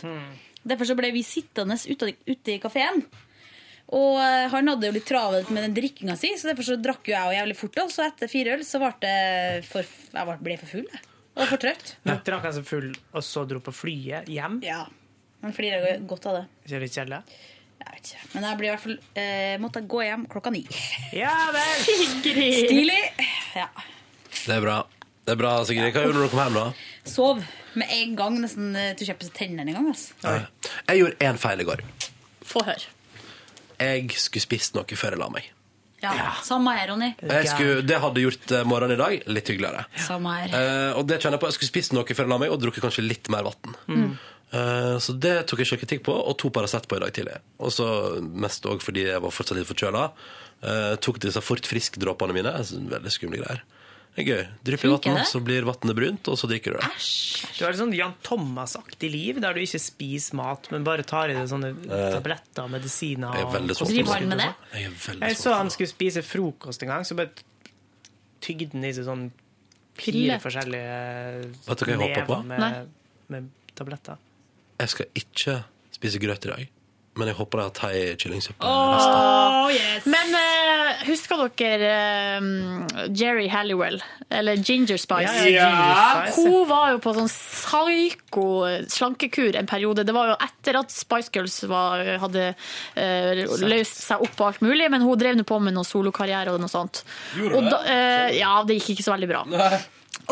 Derfor så ble vi sittende ute, ute i kafeen. Og eh, han hadde jo litt travelt med den drikkinga si, så derfor så drakk jo jeg jo jævlig fort. Og så etter fire øl så ble jeg for, jeg ble- ble for full. Jeg. Og for trøtt. Men drakk han seg full, og så dro på flyet hjem? Ja. Han flirer godt av det. Ikke litt kjedelig? Jeg vet ikke. Men jeg blir i hvert fall eh, måtte gå hjem klokka ni. Ja vel! Sigrid! Stilig. Ja. Det er bra. Det er bra, Sigrid. Hva gjorde du når du kom hjem, da? Sov med en gang, nesten eh, til å kjøpe seg tennene en gang. Altså. Jeg gjorde én feil i går. Få høre. Jeg skulle spist noe før jeg la meg. Ja. Samme her, Ronny. Jeg skulle, det hadde gjort eh, morgenen i dag litt hyggeligere. Samme her. Eh, og det kjenner jeg på. Jeg skulle spist noe før jeg la meg, og drukket kanskje litt mer vann. Mm. Eh, så det tok jeg selvkritikk på, og to Paracet på i dag tidlig. Og så mest òg fordi jeg var fortsatt litt forkjøla. Uh, tok disse fort frisk-dråpene mine. Veldig skumle greier. Det er gøy. Drypp i vann, så blir vannet brunt, og så drikker du det. Du har et sånn Jan Thomas-aktig liv, der du ikke spiser mat, men bare tar i deg sånne tabletter tabletter, medisiner jeg er veldig og med og sånn. Jeg er veldig Jeg så han skulle spise frokost en gang, så bare tygde han i seg sånn fire forskjellige Vet du hva jeg håper på? med, med tabletter. Jeg skal ikke spise grøt i dag, men jeg håper jeg har thai kyllingsuppe. Åh, Men eh, husker dere um, Jerry Halliwell, eller Ginger Spice? Ja, ja, Ginger Spice. Hun var jo på sånn psyko slankekur en periode. Det var jo etter at Spice Girls var, hadde uh, løst seg opp og alt mulig, men hun drev nå på med noe solokarriere og noe sånt. Gjorde og det? da, uh, ja, det gikk ikke så veldig bra.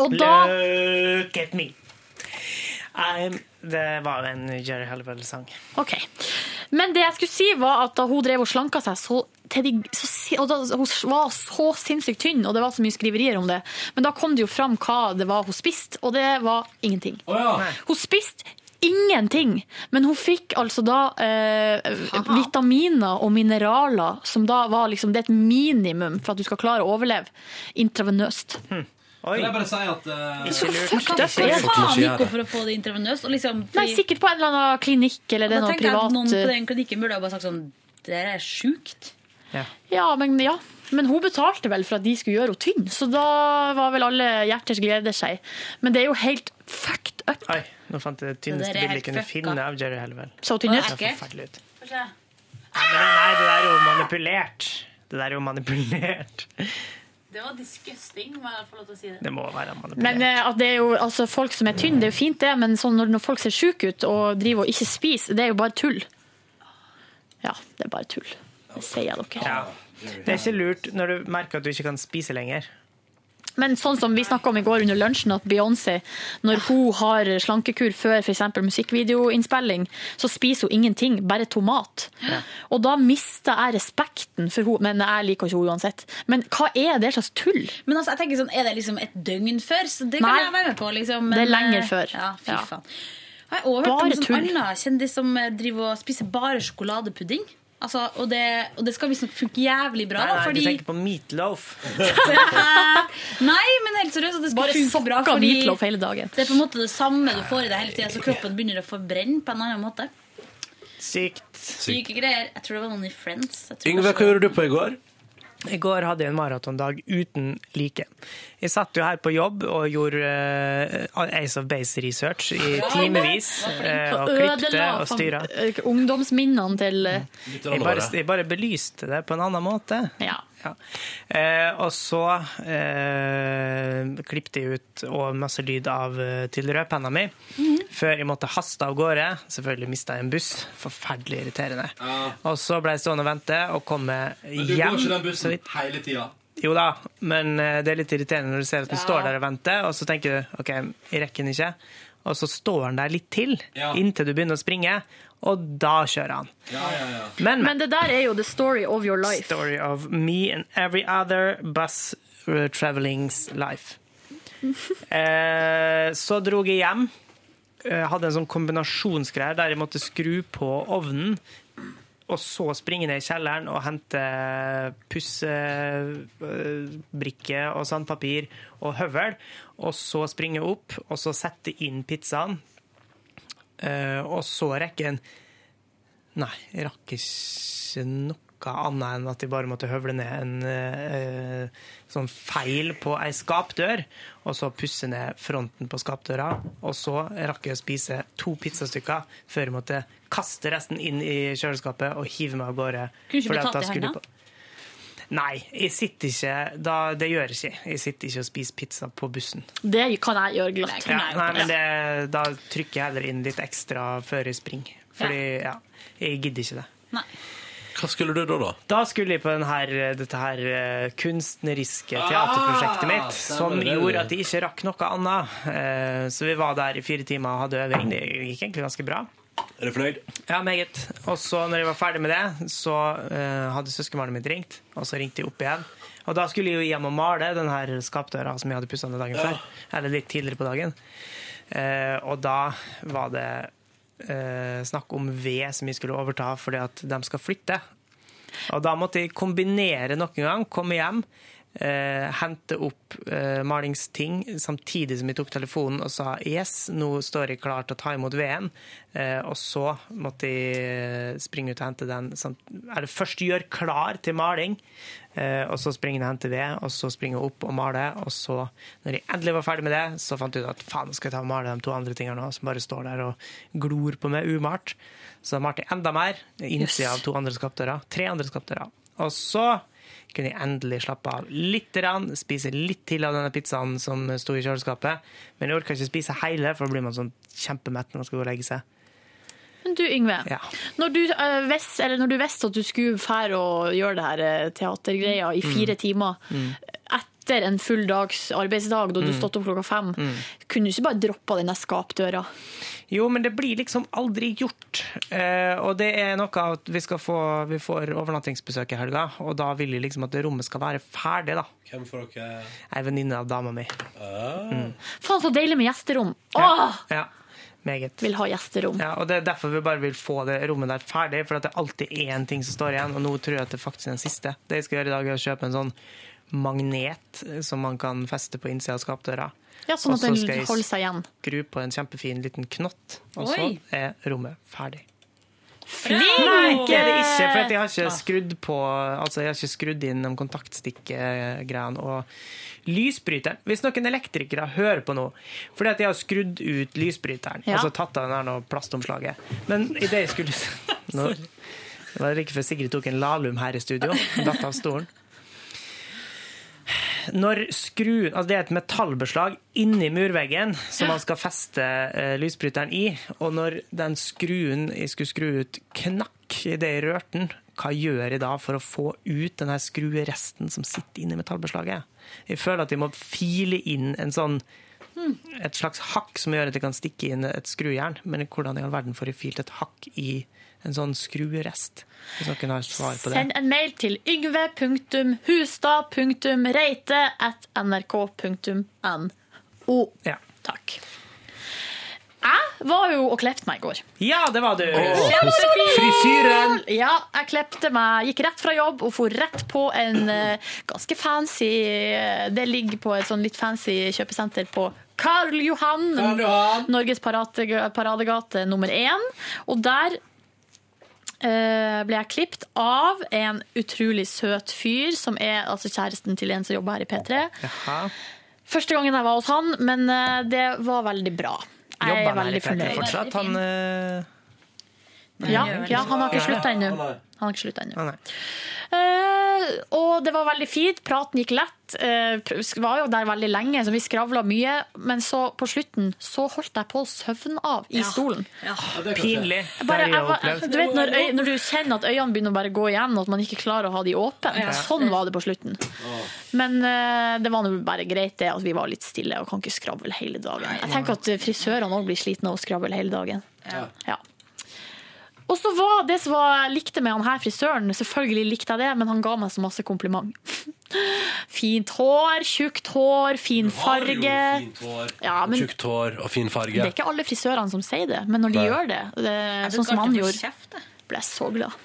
Og da Look at me. I'm, det var en Jerry Halliwell-sang. Ok. Men det jeg skulle si var at da hun drev og slanka seg så til de, så, og da, Hun var så sinnssykt tynn, og det var så mye skriverier om det. Men da kom det jo fram hva det var hun spiste, og det var ingenting. Hun spiste ingenting, men hun fikk altså da eh, vitaminer og mineraler som da var liksom Det er et minimum for at du skal klare å overleve intravenøst. Kan jeg bare si at uh, Ikke lurt. Hva faen gikk hun for å få det intravenøst? Liksom, Nei, sikkert på en eller annen klinikk eller det er noe privat noen på eh, den klinikken burde ha bare sagt sånn Det er sjukt. Ja, men ja. Men hun betalte vel for at de skulle gjøre henne tynn, så da var vel alle hjerters glede seg. Men det er jo helt fucked up. Oi, nå fant jeg det tynneste er bildet jeg kunne finne av Jerry Halliwell. Så tynn ut? Forferdelig ut. Nei, nei, det der er jo manipulert. Det der er jo manipulert. Det var disgusting, må jeg få lov til å si det. Det må være manipulert. Men eh, at det er jo, altså, folk som er tynne, det er jo fint det, men sånn når, når folk ser syke ut og driver og ikke spiser, det er jo bare tull. Ja, det er bare tull. Det sier jeg dere. Ja. Det er ikke lurt når du merker at du ikke kan spise lenger. Men sånn som vi snakka om i går under lunsjen, at Beyoncé, når hun har slankekur før f.eks. musikkvideoinnspilling, så spiser hun ingenting, bare tomat. Og da mister jeg respekten for henne, men jeg liker ikke henne uansett. Men hva er det slags tull? Men altså, jeg tenker sånn, Er det liksom et døgn før? Så det kan Nei. jeg være med på. liksom. Det er lenger eh, før. Ja, fy Ja. faen. Jeg har også hørt Bare om en sånn annen kjendis som eh, driver og spiser bare sjokoladepudding. Altså, og, det, og det skal visstnok funke jævlig bra. Nei, nei, fordi... du tenker på meatloaf. Nei, men helt seriøst, det skal Bare funke bra. Fordi meatloaf hele dagen. det er på en måte det samme du får i deg hele tida, så kroppen begynner å forbrenne på en annen måte. Sykt. Syke greier. Jeg tror det var noen i Friends. Jeg tror Yngve, hva gjorde du på i går? I går hadde jeg en maratondag uten like. Jeg satt jo her på jobb og gjorde uh, Ace of Base-research i timevis. Uh, og klipte og styra. eh, ungdomsminnene til uh. Jeg bare, jeg bare belyste det på en annen måte. Ja. Ja. Eh, og så eh, klippet jeg ut og masse lyd av til rødpenna mi. Før jeg måtte haste av gårde. Selvfølgelig mista jeg en buss. Forferdelig irriterende. Og så ble jeg stående og vente og komme hjem. Men du går ikke så vidt. hele tida? Jo da, men eh, det er litt irriterende når du ser at den Ja. står der og venter, og så tenker du OK, jeg rekker den ikke. Og så står han der litt til, Ja. inntil du begynner å springe, og da kjører han. Ja, Men, Men det der er jo the story of your life. Story of me and every other bus uh, traveling's life. Eh, så drog jeg hjem. Jeg hadde en sånn kombinasjonsgreie der jeg måtte skru på ovnen. Og så springe ned i kjelleren og hente pussebrikke og sandpapir og høvel. Og så springe opp, og så sette inn pizzaen. Eh, og så rekke en Nei, jeg rakk ikke noe annet enn at jeg bare måtte høvle ned en eh, sånn feil på ei skapdør, og så pusse ned fronten på skapdøra. Og så rakk jeg å spise to pizzastykker før jeg måtte kaste resten inn i kjøleskapet og hive meg av gårde. Kunne ikke fordi bli tatt i hendene? Nei, jeg sitter ikke da, Det gjør jeg ikke. Jeg sitter ikke og spiser pizza på bussen. Det kan jeg gjøre glatt. Ja, nei, men det, da trykker jeg heller inn litt ekstra før jeg springer. Fordi, ja, jeg gidder ikke det. Hva skulle du da, da? Da skulle jeg på denne, dette her eh, kunstneriske teaterprosjektet mitt, Ah, som gjorde at jeg ikke rakk noe annet. Eh, Så vi var der i fire timer og hadde øving. Det gikk egentlig ganske bra. Er du fornøyd? Ja, meget. Og så når jeg var ferdig med det, så eh, hadde søskenbarnet mitt ringt, og så ringte jeg opp igjen. Og da skulle jeg jo hjem og male den her skapdøra som jeg hadde pussa ned dagen Ja. før. Eller litt tidligere på dagen. Eh, og da var det eh, snakk om ved som vi skulle overta fordi at de skal flytte. Og da måtte jeg kombinere noen gang, komme hjem, eh, hente opp eh, malingsting samtidig som jeg tok telefonen og sa yes, nå står jeg klar til å ta imot veden. Eh, og så måtte jeg eh, springe ut og hente den. samt- Eller først gjøre klar til maling, eh, og så springe og hente ved, og så springe opp og male. Og så, når jeg endelig var ferdig med det, så fant jeg ut at faen, skal jeg ta og male de to andre tingene nå, som bare står der og glor på meg umalt. Så da malte jeg enda mer. Innsida av to andre skapdører. Tre andre skapdører. Og så kunne jeg endelig slappe av litt, spise litt til av denne pizzaen som sto i kjøleskapet. Men jeg orka ikke spise hele, for da blir man sånn kjempemett når man skal gå og legge seg. Men du, Yngve. Ja. Når, du, eh, visste at du skulle fære og gjøre det her eh, teatergreia i fire Mm. timer etter en full dags arbeidsdag, da du Mm. stått opp klokka fem, Mm. kunne du ikke bare droppa denne skapdøra? Jo, men det blir liksom aldri gjort. Eh, og det er noe av at vi, skal få, vi får overnattingsbesøk i helga, og da vil jeg liksom at det rommet skal være ferdig, da. Hvem får dere Ei venninne av dama mi. Mm. Faen, så deilig med gjesterom! Åh! ja. Meget. Vil ha gjesterom. Ja, og Det er derfor vi bare vil få det rommet der ferdig, for at det er alltid én ting som står igjen, og nå tror jeg at det faktisk er den siste. Det jeg skal gjøre i dag, er å kjøpe en sånn magnet som man kan feste på innsida av skapdøra. Ja, sånn at så den skal jeg holder seg igjen. Skru på en kjempefin liten knott, og så Oi. er rommet ferdig. Nei, det er det ikke, for jeg har ikke skrudd på Altså, jeg har ikke skrudd inn de kontaktstikkgreiene og lysbryteren. Hvis noen elektrikere hører på nå, fordi at jeg har skrudd ut lysbryteren, Ja. altså tatt av den her plastomslaget, men i det jeg skulle nå, Det var like før Sigrid tok en lalum her i studio, datt av stolen. Når skru altså Det er et metallbeslag inni murveggen som man skal feste eh, lysbryteren i. Og når den skruen jeg skulle skru ut, knakk idet jeg rørte den, hva gjør jeg da for å få ut den skrueresten som sitter inni metallbeslaget? Jeg føler at jeg må file inn en sånn et slags hakk som gjør at jeg kan stikke inn et skrujern. Men hvordan i all verden får jeg filt et hakk i en sånn skruerest? Hvis noen har svar på det. Send en mail til yngve.hustad.reite.nrk.no. Ja. Takk. Jeg var jo og klepte meg i går. Ja, det var du! Frisyren! Ja, jeg klepte meg, gikk rett fra jobb og for rett på en eh, ganske fancy eh, Det ligger på et sånn litt fancy kjøpesenter på Karl Johan, Karl Johan. Norges paradegate nummer én. Og der ble jeg klippet av en utrolig søt fyr, som er altså kjæresten til en som jobber her i P3. Jaha. Første gangen jeg var hos han, men eh, det var veldig bra. Jeg Jobber er han her i veldig P3 fornøyd. fortsatt? Han eh, Ja, ja, han har ikke slutta ennå. Han har ikke sluttet ennå. Eh, og det var veldig fint. Praten gikk lett. Eh, var jo der veldig lenge, så vi skravla mye. Men så på slutten så holdt jeg på å søvne av i stolen. Pinlig. Jeg Bare, Det har jeg, jeg du vet når, øy, når du kjenner at øynene begynner å bare gå igjen, og at man ikke klarer å ha de åpne. Ja. Sånn var det på slutten. Men uh, det var nå bare greit det at vi var litt stille og kan ikke skravle hele dagen. Jeg tenker at frisørene òg blir slitne av å skravle hele dagen. Ja. Og så var det som jeg likte med han her frisøren, selvfølgelig likte jeg det, men han ga meg så masse kompliment. Fint hår, tjukt hår, fin farge. Du har jo Ja, men Tjukt hår og fin farge. det er ikke alle frisørene som sier det, men når de Nei. gjør det, det sånn som han gjorde, kjeft, ble jeg så glad.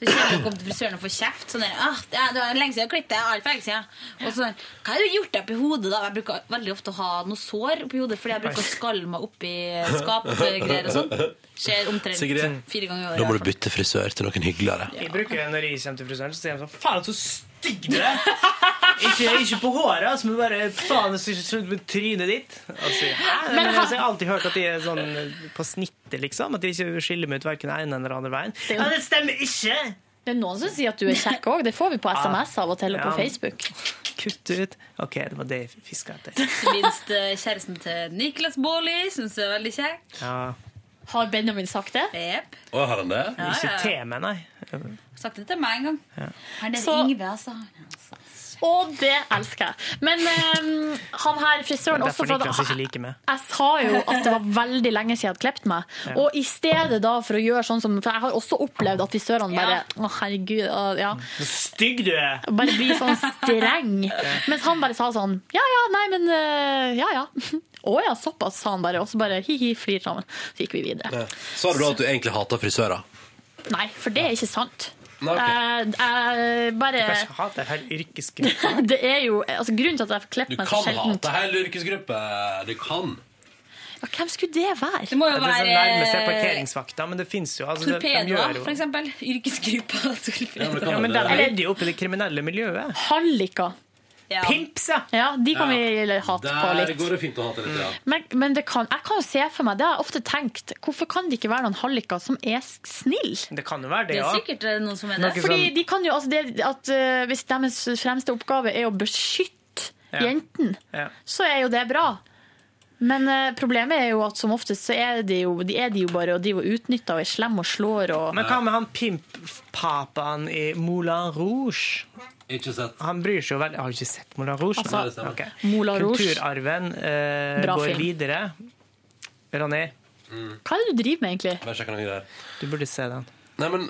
Det kommer å komme til frisøren og få kjeft. Sånn der, ah, det, er, det er lenge siden jeg klippet deg. Altfor lenge siden. Og så sånn, hva har du gjort oppi hodet? da? Jeg bruker veldig ofte å ha noe sår oppi hodet fordi jeg bruker å skalle meg oppi skapgreier og sånn. Skjer omtrent Sigrid, fire ganger i året. Da må du bytte frisør til noen hyggeligere. Jeg bruker når jeg kommer til frisøren, så sier de sånn Faen, så stygg du er! Ikke, ikke på håret, altså, men bare faen, så slutt med trynet ditt. Altså, hæ? Men men, altså, jeg har alltid hørt at de er sånn på snittet, liksom. At de ikke skiller meg ut verken den ene eller andre veien. Det Ja, det stemmer ikke! Det er noen som sier at du er kjekk òg. Det får vi på SMS av og til og på Ja. Facebook. Kutt ut. OK, det var det jeg fiska etter. Minst eh, kjæresten til Niklas Baarli syns jeg er veldig kjekk. Ja. Har Benjamin sagt det? Yep. Å, har han det? Ja, Ikke ja. til meg, nei. Sagt det til meg en gang. Her nede Så- Yngve, altså. Og det elsker jeg. Men um, han her frisøren også fra meg. Jeg sa jo at det var veldig lenge siden jeg hadde klippet meg. Ja. Og i stedet da for å gjøre sånn som For jeg har også opplevd at frisørene bare Å, herregud. Ja. Så stygg du er! Bare blir sånn streng. Mens han bare sa sånn Ja ja, nei, men eh, Ja ja. Å ja, såpass, sa han bare. Og så bare hi-hi, flir sammen. Så gikk vi videre. Sa du da at du egentlig hater frisører? Nei, for det er ikke sant. Nei. Eh, jeg bare Jeg hater hele yrkesgruppa. Det er jo altså, Grunnen til at jeg Du klipper meg så kan hate en hele yrkesgruppe. Du kan. ja, Hvem skulle det være? Det må jo Det sånn være nærmest er parkeringsvakta, men det fins jo. Altså, torpedoer, for eksempel. Yrkesgruppa torpedoer. Ja, men de redder jo opp i det kriminelle miljøet. Halliker. Ja. Pimps, ja! Ja, de kan vi hate på Der litt. går det fint å hate litt, ja. Men, men det kan, jeg kan jo se for meg, det har jeg ofte tenkt, hvorfor kan det ikke være noen halliker som er snille? Det kan jo være Det ja. det er sikkert eh, noen som er det. Fordi de kan jo, altså det, at uh, Hvis deres fremste oppgave er å beskytte Ja. jenten, Ja. så er jo det bra. Men uh, problemet er jo at som oftest så er de jo, de er de jo bare og de er utnytta og er slemme og slår og Men hva med han pimp-papaen i Moulin Rouge? Ikke sett. Han bryr seg jo veldig Har du ikke sett Moulin Rouge? Altså, Nei, det stemmer. Ok. Moulin Rouge. Kulturarven eh, Bra går film. videre. Ronny, Hva er det du driver med, egentlig? Du burde se den. Nei, men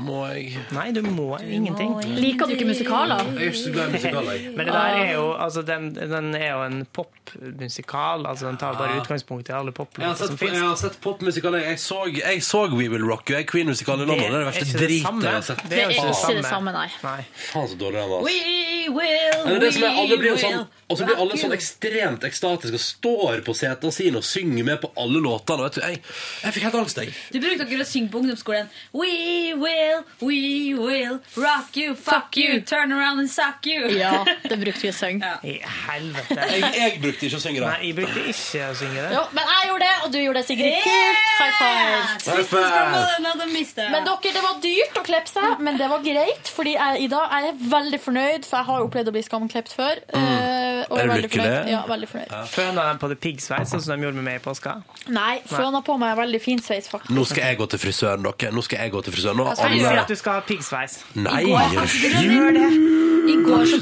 Må jeg Nei, du må ingenting. Liker du ikke musikaler? Jeg er ikke så glad i musikaler, jeg. Men det der er jo, altså, den, den er jo en popmusikal. Altså, den tar bare utgangspunkt i alle Jeg har poplåter som sett, jeg fins. har sett popmusikaler. Jeg så, jeg så We Will Rock You, jeg Queen-musikal i London. Det er det verste dritet jeg har sett. Det er jo ikke det samme. nei. nei. Faen, så dårlig den var. ass. We will, Eller det som er, alle blir jo we sånn, will og så blir alle sånn ekstremt ekstatiske og står på setene sine og synger med på alle låtene. og Vet du, jeg, jeg fikk helt angst, jeg. Du brukte dere å synge på ungdomsskolen We will, we will rock you, fuck you, turn around and suck you. Ja, det brukte vi å synge. I helvete. Jeg, jeg brukte ikke å synge det. Nei, jeg brukte ikke å synge det. Jo, men jeg gjorde det, og du gjorde det, Sigrid. Kult! High five. High five. Men dere, det var dyrt å klippe seg, men det var greit. Fordi jeg, i dag jeg er veldig fornøyd, for jeg har opplevd å bli skamklipt før. Mm. og Er du lykkelig? fornøyd. Ja, veldig fornøyd. Føna dem på det piggsveis, sånn som de gjorde med meg i påska? Nei, føna på meg veldig fin sveis, faktisk. Nå skal jeg gå til frisøren, dere. Nå skal jeg gå til frisøren. Og Hva har skal du si at du skal ha piggsveis? Nei, I går, altså. I går, så,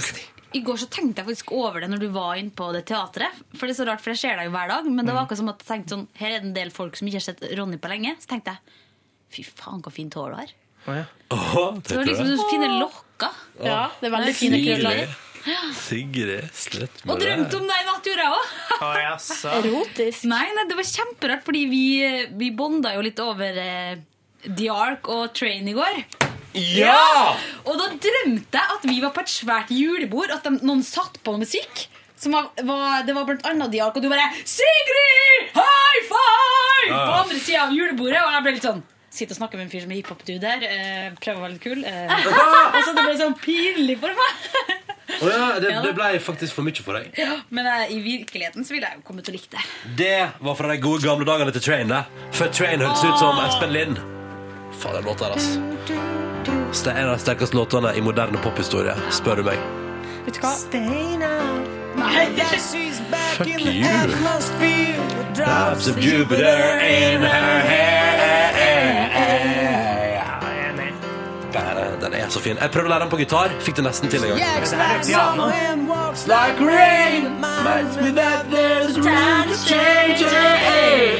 I går så tenkte jeg faktisk over det når du var inne på det teatret. For det er så rart, for jeg ser deg jo hver dag. Men det var akkurat som at jeg tenkte sånn Her er det en del folk som ikke har sett Ronny på lenge. Så tenkte jeg fy faen, så fint hår du har. Åh, Så det var liksom så fine lokker. Ja, det er veldig fine krøller. Sigrid, slutt Og drømte om deg i natt, gjorde jeg òg. Erotisk. Nei, nei, det var kjemperart, fordi vi, vi bonda jo litt over eh, The Ark og Train i går. Ja! Og da drømte jeg at vi var på et svært julebord, at de, noen satt på musikk. Som var, var, det var blant annet The Ark, og du bare 'Sigrid! High five!' Ja. På andre sida av julebordet. Og jeg ble litt sånn Sitter og snakker med en fyr som er hiphop-dude her. Eh, prøver å være litt kul. Eh, og så det ble sånn pinlig for meg. oh ja, det, Ja det ble faktisk for mye for deg. Men eh, i virkeligheten så ville jeg jo kommet til å like det. Det var fra de gode gamle dagene til Train. det. Før Train hørtes ut som Espen Lind. Faen, den låta her, altså. Det er en av de sterkeste låtene i moderne pophistorie, spør du meg. Vet du hva? Nei, Fuck you. Drops of Jupiter in her hair. Den er så fin. Jeg prøvde å lære den på gitar. Fikk det nesten til en gang. Det her er piano. Like rain, reminds me that there's room to change.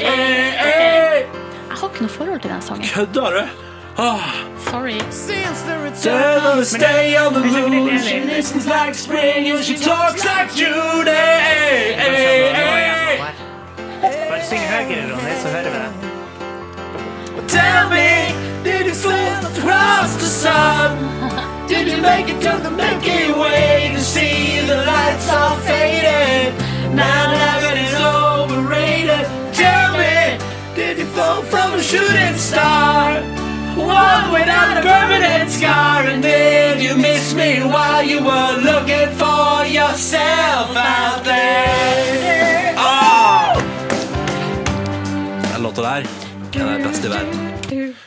Jeg har ikke noe forhold til den sangen. Kødder du? Ah. Sorry. Tell her to stay on the moon. She listens like spring and she talks like June. Hey, hey, hey. Bare syng høyere, Ronny, så hører vi det. Tell me, did you fall across the sun? Did you make it to the Milky Way to see the lights all faded? Now that is overrated. From a shooting star? One without a permanent scar, and did you miss me while you were looking for yourself out there? Oh! Den låta der den er best i verden.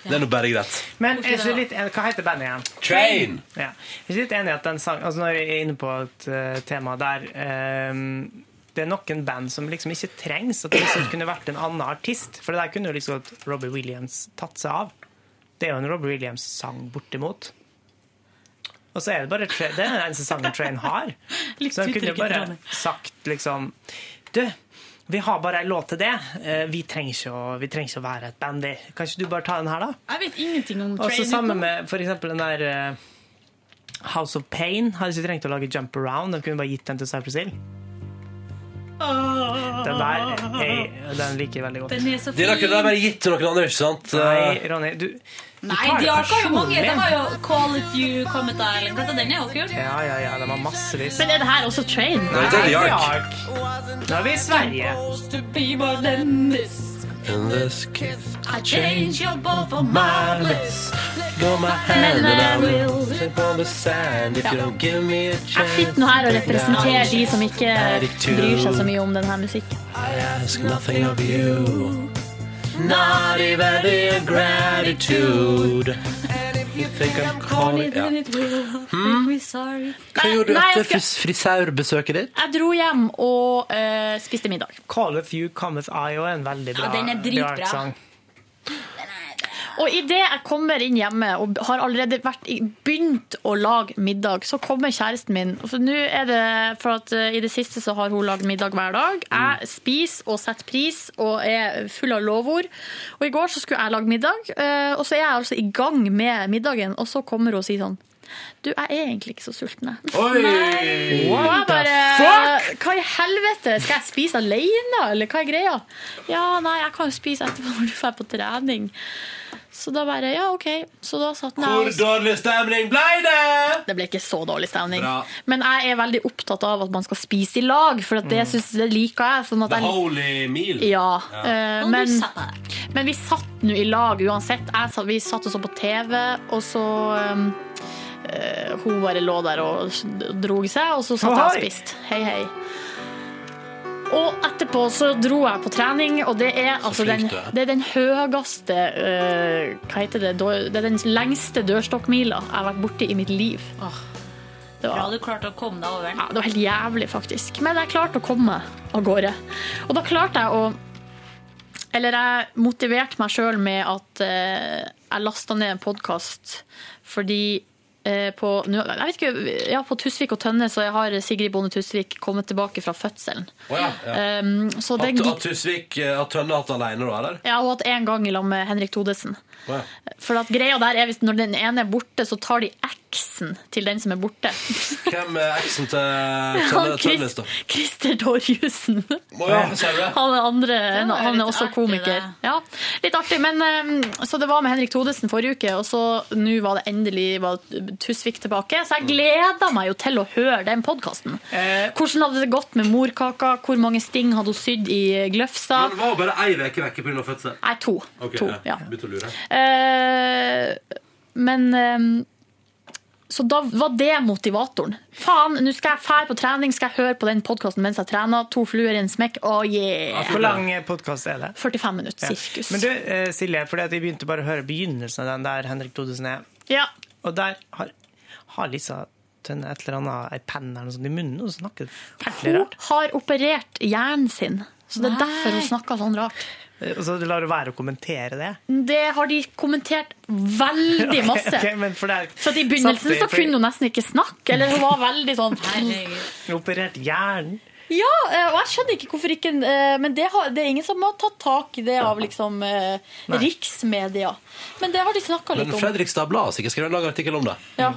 Det er nå bare greit. Men jeg er ikke litt hva heter bandet igjen? Train. Ja. Jeg er ikke litt enig i at den sang, altså Når jeg er inne på et uh, tema der ehm, Det er noen band som liksom ikke trengs. At det liksom kunne vært en annen artist. For det der kunne jo liksom Robbie Williams tatt seg av. Det er jo en Robbie Williams-sang bortimot. Og så er det bare Det er den eneste sangen Train har. Så han kunne jo bare sagt liksom Du, vi har bare en låt til det. Eh, Vi trenger ikke å, vi trenger ikke å være et band. vi. Kan ikke du bare ta den her, da? Jeg vet ingenting om Og så sammen med for eksempel den der eh, House of Pain. Hadde ikke trengt å lage Jump Around. De kunne bare gitt den til Cypress Hill. Den der er, den liker jeg veldig godt. Den er så De har fin. bare gitt til noen andre, ikke sant? Nei, Ronny, du Nei, tar det de har jo mange. personlig. De har jo Call If You, Comet Island. Dette, den er jo kul. Ja, ja, ja, den var massevis. Men er det her også Train? Nei, det er The The Ark. Ark. Nå er vi i Sverige. To be than this. In this kiss, I change your ball for my bliss. go my hand and I will slip on the sand if you don't give me a Jeg chance. sitter nå her og representerer de som ikke bryr seg så mye om denne musikken. I ask nothing of you, not even your gratitude. You think I'm calling ja. Make. Hva gjorde du etter skal- fris frisørbesøket ditt? Jeg dro hjem og uh, spiste middag. Call of You Cometh I er en veldig bra Ja, den er dritbra. The Ark-sang. Og idet jeg kommer inn hjemme og har allerede vært, begynt å lage middag, så kommer kjæresten min. For nå er det for at eh, i det siste så har hun lagd middag hver dag. Jeg spiser og setter pris og er full av lovord. Og i går så skulle jeg lage middag, eh, og så er jeg altså i gang med middagen, og så kommer hun og sier sånn du, jeg er egentlig ikke så sulten, jeg. Oi! Og What the fuck? Hva i helvete? Skal jeg spise alene, eller hva er greia? Ja, nei, jeg kan jo spise etterpå når du drar på trening. Så da bare Ja, OK. Så da satt jeg Hvor dårlig stemning ble det? det ble ikke så dårlig stemning. Bra. Men jeg er veldig opptatt av at man skal spise i lag, for at det, Mm. synes, det liker jeg. Sånn at The jeg holy meal. ja, Ja. Uh, men, men vi satt nå i lag uansett. Jeg satt, vi satt og så på TV, og så um, uh, Hun bare lå der og drog seg, og så satt jeg og spiste. Hei, hei. Og etterpå så dro jeg på trening, og det er, altså den, flink det er den høyeste uh, Hva heter det? Det er den lengste dørstokkmila jeg har vært borti i mitt liv. Det Bra var, du klarte å komme deg over den. ja, det var helt jævlig, faktisk. Men jeg klarte å komme av gårde. Og da klarte jeg å Eller jeg motiverte meg sjøl med at uh, jeg lasta ned en podkast fordi på, jeg vet ikke, ja, på Tusvik og Tønne så har Sigrid Bonde Tusvik kommet tilbake fra fødselen. Oh, ja, ja. Um, At, at Tusvik eh, At Tønne har hatt alene, da, eller? ja, og hatt en gang i lag med Henrik Thodesen. For at greia der er hvis når den ene er borte, så tar de eksen til den som er borte. Hvem er eksen til Tønnes, da? Christer Torjussen. Ja? Han er, andre, han er også artig, komiker. Ja, litt artig. Men, um, så det var med Henrik Thodesen forrige uke, og så nå var det endelig var Tusvik tilbake. Så jeg gleda meg jo til å høre den podkasten. Hvordan hadde det gått med morkaka? Hvor mange sting hadde hun sydd i Gløfstad? Men var hun bare ei uke vekke pga. fødsel? Nei, to. Ok, to ja. Eh, men eh, Så da var det motivatoren. Faen, nå skal jeg fære på trening, skal jeg høre på den podkasten mens jeg trener. To fluer i en smekk. Oh yeah! Hvor lang podkast er det? 45 minutter, Ja. sirkus. Men du, eh, Silje, fordi at vi begynte bare å høre begynnelsen av den der Henrik Thodesen er. Ja. Og der har, har Lisa Tønne et eller annet, ei penn eller noe sånt i munnen, og snakker fælt Hun har operert hjernen sin, så det er Nei. derfor hun snakker sånn rart. Eh, Og så lar du være å kommentere det. Det har de kommentert veldig masse. Okay, okay, for det er Så at I begynnelsen samtidig, så for- kunne hun nesten ikke snakke. Eller hun var veldig sånn Operert hjernen. Ja, eh, og jeg skjønner ikke hvorfor ikke eh, Men det, har, det er ingen som har tatt tak i det av liksom Nei. riksmedia. Men det har de snakka litt Men om. Fredrikstad Blad har sikkert skrevet en lang artikkel om det. Ja.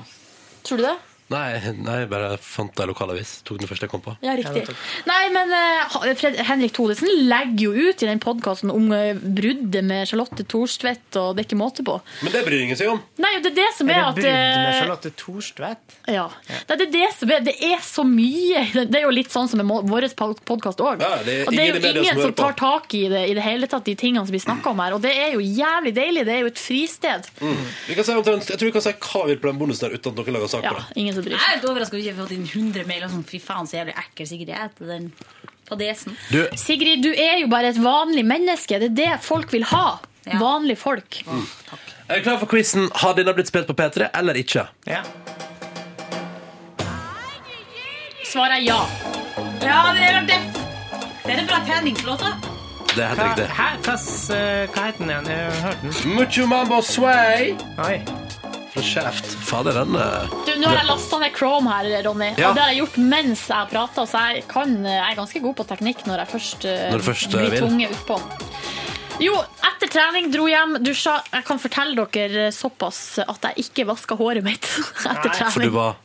Tror du det? Nei, nei, bare fant deg lokalavis. Tok den første jeg kom på. Ja, riktig. Nei, men eh, Fred Henrik Thodesen legger jo ut i den podkasten om eh, bruddet med Charlotte Thorstvedt, og det er ikke måte på. Men det bryr ingen seg om. Nei, det er det som er, Er det at brudd med eh, Charlotte Thorstvedt? Ja. Det er det som er Det er så mye. Det er jo litt sånn som med vår podkast òg. Ja, det og det er jo ingen, som ingen som som, tar tak i det i det hele tatt, de tingene som blir snakka om her. Og det er jo jævlig deilig. Det er jo et fristed. Mm. Vi kan si jeg tror vi kan si hva vi vil på den bonusen der uten at noen lager sak Ja, på det. Som bryr Jeg er seg. litt overraska over ikke har fått inn 100 mailer sånn fy faen, så jævlig ekkel Sigrid er etter den fadesen. Du, Sigrid, du er jo bare et vanlig menneske. Det er det folk vil ha. Vanlige folk. er du klar for quizen? Har denne blitt spilt på P3 eller ikke? Ja. Svaret er ja. Ja, det er det. Det er en bra treningslåt, da. Det er helt Hva, riktig. hæ? Hva, s- eh, hva heter den igjen? Jeg har hørt den. Mucho mambo sway Oi. Fra Shaft. Fader, den eh, Du, nå har jeg lasta ned Chrome her, Ronny. Ja. Og det har jeg gjort mens jeg har prata, så jeg, kan, jeg er ganske god på teknikk når jeg først, eh, Når først, eh, blir vil. tvunget utpå. Jo, etter trening dro hjem, dusja. Jeg kan fortelle dere såpass at jeg ikke vaska håret mitt etter trening. For du var,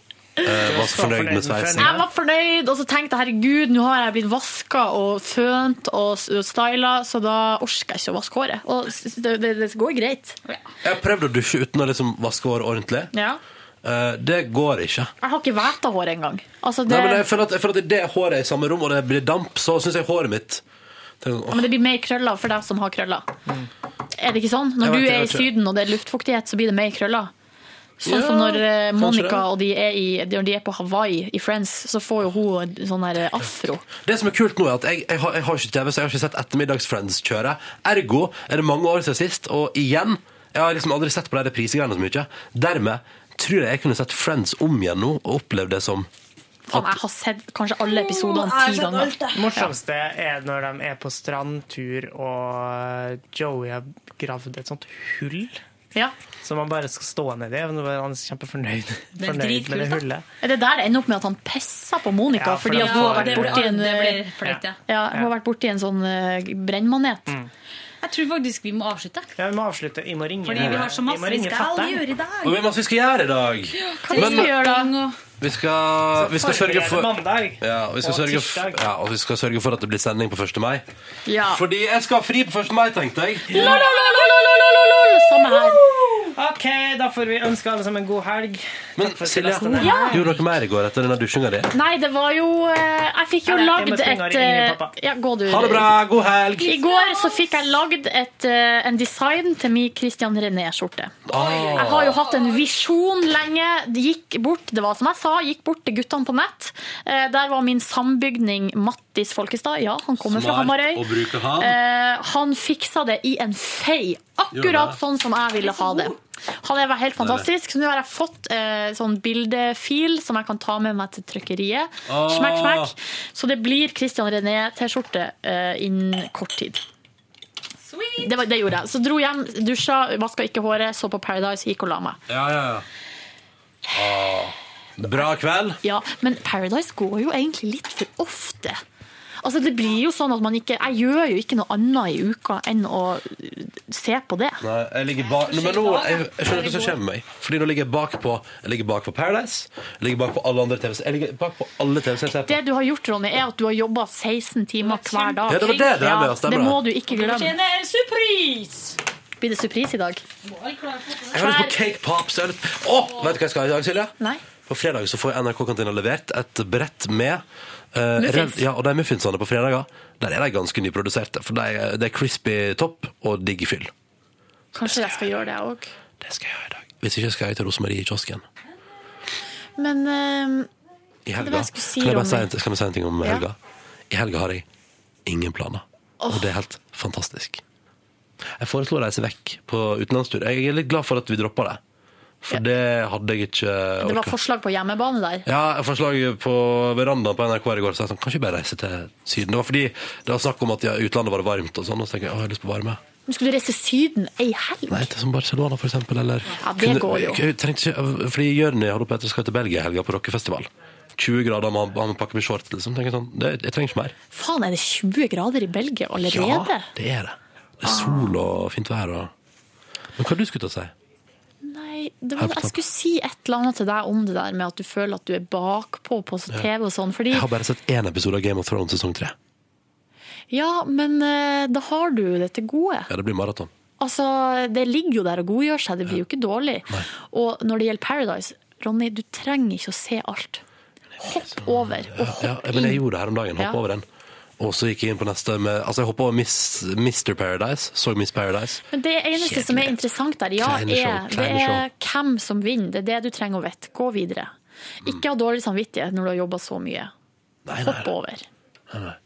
eh, var så fornøyd med sveisen? Jeg var fornøyd, og så tenkte jeg herregud, nå har jeg blitt vaska og fønt og styla, så da orker jeg ikke å vaske håret. Og det, det, det går greit. Jeg har prøvd å dusje uten å liksom vaske håret ordentlig. Ja. Uh, det går ikke. Jeg har ikke væta hår engang. Altså, det, Nei, men jeg føler at, jeg føler at håret er i samme rom, og det blir damp, så syns jeg håret mitt det, Ja, men det blir mer krøller for deg som har krøller. Er det ikke sånn? Når vet du er i jeg det. Syden og det er luftfuktighet, så blir det mer krøller. Sånn Ja, som når eh, Monica og de er, i, når de er på Hawaii i Friends, så får jo hun sånn her afro. Det som er kult nå, er at jeg, jeg, har, jeg har ikke TV, så jeg har ikke sett Ettermiddags-Friends kjøre. Ergo er det mange år siden sist, og igjen Jeg har liksom aldri sett på de reprisegreiene så mye. Dermed tror jeg jeg kunne sett Friends om igjen nå, og opplevd det som Faen, jeg har sett kanskje alle episodene jeg har ti ganger. Det morsomste er når de er på strandtur og Joey har gravd et sånt hull. Ja. Som han bare skal stå nedi. Han er kjempefornøyd Det fornøyd med det hullet. Er det der det ender opp med at han pisser på Monica Ja, for fordi at hun har vært borti en det blir eh, ja. ja, hun har vært borti en sånn eh, brennmanet. Jeg tror faktisk vi må avslutte. Ja, vi må avslutte. Jeg må ringe Fordi vi har så masse vi skal gjøre i dag. Og vi har masse vi skal gjøre i dag. Hva skal vi gjøre da? Vi skal, vi skal sørge for mandag ja, og vi skal og sørge tirsdag. ja, og vi skal sørge for at det blir sending på 1. mai. Ja. Fordi jeg skal ha fri på 1. mai, tenkte jeg. Lololololololol, Samme her. OK, da får vi ønske alle sammen en god helg. Men Silje. Ja. gjorde dere mer i går etter denne dusjinga di? Nei, det var jo eh, Jeg fikk jo lagd et eh. Ja, gå du. Ha det bra, god helg! I går så fikk jeg lagd et, eh, en design til min Christian René-skjorte. Jeg har jo hatt en visjon lenge. Det gikk bort, det var som jeg sa, gikk bort til guttene på nett. Eh, Der var min sambygning Mattis Folkestad. Ja, han kommer fra Smart Hamarøy. å bruke han. Eh, Han fiksa det i en fei. Akkurat sånn som jeg ville ha det. Han er helt fantastisk. Så nå har jeg fått eh, sånn bildefil som jeg kan ta med meg til trykkeriet. Ah. Smekk, smekk. Så det blir Christian René-T-skjorte eh, innen kort tid. Det, var, det gjorde jeg. Så dro hjem, dusja, vaska ikke håret, så på Paradise, gikk og la meg. Ja, ja, ja. Ah, bra kveld. Ja, Men Paradise går jo egentlig litt for ofte. Altså det blir jo sånn at man ikke Jeg gjør jo ikke noe annet i uka enn å se på det. Nei, jeg ligger bak Nå, Men nå, jeg, jeg skjønner hva som skjer med meg. Fordi nå ligger jeg bak på Jeg ligger bak på Paradise. Jeg ligger bak på alle andre TV-serier. Jeg ligger bak på alle TV-serier. Det du har gjort, Ronny, er at du har jobba 16 timer hver dag. Ja, det var det det med, oss. det må du ikke glemme. en surprise! Blir det surprise i dag? Jeg har lyst på cake pops. Å, vet du hva jeg skal ha i dag, Silje? Nei. På fredag så får NRK-kantina levert et brett med eh, Muffins. ja, og de muffinsene på fredager Der er de ganske nyproduserte. For de, det er crispy topp og digg fyll. Kanskje jeg skal gjøre det òg. Det skal jeg gjøre i dag. Hvis ikke skal jeg til Rosemarie i kiosken. Men eh, I helga. jeg si, kan jeg bare si en, skal vi si en ting om Ja. helga? I helga har jeg ingen planer. Og det er helt fantastisk. Jeg foreslår å reise vekk på utenlandstur. Jeg er litt glad for at vi droppa det. For det hadde jeg ikke det var forslag på hjemmebane der. Ja, forslag på verandaen på NRK i går. Så jeg sånn, kan ikke bare reise til Syden? Det var fordi det var snakk om at ja, utlandet var varmt og sånn. Og så tenker jeg, å, jeg har lyst på varme. Men skulle du reise til Syden ei helg? Nei, til som Barcelona, for eksempel. Eller Ja, det går jo. Trengte fordi Jørny holder på etter skal til Belgia i helga på rockefestival. 20 grader, man har med pakke med shorts. Liksom. Tenker sånn, det, jeg trenger ikke mer. Faen, er det 20 grader i Belgia allerede? Ja, det er det. Det er sol og fint vær. Og... Men hva du skulle til å si? Nei, var, jeg skulle si et eller annet til deg om det der med at du føler at du er bakpå på TV og sånn. Fordi, Jeg har bare sett én episode av Game of Thrones sesong tre. ja, men eh, da har du jo det til gode. Ja, det blir maraton. Altså, det ligger jo der og godgjør seg, det blir jo ikke dårlig. Og når det gjelder Paradise, Ronny, du trenger ikke å se alt. Hopp over. Og hopp Ja, men jeg gjorde det her om dagen. Hopp Ja. over den. Og så gikk jeg inn på neste med Altså, jeg hoppa over Miss, Mr. Paradise. Så Miss Paradise. Men det eneste som er interessant der, ja, Kleine show, er, det er hvem som vinner. Det er det du trenger å vite. Gå videre. Ikke ha dårlig samvittighet når du har jobba så mye. Hopp over. Nei, nei.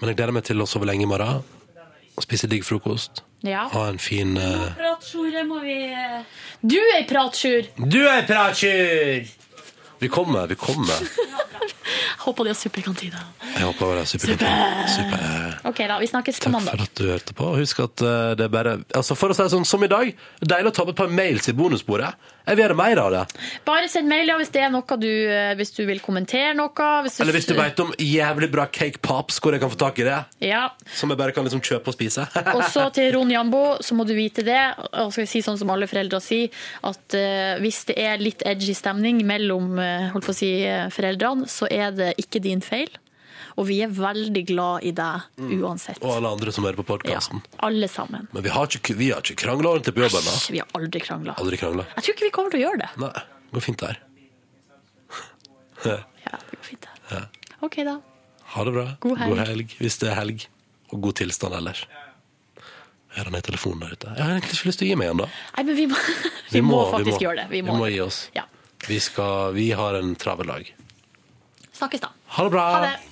Men jeg gleder meg til å sove lenge i morgen. Spise digg frokost. Ja. Ha en fin eh, Pratsjore må vi Du er ei pratsjur! Du er pratsjur! Vi kommer, vi kommer. Håper de har suppe i kantina. Jeg håper det er superkontent. Super. OK, da. Vi snakkes på Takk mandag. for at du hørte på. Husk at eh, det er bare Altså For å si det sånn som i dag, deilig å ta med et par mails i bonusbordet. Jeg vil gjøre mer av det. Bare send mail ja, hvis det er noe du eh, Hvis du vil kommentere noe. Hvis du, Eller hvis du vet om jævlig bra cake pops, hvor jeg kan få tak i det. Ja. Som jeg bare kan liksom kjøpe og spise. Og så til Ron Jambo, så må du vite det, og skal si sånn som alle foreldre sier, at uh, hvis det er litt edgy stemning mellom uh, holdt på å si, foreldrene, så er det ikke din feil. Og vi er veldig glad i deg Mm. uansett. Og alle andre som hører på podkasten. Alle sammen. Men vi har ikke, vi har ikke krangla ordentlig på jobben. da Vi har aldri krangla. Aldri krangla. Jeg tror ikke vi kommer til å gjøre det. Nei, det går fint der. Ja, det går fint. Ja. OK, da. Ha det bra. God helg. hvis det er helg. Og god tilstand ellers. Er det i telefonen der ute? Jeg har egentlig ikke lyst til å gi meg igjen, da. Nei, men vi må, vi må faktisk gjøre det. Vi må, gi oss. Ja. Vi, skal, vi har en travel dag. Snakkes, da. Ha det bra. Ha det.